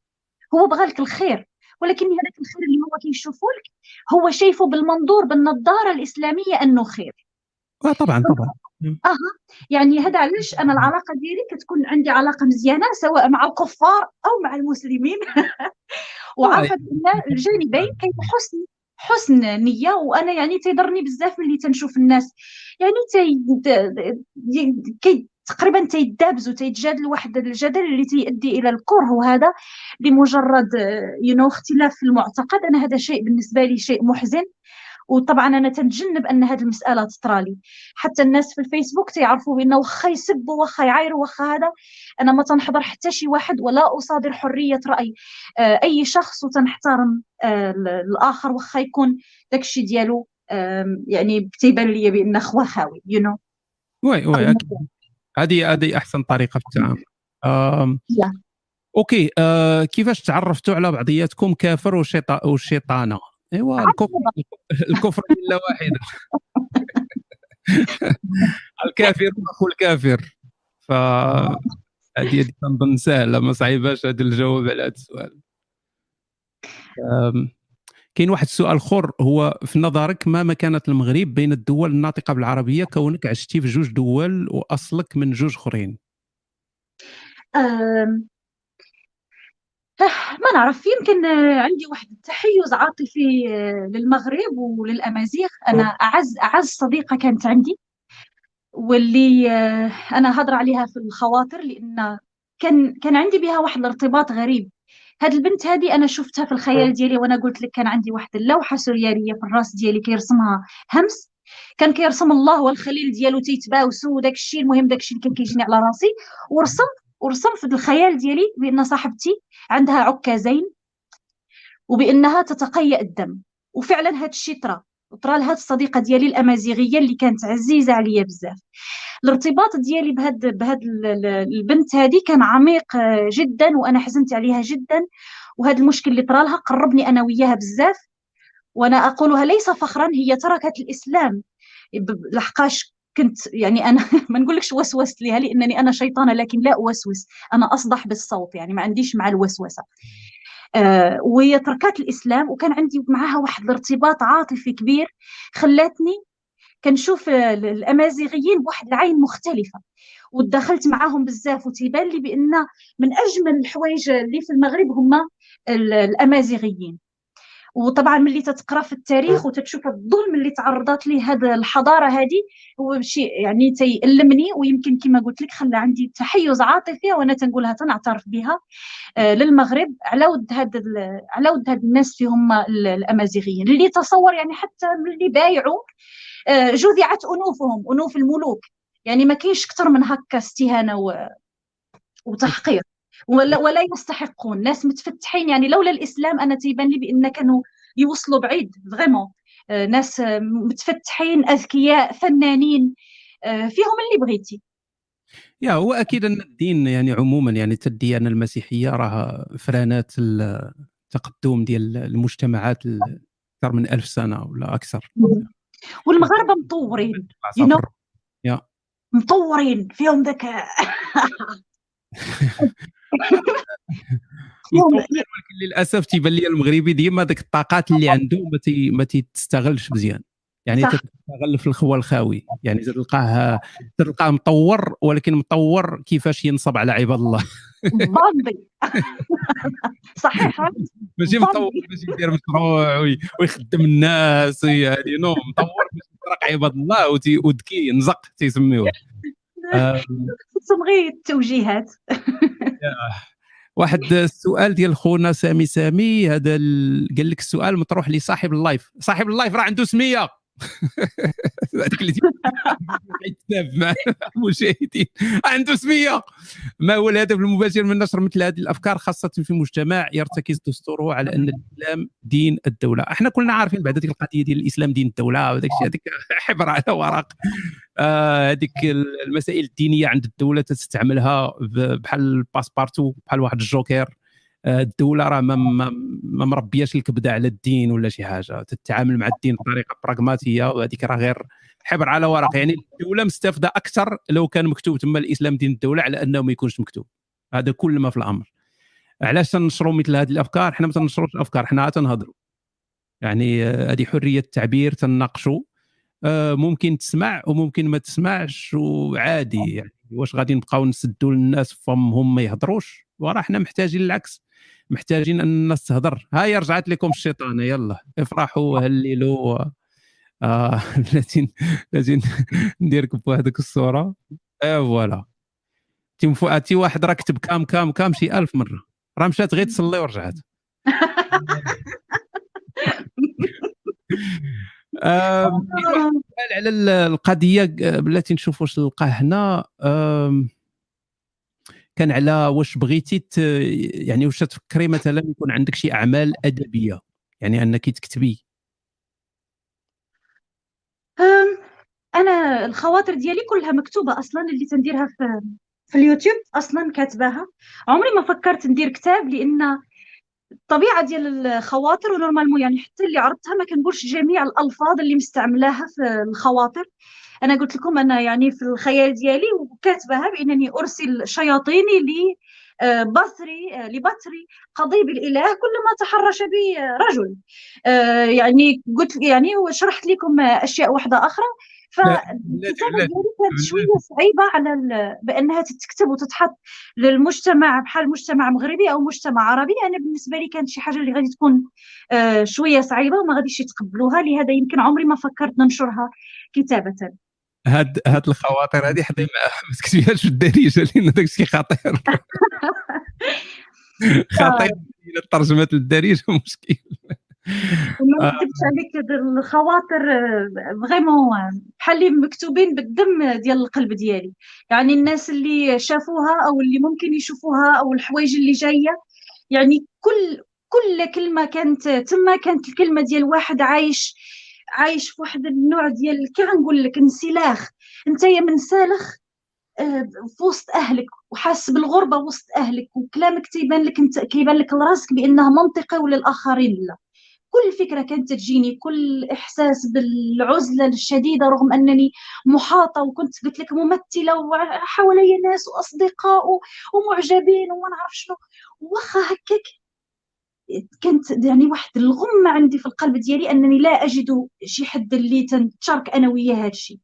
هو بغى لك الخير. ولكن هذاك الخير اللي هو كيشوفه لك هو شايفه بالمنظور بالنظارة الإسلامية أنه خير. آه طبعا طبعا. أها يعني هذا علاش أنا العلاقة ديالي كتكون عندي علاقة مزيانة سواء مع الكفار أو مع المسلمين. [LAUGHS] وعارفه أن الجانبين كاين حسن حسن نية وأنا يعني تيضرني بزاف ملي تنشوف الناس. يعني تي تقريبا تيدابزوا تيتجادلوا واحد الجدل اللي تيؤدي إلى الكره وهذا لمجرد يو you know, اختلاف في المعتقد. أنا هذا شيء بالنسبة لي شيء محزن. وطبعا أنا تنتجنب أن هذه المسألة تطرالي. حتى الناس في الفيسبوك تيعرفوا بأنه واخا يسبوا واخا يعايروا واخا هذا. أنا ما تنحضر حتى شي واحد ولا أصادر حرية رأي آه، أي شخص وتنحترم آه، الآخر واخا يكون داكشي ديالو يعني تيبان لي بأن خوا خاوي you know oui oui أكيد. هذه هذه أحسن طريقة في التعامل. OK. آه كيفاش تعرفتوا على بعضياتكم كافر وشيطانة؟ إيوا الكفر [LAUGHS] الكفر مله واحدة. [LAUGHS] الكافر أخو الكافر. ف هذه تنظن سهلة ما صعيباش هذا الجواب على هذا السؤال. كاين واحد السؤال اخر هو في نظرك ما مكانة المغرب بين الدول الناطقة بالعربية؟ كونك عشتي في جوج دول وأصلك من جوج أخرين. ما نعرف. يمكن عندي واحد التحيز عاطفي للمغرب وللأمازيغ. أنا أعز أعز صديقة كانت عندي واللي أنا هضر عليها في الخواطر لأن كان كان عندي بها واحد الارتباط غريب. هاد البنت هذه أنا شفتها في الخيال ديالي وأنا قلت لك كان عندي واحد اللوحة سريالية في الراس ديالي كيرسمها همس. كان كيرسم الله والخليل ديالو تيتباوسوا وداك الشيء المهم داك الشيء اللي كان كيجيني على راسي. ورسمت ورسمت في الخيال ديالي بأن صاحبتي عندها عكازين وبأنها تتقيأ الدم. وفعلا هذا الشيء طرا. طرا لهاد الصديقة ديالي الأمازيغية اللي كانت عزيزة عليا بزاف. الارتباط ديالي بهاد بهاد البنت هذه كان عميق جدا وأنا حزنت عليها جدا. وهذا المشكل اللي طرا لها قربني أنا وياها بزاف. وأنا أقولها ليس فخرا هي تركت الإسلام. لحقاش كنت يعني أنا [LAUGHS] ما نقولكش وسوست لها لأنني أنا شيطانة لكن لا أوسوس. أنا أصدح بالصوت يعني ما عنديش مع الوسوسة. آه وهي تركت الإسلام وكان عندي معها واحد الارتباط عاطفي كبير خلاتني كنشوف الأمازيغيين بواحد العين مختلفة. ودخلت معاهم بزاف وتيبان لي بأن من أجمل الحوايج اللي في المغرب هما الأمازيغيين. وطبعا ملي تتقرأ في التاريخ وتتشوف الظلم اللي تعرضت ليه هذه الحضارة هذه هو شيء يعني تيألمني. ويمكن كما قلت لك خلى عندي تحيز عاطفي وأنا تنقولها تنعترف بها آه للمغرب. على ود هاد على ود هاد الناس اللي هما الأمازيغيين. اللي تصور يعني حتى ملي بايعوا آه جذعت أنوفهم أنوف الملوك. يعني ما كاينش أكثر من هكا استهانة وتحقير. ولا ولا يستحقون. ناس متفتحين. يعني لولا الإسلام أنا تيبان لي بأن كانوا يوصلوا بعيد فريمون. آه، ناس متفتحين أذكياء فنانين. آه، فيهم اللي بغيتي. يا هو أكيد أن الدين يعني عموما يعني الديانه المسيحية راه فرانات التقدم ديال المجتمعات أكثر من ألف سنة ولا أكثر. والمغاربة مطورين. you know? يا. مطورين فيهم ذكاء. [LAUGHS] [LAUGHS] ولكن للأسف تيبان لي المغربي ديما ديك الطاقات اللي عنده ما تي ما تيستغلش مزيان. يعني تستغل في الخوى الخاوي يعني تلقاه تلقاه مطور ولكن مطور كيفاش ينصب على عباد الله. [LAUGHS] باندي [LAUGHS] صحيح. ماشي مطور باش يدير مشروع ويخدم الناس يعني نو مطور باش يسرق عباد الله وذكي نزق تيسميوه. خصهم غير التوجيهات. [LAUGHS] واحد السؤال ديال خونا سامي سامي هذا قال لك السؤال مطروح لصاحب ال live. صاحب ال live راه عنده سمية. [LAUGHS] هذيك اللي مع المشاهدين [LAUGHS] عنده سمية. ما هو الهدف المباشر من نشر مثل هذه الأفكار خاصة في مجتمع يرتكز دستوره على أن الإسلام دين الدولة. إحنا كلنا عارفين بعد هذيك القضية ديال الإسلام دين الدولة وهذاك الشيء هذيك [LAUGHS] حبر على ورق. آه، هذيك المسائل الدينية عند الدولة تستعملها بحال ال passe-partout بحال واحد الجوكر. الدولة راه ما, ما مربياش الكبده على الدين ولا شي حاجة. تتعامل مع الدين بطريقة براغماتية وهذيك راه غير حبر على ورق. يعني الدولة مستفده أكثر لو كان مكتوب تما الإسلام دين الدولة على أنه ما يكونش مكتوب. هذا كل ما في الأمر. علاش تنشروا مثل هذه الأفكار؟ حنا ما تنشروش الأفكار حنا تنهضروا. يعني آه، هذه حرية التعبير تناقشوا آه، ممكن تسمع وممكن ما تسمعش وعادي يعني. واش غادي نبقاو نسدوا للناس فمهم ما يهضروش؟ وراه حنا محتاجين العكس محتاجين أن الناس تهضر. هاي رجعت لكم الشيطانة يلا. افرحوا هللوا [LAUGHS] آه لازم لازم نديركم بهذيك الصورة. اي فوالا. تيم فؤاتي واحد راه كتب كام كام كام شي ألف مرة. راه مشات غير تصلي ورجعت. [LAUGHS] [LAUGHS] على القضية بلاتي نشوف واش نلقاه هنا. كان على واش بغيتي يعني واش تفكري مثلا يكون عندك شي أعمال أدبية؟ يعني أنك تكتبي. أنا الخواطر ديالي كلها مكتوبة أصلا اللي تنديرها في في اليوتيوب أصلا كاتباها. عمري ما فكرت ندير كتاب لأن الطبيعه ديال الخواطر ونورمالمون يعني حتى اللي عرضتها ما كنقولش جميع الألفاظ اللي مستعملاها في الخواطر. أنا قلت لكم أنا يعني في الخيال ديالي وكاتباها بأنني أرسل شياطيني ل آه، بصري آه، لبصري قضيب الاله كلما تحرش بي رجل. آه، يعني قلت يعني وشرحت لكم أشياء واحدة أخرى. فالكتابه ديالي كانت شوية صعيبة على بأنها تتكتب وتتحط للمجتمع بحال مجتمع مغربي أو مجتمع عربي. أنا بالنسبة لي كانت شي حاجة اللي غادي تكون شوية صعيبة وما غاديش يتقبلوها. لهذا يمكن عمري ما فكرت ننشرها كتابة. هاد هاد الخواطر هذه حضي معاها ما تكتبيهاش في الدارجة لأن داك الشيء خطير [LAUGHS] خطير الترجمه للدارجة مشكل. ما كتبتش عليك الخواطر فريمون بحال مكتوبين بالدم ديال القلب ديالي. يعني الناس اللي شافوها أو اللي ممكن يشوفوها أو الحوايج اللي جاية يعني كل كل كلمة كانت تما كانت الكلمة ديال واحد عايش عايش في واحد النوع ديال كي غنقول لك انسلاخ. انت يا منسالخ آه، في وسط أهلك وحاس بالغربة وسط أهلك وكلامك تيبان لك انت كيبان لك لراسك بانه منطقي وللآخرين لا. كل فكرة كانت تجيني كل إحساس بالعزلة الشديدة رغم أنني محاطة وكنت قلت لك ممثلة وحوالي ناس وأصدقاء ومعجبين وما نعرف شنو. واخا هكاك كانت يعني واحد الغمة عندي في القلب ديالي أنني لا أجد شي حد اللي تنتشارك أنا وياه هذا الشيء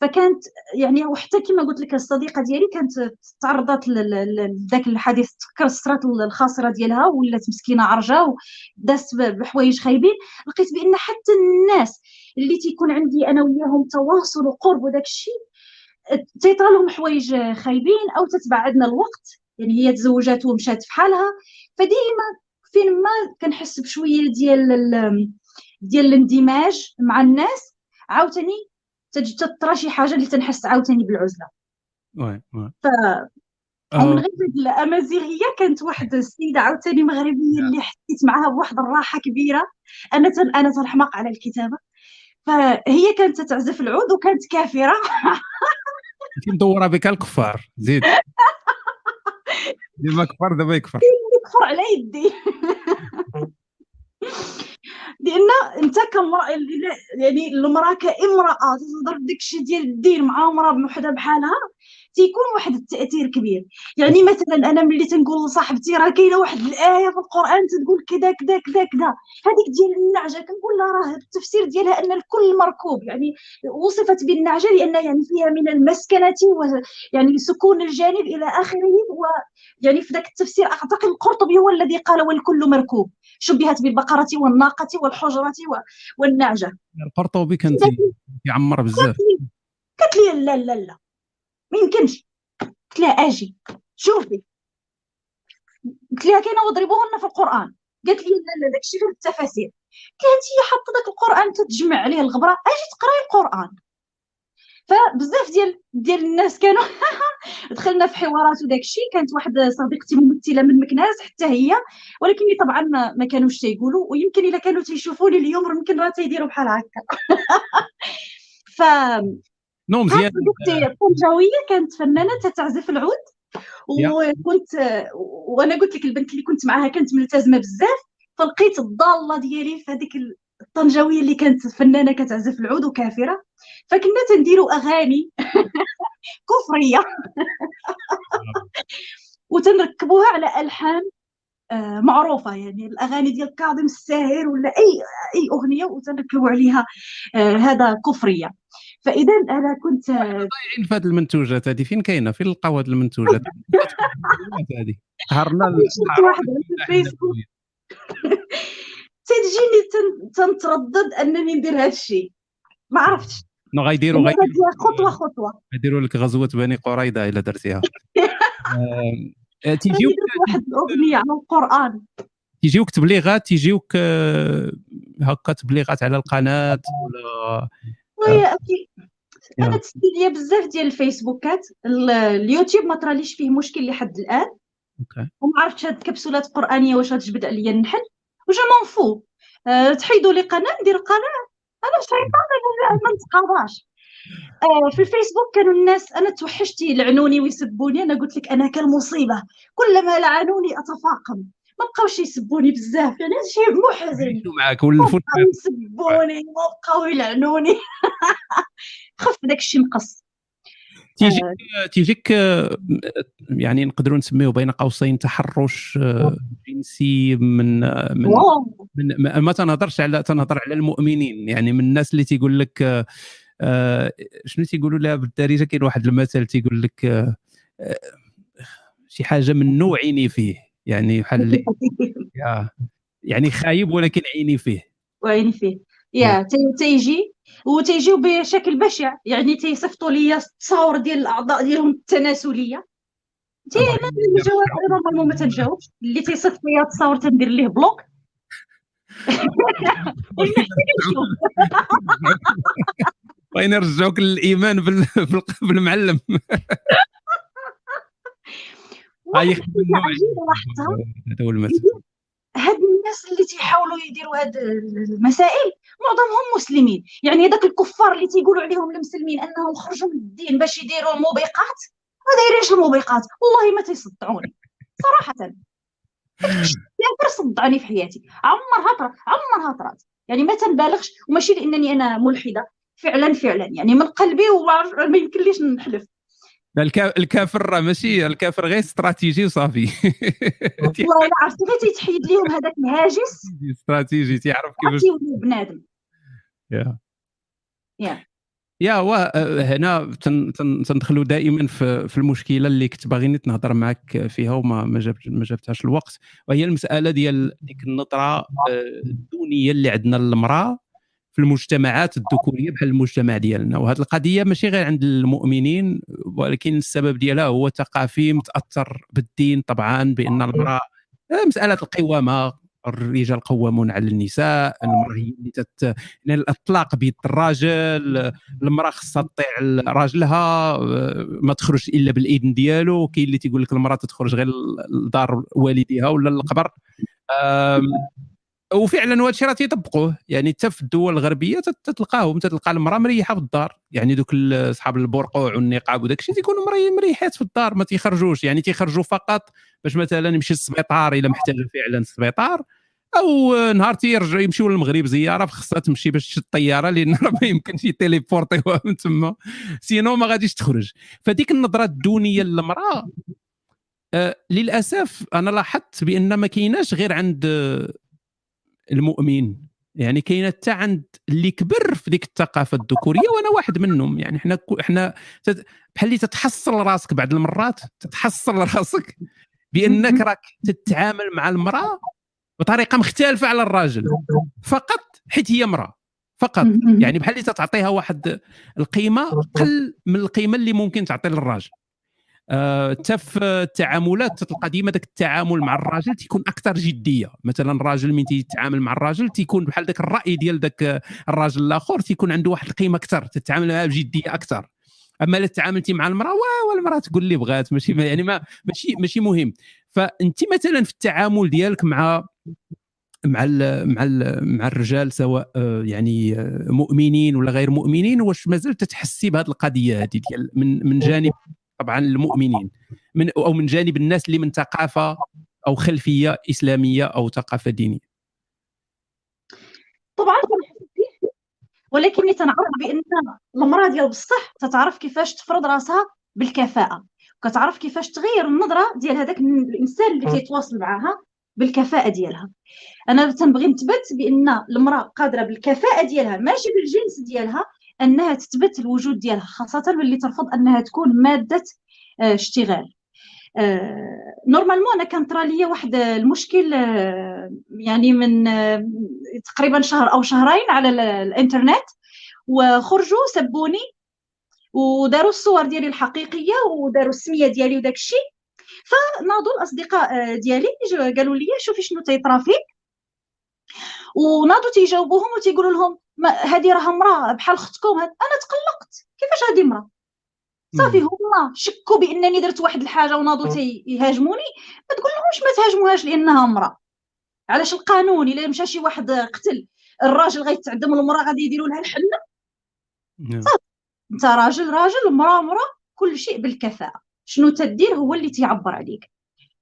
فكانت يعني وحتى كما قلت لك الصديقة ديالي كانت تعرضت لذاك الحديث كسرت الخاصرة ديالها ولات مسكينة عرجة ودازت بحوايج خايبين. لقيت بأن حتى الناس اللي تيكون عندي أنا وياهم تواصل وقرب وداك الشيء تيطرى لهم حوايج خايبين أو تتبعدنا الوقت. يعني هي تزوجات ومشات في حالها. فديما فين ما كنحس بشوية ديال ديال الاندماج مع الناس عاوتاني تجي تطرى شي حاجة اللي تنحس عاوتاني بالعزلة. وي وي. ف ومن غير الأمازيغية كانت واحد السيدة عاوتاني مغربية اللي حسيت معها بواحد الراحة كبيرة. أنا تن أنا تنحماق على الكتابة. فهي كانت تعزف العود وكانت كافرة. مدورة بك الكفار. زيد. [LAUGHS] ديما كفر دابا يكفر. يكفر على يدي. [LAUGHS] لأن انت كمراه يعني المراه كامراه تهضر بداك الشيء ديال الدين مع امراه وحده بحالها تيكون واحد التأثير كبير. يعني مثلا أنا ملي تنقول لصاحبتي راه كاينة واحد الآية في القرآن تقول كذا كذا كذا كذا. هذيك ديال النعجة كنقول لها راه التفسير ديالها أن الكل مركوب. يعني وصفت بالنعجة لأن يعني فيها من المسكنة يعني سكون الجانب إلى آخره ويعني في ذاك التفسير أعتقد القرطبي هو الذي قال والكل مركوب. شبهت بالبقرة والناقة والحجرة والنعجة. القرطبي كان يعمر بزاف. قالت لي لا لا لا. ما يمكنش. قلت لها أجي. شوفي. قلت لها كاينة واضربوهن في القرآن. قالت لي لا لا داكشي غير التفاسير. كانت هي حاطه داك القرآن تتجمع عليه الغبرة. أجي تقرأي القرآن. فبزاف ديال ديال الناس كانوا [LAUGHS] دخلنا في حوارات وداك الشيء. كانت واحد صديقتي ممثلة من مكناس حتى هي. ولكن طبعا ما, كانوش تيقولوا. ويمكن إلا كانوا تيشوفوني اليوم يمكن راه تيديروا بحال هكا. [LAUGHS] ف نو مزيان. طنجاوية كانت فنانة تتعزف العود. وكنت وأنا قلت لك البنت اللي كنت معاها كانت ملتزمة بزاف. فلقيت الضالة ديالي في هذيك الطنجاويه اللي كانت فنانة كتعزف العود وكافرة. فكنا تنديروا أغاني [LAUGHS] كفرية. [LAUGHS] وتنركبوها على ألحان آه، معروفة. يعني الأغاني ديال كاظم الساهر ولا أي أي أغنية وتنركبوا عليها آه، هذا كفرية. فإذا أنا كنت ضايعين في هذه المنتوجات هذه. فين كاينة؟ فين نلقاو هذه [LAUGHS] المنتوجات هذه. ظهرنا واحد في الفيسبوك. تجيني تنتردد أنني ندير هذا الشيء ما عرفتش. نو غيديروا غيديروا خطوة خطوة. غيديروا لك غزوة بني قريظة إلا درتيها. [LAUGHS] آه، تيجيوك واحد الأغنية على القرآن. تيجيوك تبليغات تيجيوك آه، هكا تبليغات على القناة ولا أكيد أنا تسدي ليا بزاف ديال الفيسبوكات. اليوتيوب ما طراليش فيه مشكل لحد الآن. OK. وما عرفتش هاد الكبسولات القرآنية واش غتجبد عليا النحل. و je m'en fous أه تحيدوا لي قناة ندير قناة. أنا شيطان ما نتقاضاش. أه في الفيسبوك كانوا الناس أنا توحشت يلعنوني ويسبوني. أنا قلت لك أنا كالمصيبة. كلما لعنوني أتفاقم. ما بقاوش يسبوني بزاف. يعني هذا شيء محزن. معاك يسبوني ما بقاو يلعنوني. [LAUGHS] خف داك الشيء مقص. تيجيك آه. تيجيك يعني نقدروا نسميه بين قوسين تحرش آه، جنسي من من, من ما تنهضرش على تنهضر على المؤمنين. يعني من الناس اللي تيقول لك آه، شنو تيقولوا لها بالدارجة؟ كاين واحد المثل تيقول لك شي حاجة من نوع عيني فيه. يعني بحال اللي [LAUGHS] يعني خايب ولكن عيني فيه. وعيني فيه. يا تيجي وتيجيو بشكل بشع. يعني تيصيفطوا لي التصاور ديال الأعضاء ديالهم التناسلية. تي أنا الجواب normalement ما تنجاوبش. اللي تيصيفط لي التصاور تندير ليه block. [LAUGHS] بغينا نرجعوك للإيمان بالمعلم هاي هذا هو المثل هاد الناس اللي تيحاولوا يديروا هاد المسائل معظمهم مسلمين. يعني هذاك الكفار اللي تيقولوا عليهم المسلمين أنهم خرجوا من الدين باش يديروا الموبقات ما دايرينش الموبقات؟ والله ما تيصدعوني. صراحة. غير صدعني في حياتي. عمرها طرات عمرها طرات يعني ما تنبالغش وماشي لأنني أنا ملحدة. فعلا فعلا. يعني من قلبي وما يمكنليش نحلف. الكافر ماشي الكافر غير استراتيجي وصافي [LAUGHS] والله عرفتي غير تيتحيد لهم هذاك الهاجس؟ استراتيجي تيعرف كيفاش بنادم. يا. يا. يا هو هنا تندخلوا دائما في, المشكلة اللي كنت باغي نهضر معك فيها وما ما ما جبتهاش الوقت. وهي المسألة ديال ديك النظرة الدونية اللي عندنا للمرأة. في المجتمعات الذكورية بحال المجتمع ديالنا. وهذه القضية ماشي غير عند المؤمنين ولكن السبب ديالها هو ثقافي متأثر بالدين طبعا بأن المرأة مسألة القوامة. الرجال قوامون على النساء المرأة هي اللي تت... يعني الإطلاق بيد الراجل المرأة خصها تطيع راجلها ما تخرج إلا بالاذن ديالو. كاين اللي تيقول لك المرأة تخرج غير لدار والديها ولا للقبر. وفعلا هذا الشيء راه تيطبقوه. يعني حتى في الدول الغربية تتلقاهم تتلقى المرأة مريحة في الدار. يعني دوك اصحاب البرقوع والنقاب وداك الشيء تيكونوا مريحات في الدار ما تيخرجوش. يعني تيخرجوا فقط باش مثلا يمشي للسبيطار إلا محتاج فعلا السبيطار أو نهار تيرجع يمشيو للمغرب زيارة خصها تمشي باش تشد الطيارة لأن راه ما يمكنش يتيليبورتيوها من تما. سينو ما غاديش تخرج. فديك النظرة الدونية للمرأة آه للأسف أنا لاحظت بأن ما كايناش غير عند المؤمن. يعني كاينة حتى عند اللي كبر في ديك الثقافة الذكورية وأنا واحد منهم. يعني إحنا إحنا بحال اللي تتحصل راسك بعض المرات تتحصل راسك بأنك راك تتعامل مع المرأة بطريقة مختلفة على الراجل. فقط حيت هي امرأة. فقط. يعني بحال اللي تعطيها واحد القيمة أقل من القيمة اللي ممكن تعطي للراجل. حتى آه في التعاملات تلقى ديما ذاك التعامل مع الراجل تيكون أكثر جدية. مثلا الراجل من تيتعامل مع الراجل تيكون بحال ذاك الرأي ديال ذاك الراجل الآخر تيكون عنده واحد القيمة أكثر تتعامل معاه بجدية أكثر. أما إلا تعاملتي مع المرأة والمراه تقول لي بغات ماشي يعني ما ماشي ماشي مهم. فانت مثلا في التعامل ديالك مع مع ال مع ال مع الرجال سواء آه، يعني آه، مؤمنين ولا غير مؤمنين واش مازال تتحسي بهذه القضية هذه ديال من من جانب طبعا المؤمنين من أو من جانب الناس اللي من ثقافة أو خلفية إسلامية أو ثقافة دينية. طبعا ولكني تنعرف بأن المرأة ديال بصح تتعرف كيفاش تفرض رأسها بالكفاءة وكتعرف كيفاش تغير النظرة ديال هذاك الإنسان اللي كيتواصل معاها بالكفاءة ديالها. أنا تنبغي نثبت بأن المرأة قادرة بالكفاءة ديالها ماشي بالجنس ديالها أنها تثبت الوجود ديالها خاصة واللي ترفض أنها تكون مادة آه، اشتغال. normalement آه، أنا كان طرا ليا واحد المشكل آه، يعني من تقريبا شهر أو شهرين على الإنترنت وخرجوا سبوني وداروا الصور ديالي الحقيقية وداروا السمية ديالي وداك الشيء. فناضوا الأصدقاء ديالي قالوا لي شوفي شنو تيطرا فيك وناضوا تيجاوبوهم وتيقولوا لهم هذه راه امراه بحال اختكم أنا تقلقت. كيفاش هذه امراه؟ صافي هما شكوا بأنني درت واحد الحاجة وناضوا تيهاجموني. ما تقول لهمش ما تهاجموهاش لأنها امرأة. علاش القانون إلا مشى شي واحد قتل الراجل غيتعدم المراه غادي يديروا لها الحنه نعم. صافي. أنت راجل راجل ومراه مراه كل شيء بالكفاءة. شنو تدير هو اللي تيعبر عليك.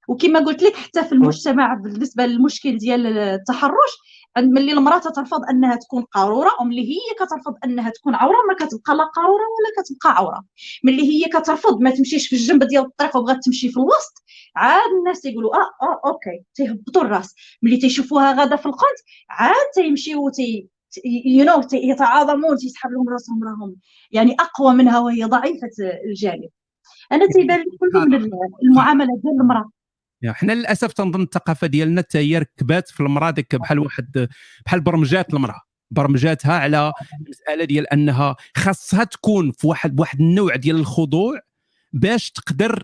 وكما قلت لك حتى في المجتمع بالنسبة للمشكل ديال التحرش ملي المرأة ترفض أنها تكون قارورة وملي هي كترفض أنها تكون عورة ما كتبقى لا قارورة ولا كتبقى عورة. ملي هي كترفض ما تمشيش في الجنب ديال الطريق وبغات تمشي في الوسط عاد الناس يقولوا آه آه OK تيهبطوا الرأس. ملي تيشوفوها غادة في القنت عاد تيمشيو تي you know يتعاظمون تيسحب لهم رأسهم راهم. يعني أقوى منها وهي ضعيفة الجانب. أنا تيبان لي كلهم المعاملة ديال المرأة. حنا للأسف تنظن الثقافة ديالنا حتى هي ركبات في المرأة ديك بحال واحد بحال برمجات المرأة. برمجاتها على المساله ديال أنها خاصها تكون في واحد بواحد النوع ديال الخضوع باش تقدر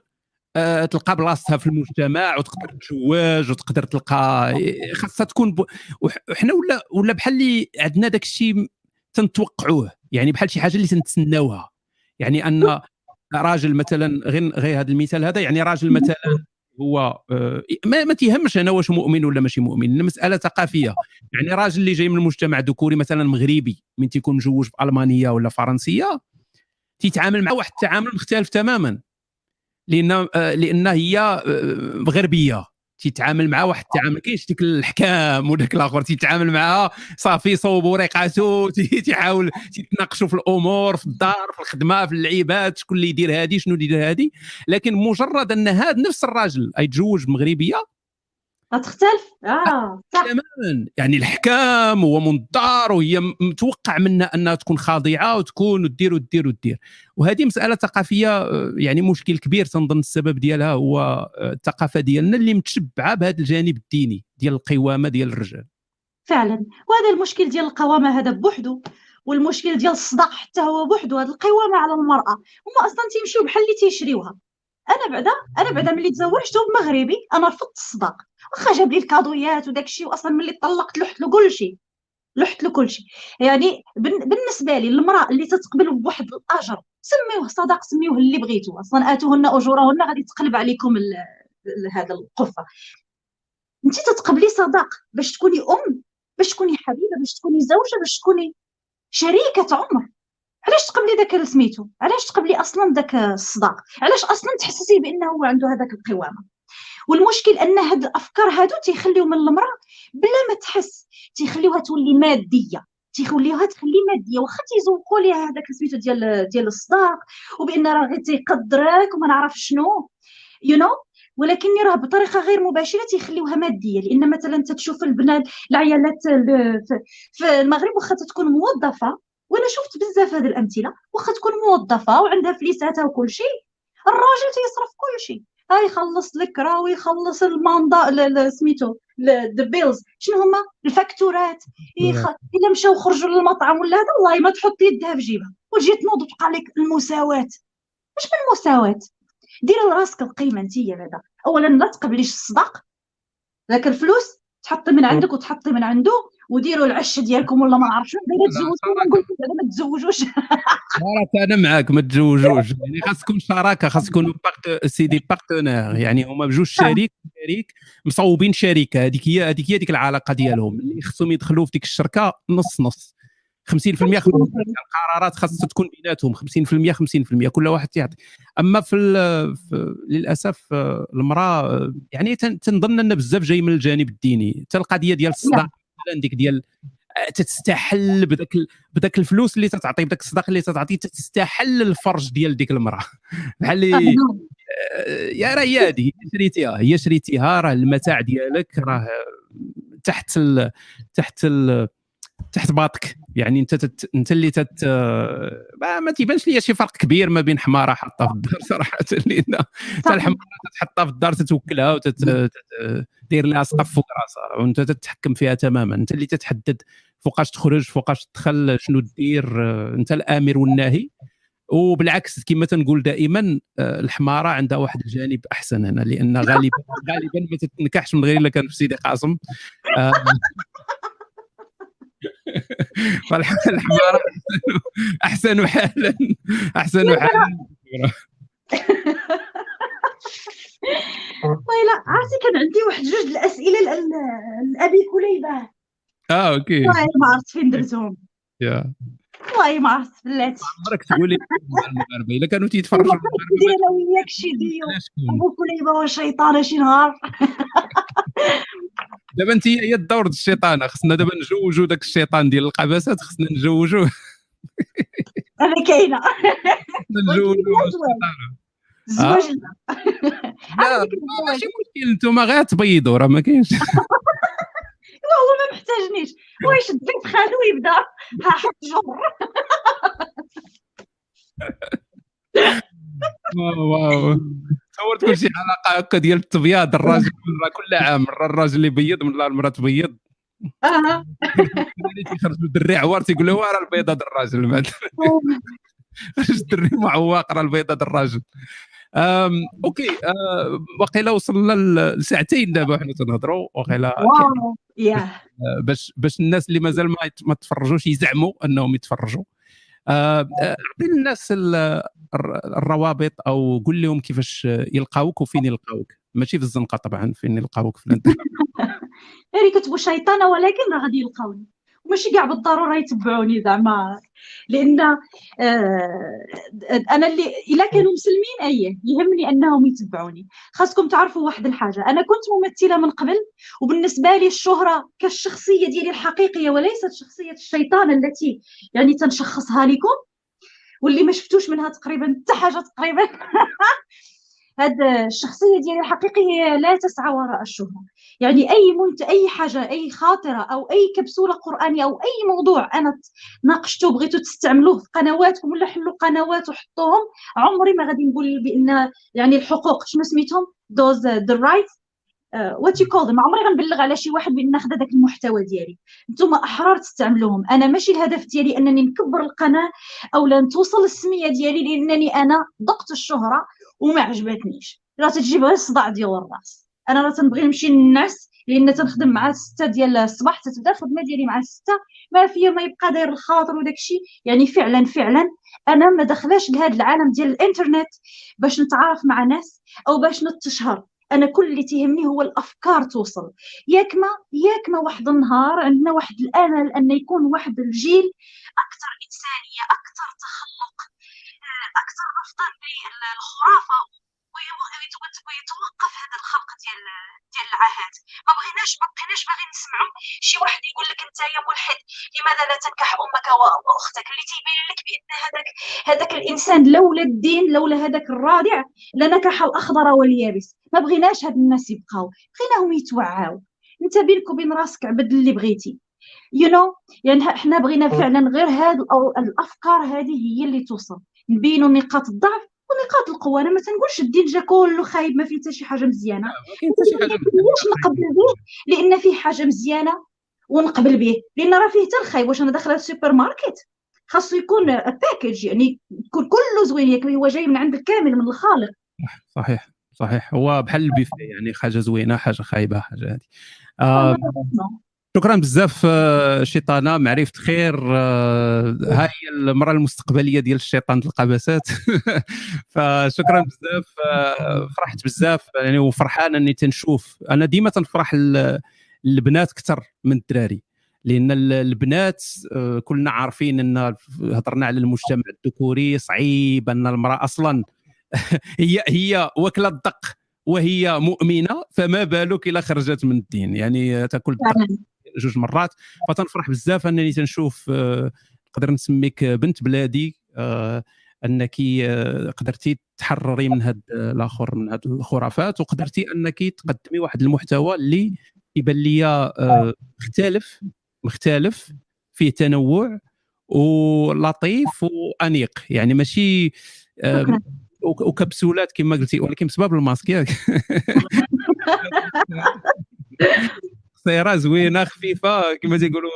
آه، تلقى بلاصتها في المجتمع وتقدر تزواج وتقدر تلقى خاصها تكون ب... وحنا ولا ولا بحال اللي عندنا داك الشيء تنتوقعوه يعني بحال شي حاجة اللي تنتسناوها. يعني أن راجل مثلا غير غير هذا المثال هذا يعني راجل مثلا هو آه، ما, ما تيهمش أنا واش مؤمن ولا ماشي مؤمن المساله ثقافية. يعني راجل اللي جاي من المجتمع ذكوري مثلا مغربي من تيكون مجوج في المانيا ولا فرنسية تيتعامل مع واحد التعامل مختلف تماما لأن آه، لأن هي آه، غربية. تيتعامل مع واحد التعامل كاينش ديك الحكام وداك الآخر تيتعامل معها صافي صوب وريقاتو [LAUGHS] تيحاول تيتناقشوا في الأمور في الدار في الخدمة في اللعيبات شكون اللي يدير هادي شنو اللي يدير هادي لكن مجرد أن هذا نفس الراجل يتزوج مغربية تختلف. آه صح. تماما. يعني الحكام هو من الدار وهي متوقع منها أنها تكون خاضعة وتكون ودير ودير ودير وهذه مسألة ثقافية آه، يعني مشكل كبير تنظن السبب ديالها هو آه، الثقافة ديالنا اللي متشبعة بهذا الجانب الديني ديال القوامة ديال الرجال. فعلا. وهذا المشكل ديال القوامة هذا بوحده والمشكل ديال الصداع حتى هو بوحده هذه القوامة على المرأة. هما أصلا تيمشيو بحال اللي تيشريوها. أنا بعدا أنا بعدا ملي تزوجت بمغربي أنا رفضت الصداق واخا جاب لي الكادويات وداك الشيء واصلا ملي طلقت لحت له كل شيء لحت له كل شيء. يعني بالنسبة لي المرأة اللي تتقبل بواحد الأجر سميوه صداق سميوه اللي بغيتو أصلا آتوهن أجورهن غادي تقلب عليكم هذا القفة. انت تتقبلي صداق باش تكوني أم باش تكوني حبيبة باش تكوني زوجة باش تكوني شريكة عمر. علاش تقبلي داك سميتو؟ علاش تقبلي أصلا داك الصداق؟ علاش أصلا تحسسي بأنه هو عنده هذاك القوامة؟ والمشكل أن هاد الأفكار هادو تيخليو من المرأة بلا ما تحس تيخليوها تولي مادية تيخليوها تخلي مادية واخا تيزوقوا ليها هذاك سميتو ديال ديال الصداق وبأن راه غير تيقدرك وما نعرف شنو you know? ولكن راه بطريقة غير مباشرة تيخليوها مادية لأن مثلا تتشوف البنات العيالات في المغرب واخا تكون موظفة وأنا شفت بزاف هذه الأمثلة واخا تكون موظفة وعندها فليساتها وكل شيء الراجل تيصرف كل شيء ها يخلص لك راه ويخلص الماندا سميتو the bills شنو هما؟ الفاكتورات. يخ... إلا مشاو خرجوا للمطعم ولا هذا والله ما تحط يدها في جيبها. وتجي تنوض وتبقى لك المساواه واش من المساواه دير لراسك القيمة أنت بعدا اولا لا تقبليش الصداق ذاك الفلوس تحطي من عندك وتحطي من عنده. وديروا العش ديالكم ولا ما دابا نقول لكم ما تزوجوش. صراحة أنا معاك ما تزوجوش. يعني خاصكم شراكة خاص يكونوا c'est des partenaires يعني هما بجوج شريك شريك مصوبين شركه هذيك هي هذيك هي ديك العلاقة ديالهم. اللي خصهم يدخلوا في ديك الشركة نص نص. 50% 50% القرارات خاصها تكون بيناتهم. 50% 50% كل واحد يعطي أما في, في للأسف المرأة يعني تنظن أن بزاف جاي من الجانب الديني. حتى القضية ديال الصداع ديك ديال آه، تستحل بداك بداك الفلوس اللي تتعطي بداك الصداق اللي تتعطي تستحل الفرج ديال ديك المرأة. [LAUGHS] بحال اللي آه، يا راه هي هذه هي شريتيها هي شريتيها راه المتاع ديالك راه تحت ال تحت ال تحت باطك. يعني انت تت... انت اللي تت ما, ما تيبانش ليا شي فرق كبير ما بين حمارة حاطه في الدار [LAUGHS] صراحة. لأن حتى الحمارة تحطها في الدار تتوكلها وتدير لها سقف فوق راسها وانت تتحكم فيها تماما. انت اللي تتحدد فوقاش تخرج فوقاش تدخل شنو دير انت الآمر والناهي. وبالعكس كما تنقول دائما الحمارة عندها واحد الجانب أحسن هنا لأن غالبا [LAUGHS] غالبا ما تتنكحش من غير إلا كان في سيدي قاسم. [LAUGHS] فالحمار أحسن حالا أحسن حالا [LAUGHS] والله عرفتي كان عندي واحد جوج الأسئلة لابي كليبة. آه okay. والله ما عرفت فين درتهم. يا. والله ما عرفت بلاتي. عمرك تقولي [LAUGHS] المغاربه إلا كانوا تيتفرجوا ندير أنا وياك شي ديو. أبو كليبة وشيطانه شي نهار. [LAUGHS] دابا انت هي الدور ديال الشيطان خصنا دابا نجوجوا داك الشيطان ديال القباسات خصنا نجوجوه [LAUGHS] أنا كاينة. نجوجوا الزواج لا ماشي مشكل أنتم غير تبيضوا راه ما كاينش. هو ما محتاجنيش. واش الضيف خالو يبدا؟ ها حط جر واو واو. تصورت كل شي علاقة هكا ديال التبياض الراجل كل عام مره الراجل اللي يبيض من المرأة تبيض. أها. تيخرجوا الدري عوار تيقول له راه البيضة د الراجل. [LAUGHS] الدري معوق راه البيضة د الراجل. أوكي أه وقيلا وصلنا لساعتين دابا حنا تنهضروا وقيلا [LAUGHS] باش باش الناس اللي مازال ما, ما تفرجوش يزعموا أنهم يتفرجوا. أعطي الناس الروابط أو قول لهم كيفاش يلقاوك وفين يلقاوك. ماشي في الزنقة طبعا فين يلقاوك في الإنترنت. [LAUGHS] غير كتبوا شيطانه ولكن راه غادي يلقاوني. وماشي كاع بالضرورة يتبعوني زعما لأن آه أنا اللي إلا كانوا مسلمين إيه يهمني أنهم يتبعوني. خاصكم تعرفوا واحد الحاجة أنا كنت ممثلة من قبل وبالنسبة لي الشهرة كالشخصية ديالي الحقيقية وليست شخصية الشيطان التي يعني تنشخصها لكم واللي ما شفتوش منها تقريبا حتى حاجة تقريبا. [LAUGHS] هاد الشخصية ديالي الحقيقية لا تسعى وراء الشهرة. يعني أي منت أي حاجة أي خاطرة أو أي كبسولة قرآنية أو أي موضوع أنا ناقشته بغيتو تستعملوه في قنواتكم ولا حلوا قنوات وحطوهم عمري ما غادي نقول بأن يعني الحقوق شنو سميتهم؟ those the right what you call ما عمري غنبلغ على شي واحد بأن ناخذ هذاك المحتوى ديالي. نتوما أحرار تستعملوهم. أنا ماشي الهدف ديالي أنني نكبر القناة أو لا توصل السمية ديالي لأنني أنا ضقت الشهرة وما عجبتنيش. راه تجيب غير الصداع ديال الراس. أنا راه تنبغي نمشي للناس لأن تنخدم مع 6 ديال الصباح تتبدأ الخدمة ديالي مع 6 ما فيا ما يبقى داير الخاطر وداك الشيء يعني فعلا فعلا أنا ما دخلاش لهذا العالم ديال الإنترنت باش نتعارف مع ناس أو باش نتشهر. أنا كل اللي تيهمني هو الأفكار توصل. ياك ما ياك ما واحد النهار عندنا واحد الامل ان يكون واحد الجيل أكثر إنسانية أكثر تخلق أكثر رفضا للخرافة ويتوقف هذا الخلق ديال ديال العاهات ما بغيناش ما بقيناش باغيين نسمعوا شي واحد يقول لك أنت يا ملحد لماذا لا تنكح أمك وأختك؟ اللي تيبين لك بأن هذاك هذاك الإنسان لولا الدين لولا هذاك الرادع لنكح الأخضر واليابس. ما بغيناش هاد الناس يبقاو بغيناهم يتوعاو. انت بينك وبين راسك عبد اللي بغيتي. you know يعني حنا بغينا فعلا غير هاد الأفكار هذه هي اللي توصل. نبينوا نقاط الضعف ونقاط القوة. أنا ما تنقولش الدين جا كله خايب ما فيه حتى شي حاجة مزيانة. ما نقبل به لأن فيه حاجة مزيانة ونقبل به. لأن راه فيه حتى الخايب. واش أنا داخلة السوبر ماركت خاصو يكون package يعني يكون كله زوين هو جاي من عند الكامل من الخالق. صحيح. صحيح. هو بحال البيفي يعني حاجة زوينة حاجة خايبة حاجة هذه آه شكرا بزاف آه، شيطانة. معرفه خير آه، هاي المرأة المستقبلية ديال الشيطان القبسات [LAUGHS] فشكرا بزاف آه، فرحت بزاف. يعني وفرحان إني تنشوف. أنا ديما تنفرح البنات أكثر من الدراري. لأن البنات كلنا عارفين إن هضرنا على المجتمع الذكوري صعيب أن المرأة أصلا هي هي واكله الدق وهي مؤمنة فما بالك إلا خرجت من الدين. يعني تأكل الدق جوج مرات. فتنفرح بزاف أنني تنشوف آه، نقدر نسميك بنت بلادي آه، أنك آه، قدرتي تحرري من هاد الآخر من هاد الخرافات وقدرتي أنك تقدمي واحد المحتوى اللي يبان لي مختلف مختلف فيه تنوع ولطيف وأنيق. يعني ماشي وكبسولات كما قلتي ولكن بسبب الماسك ياك. [LAUGHS] قصيره زوينة خفيفة كما تيقولوا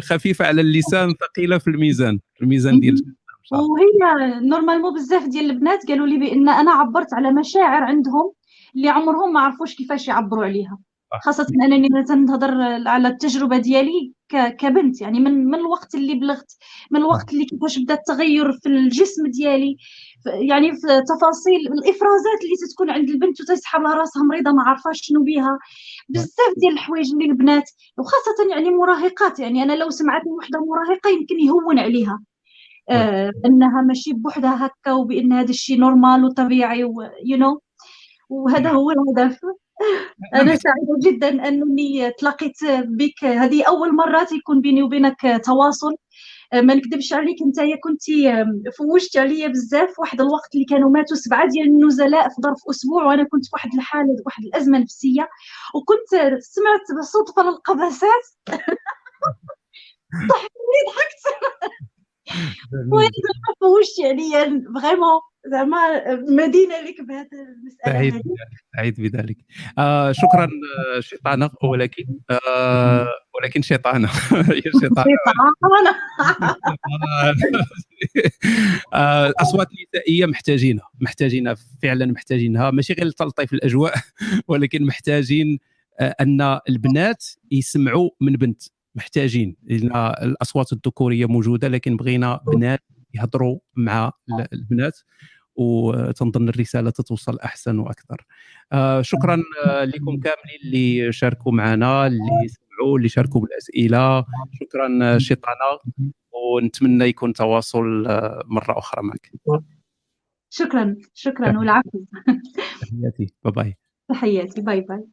خفيفة على اللسان ثقيلة في الميزان الميزان ديال وهي normalement بزاف ديال البنات قالوا لي بأن أنا عبرت على مشاعر عندهم اللي عمرهم ما عرفوش كيفاش يعبروا عليها. خاصة أنني تنهضر على التجربة ديالي كبنت يعني من من الوقت اللي بلغت من الوقت اللي كيفاش بدأ التغير في الجسم ديالي يعني في تفاصيل الإفرازات اللي تتكون عند البنت وتسحب لها راسها مريضة ما عارفاش شنو بيها. بزاف ديال الحوايج اللي البنات وخاصة يعني مراهقات يعني أنا لو سمعت من وحدة مراهقة يمكن يهون عليها. آه إنها ماشي بوحدها هكا وبأن هذا الشيء normal وطبيعي you know. وهذا هو الهدف. [LAUGHS] أنا سعيدة جدا أنني تلاقيت بك. هذه أول مرة يكون بيني وبينك تواصل. ما نكذبش عليك انت كنتي فوجت عليا بزاف واحد الوقت اللي كانوا ماتوا سبعة ديال النزلاء في ظرف أسبوع وأنا كنت في واحد الحالة واحد الأزمة نفسية وكنت سمعت بالصدفه للقبسات [LAUGHS] ضحكت. وأنا فوجتي عليا فريمون زعما مدينة لك بهذه المسألة. سعيد سعيد بذلك. آه شكرا شيطانة ولكن آه ولكن شيطانه هي شيطانه آه أصوات نسائية محتاجينها. محتاجينها فعلا محتاجينها. ماشي غير لتلطيف الأجواء ولكن محتاجين آه أن البنات يسمعوا من بنت. محتاجين. لأن الأصوات الذكورية موجودة لكن بغينا بنات يهضروا مع البنات وتنظن الرسالة تتوصل أحسن وأكثر. آه شكرا لكم كاملين اللي شاركوا معنا اللي سمعوا اللي شاركوا بالأسئلة. شكرا شيطانة. ونتمنى يكون تواصل مرة أخرى معك. شكرا شكرا والعفو. تحياتي. باي باي. تحياتي. باي باي.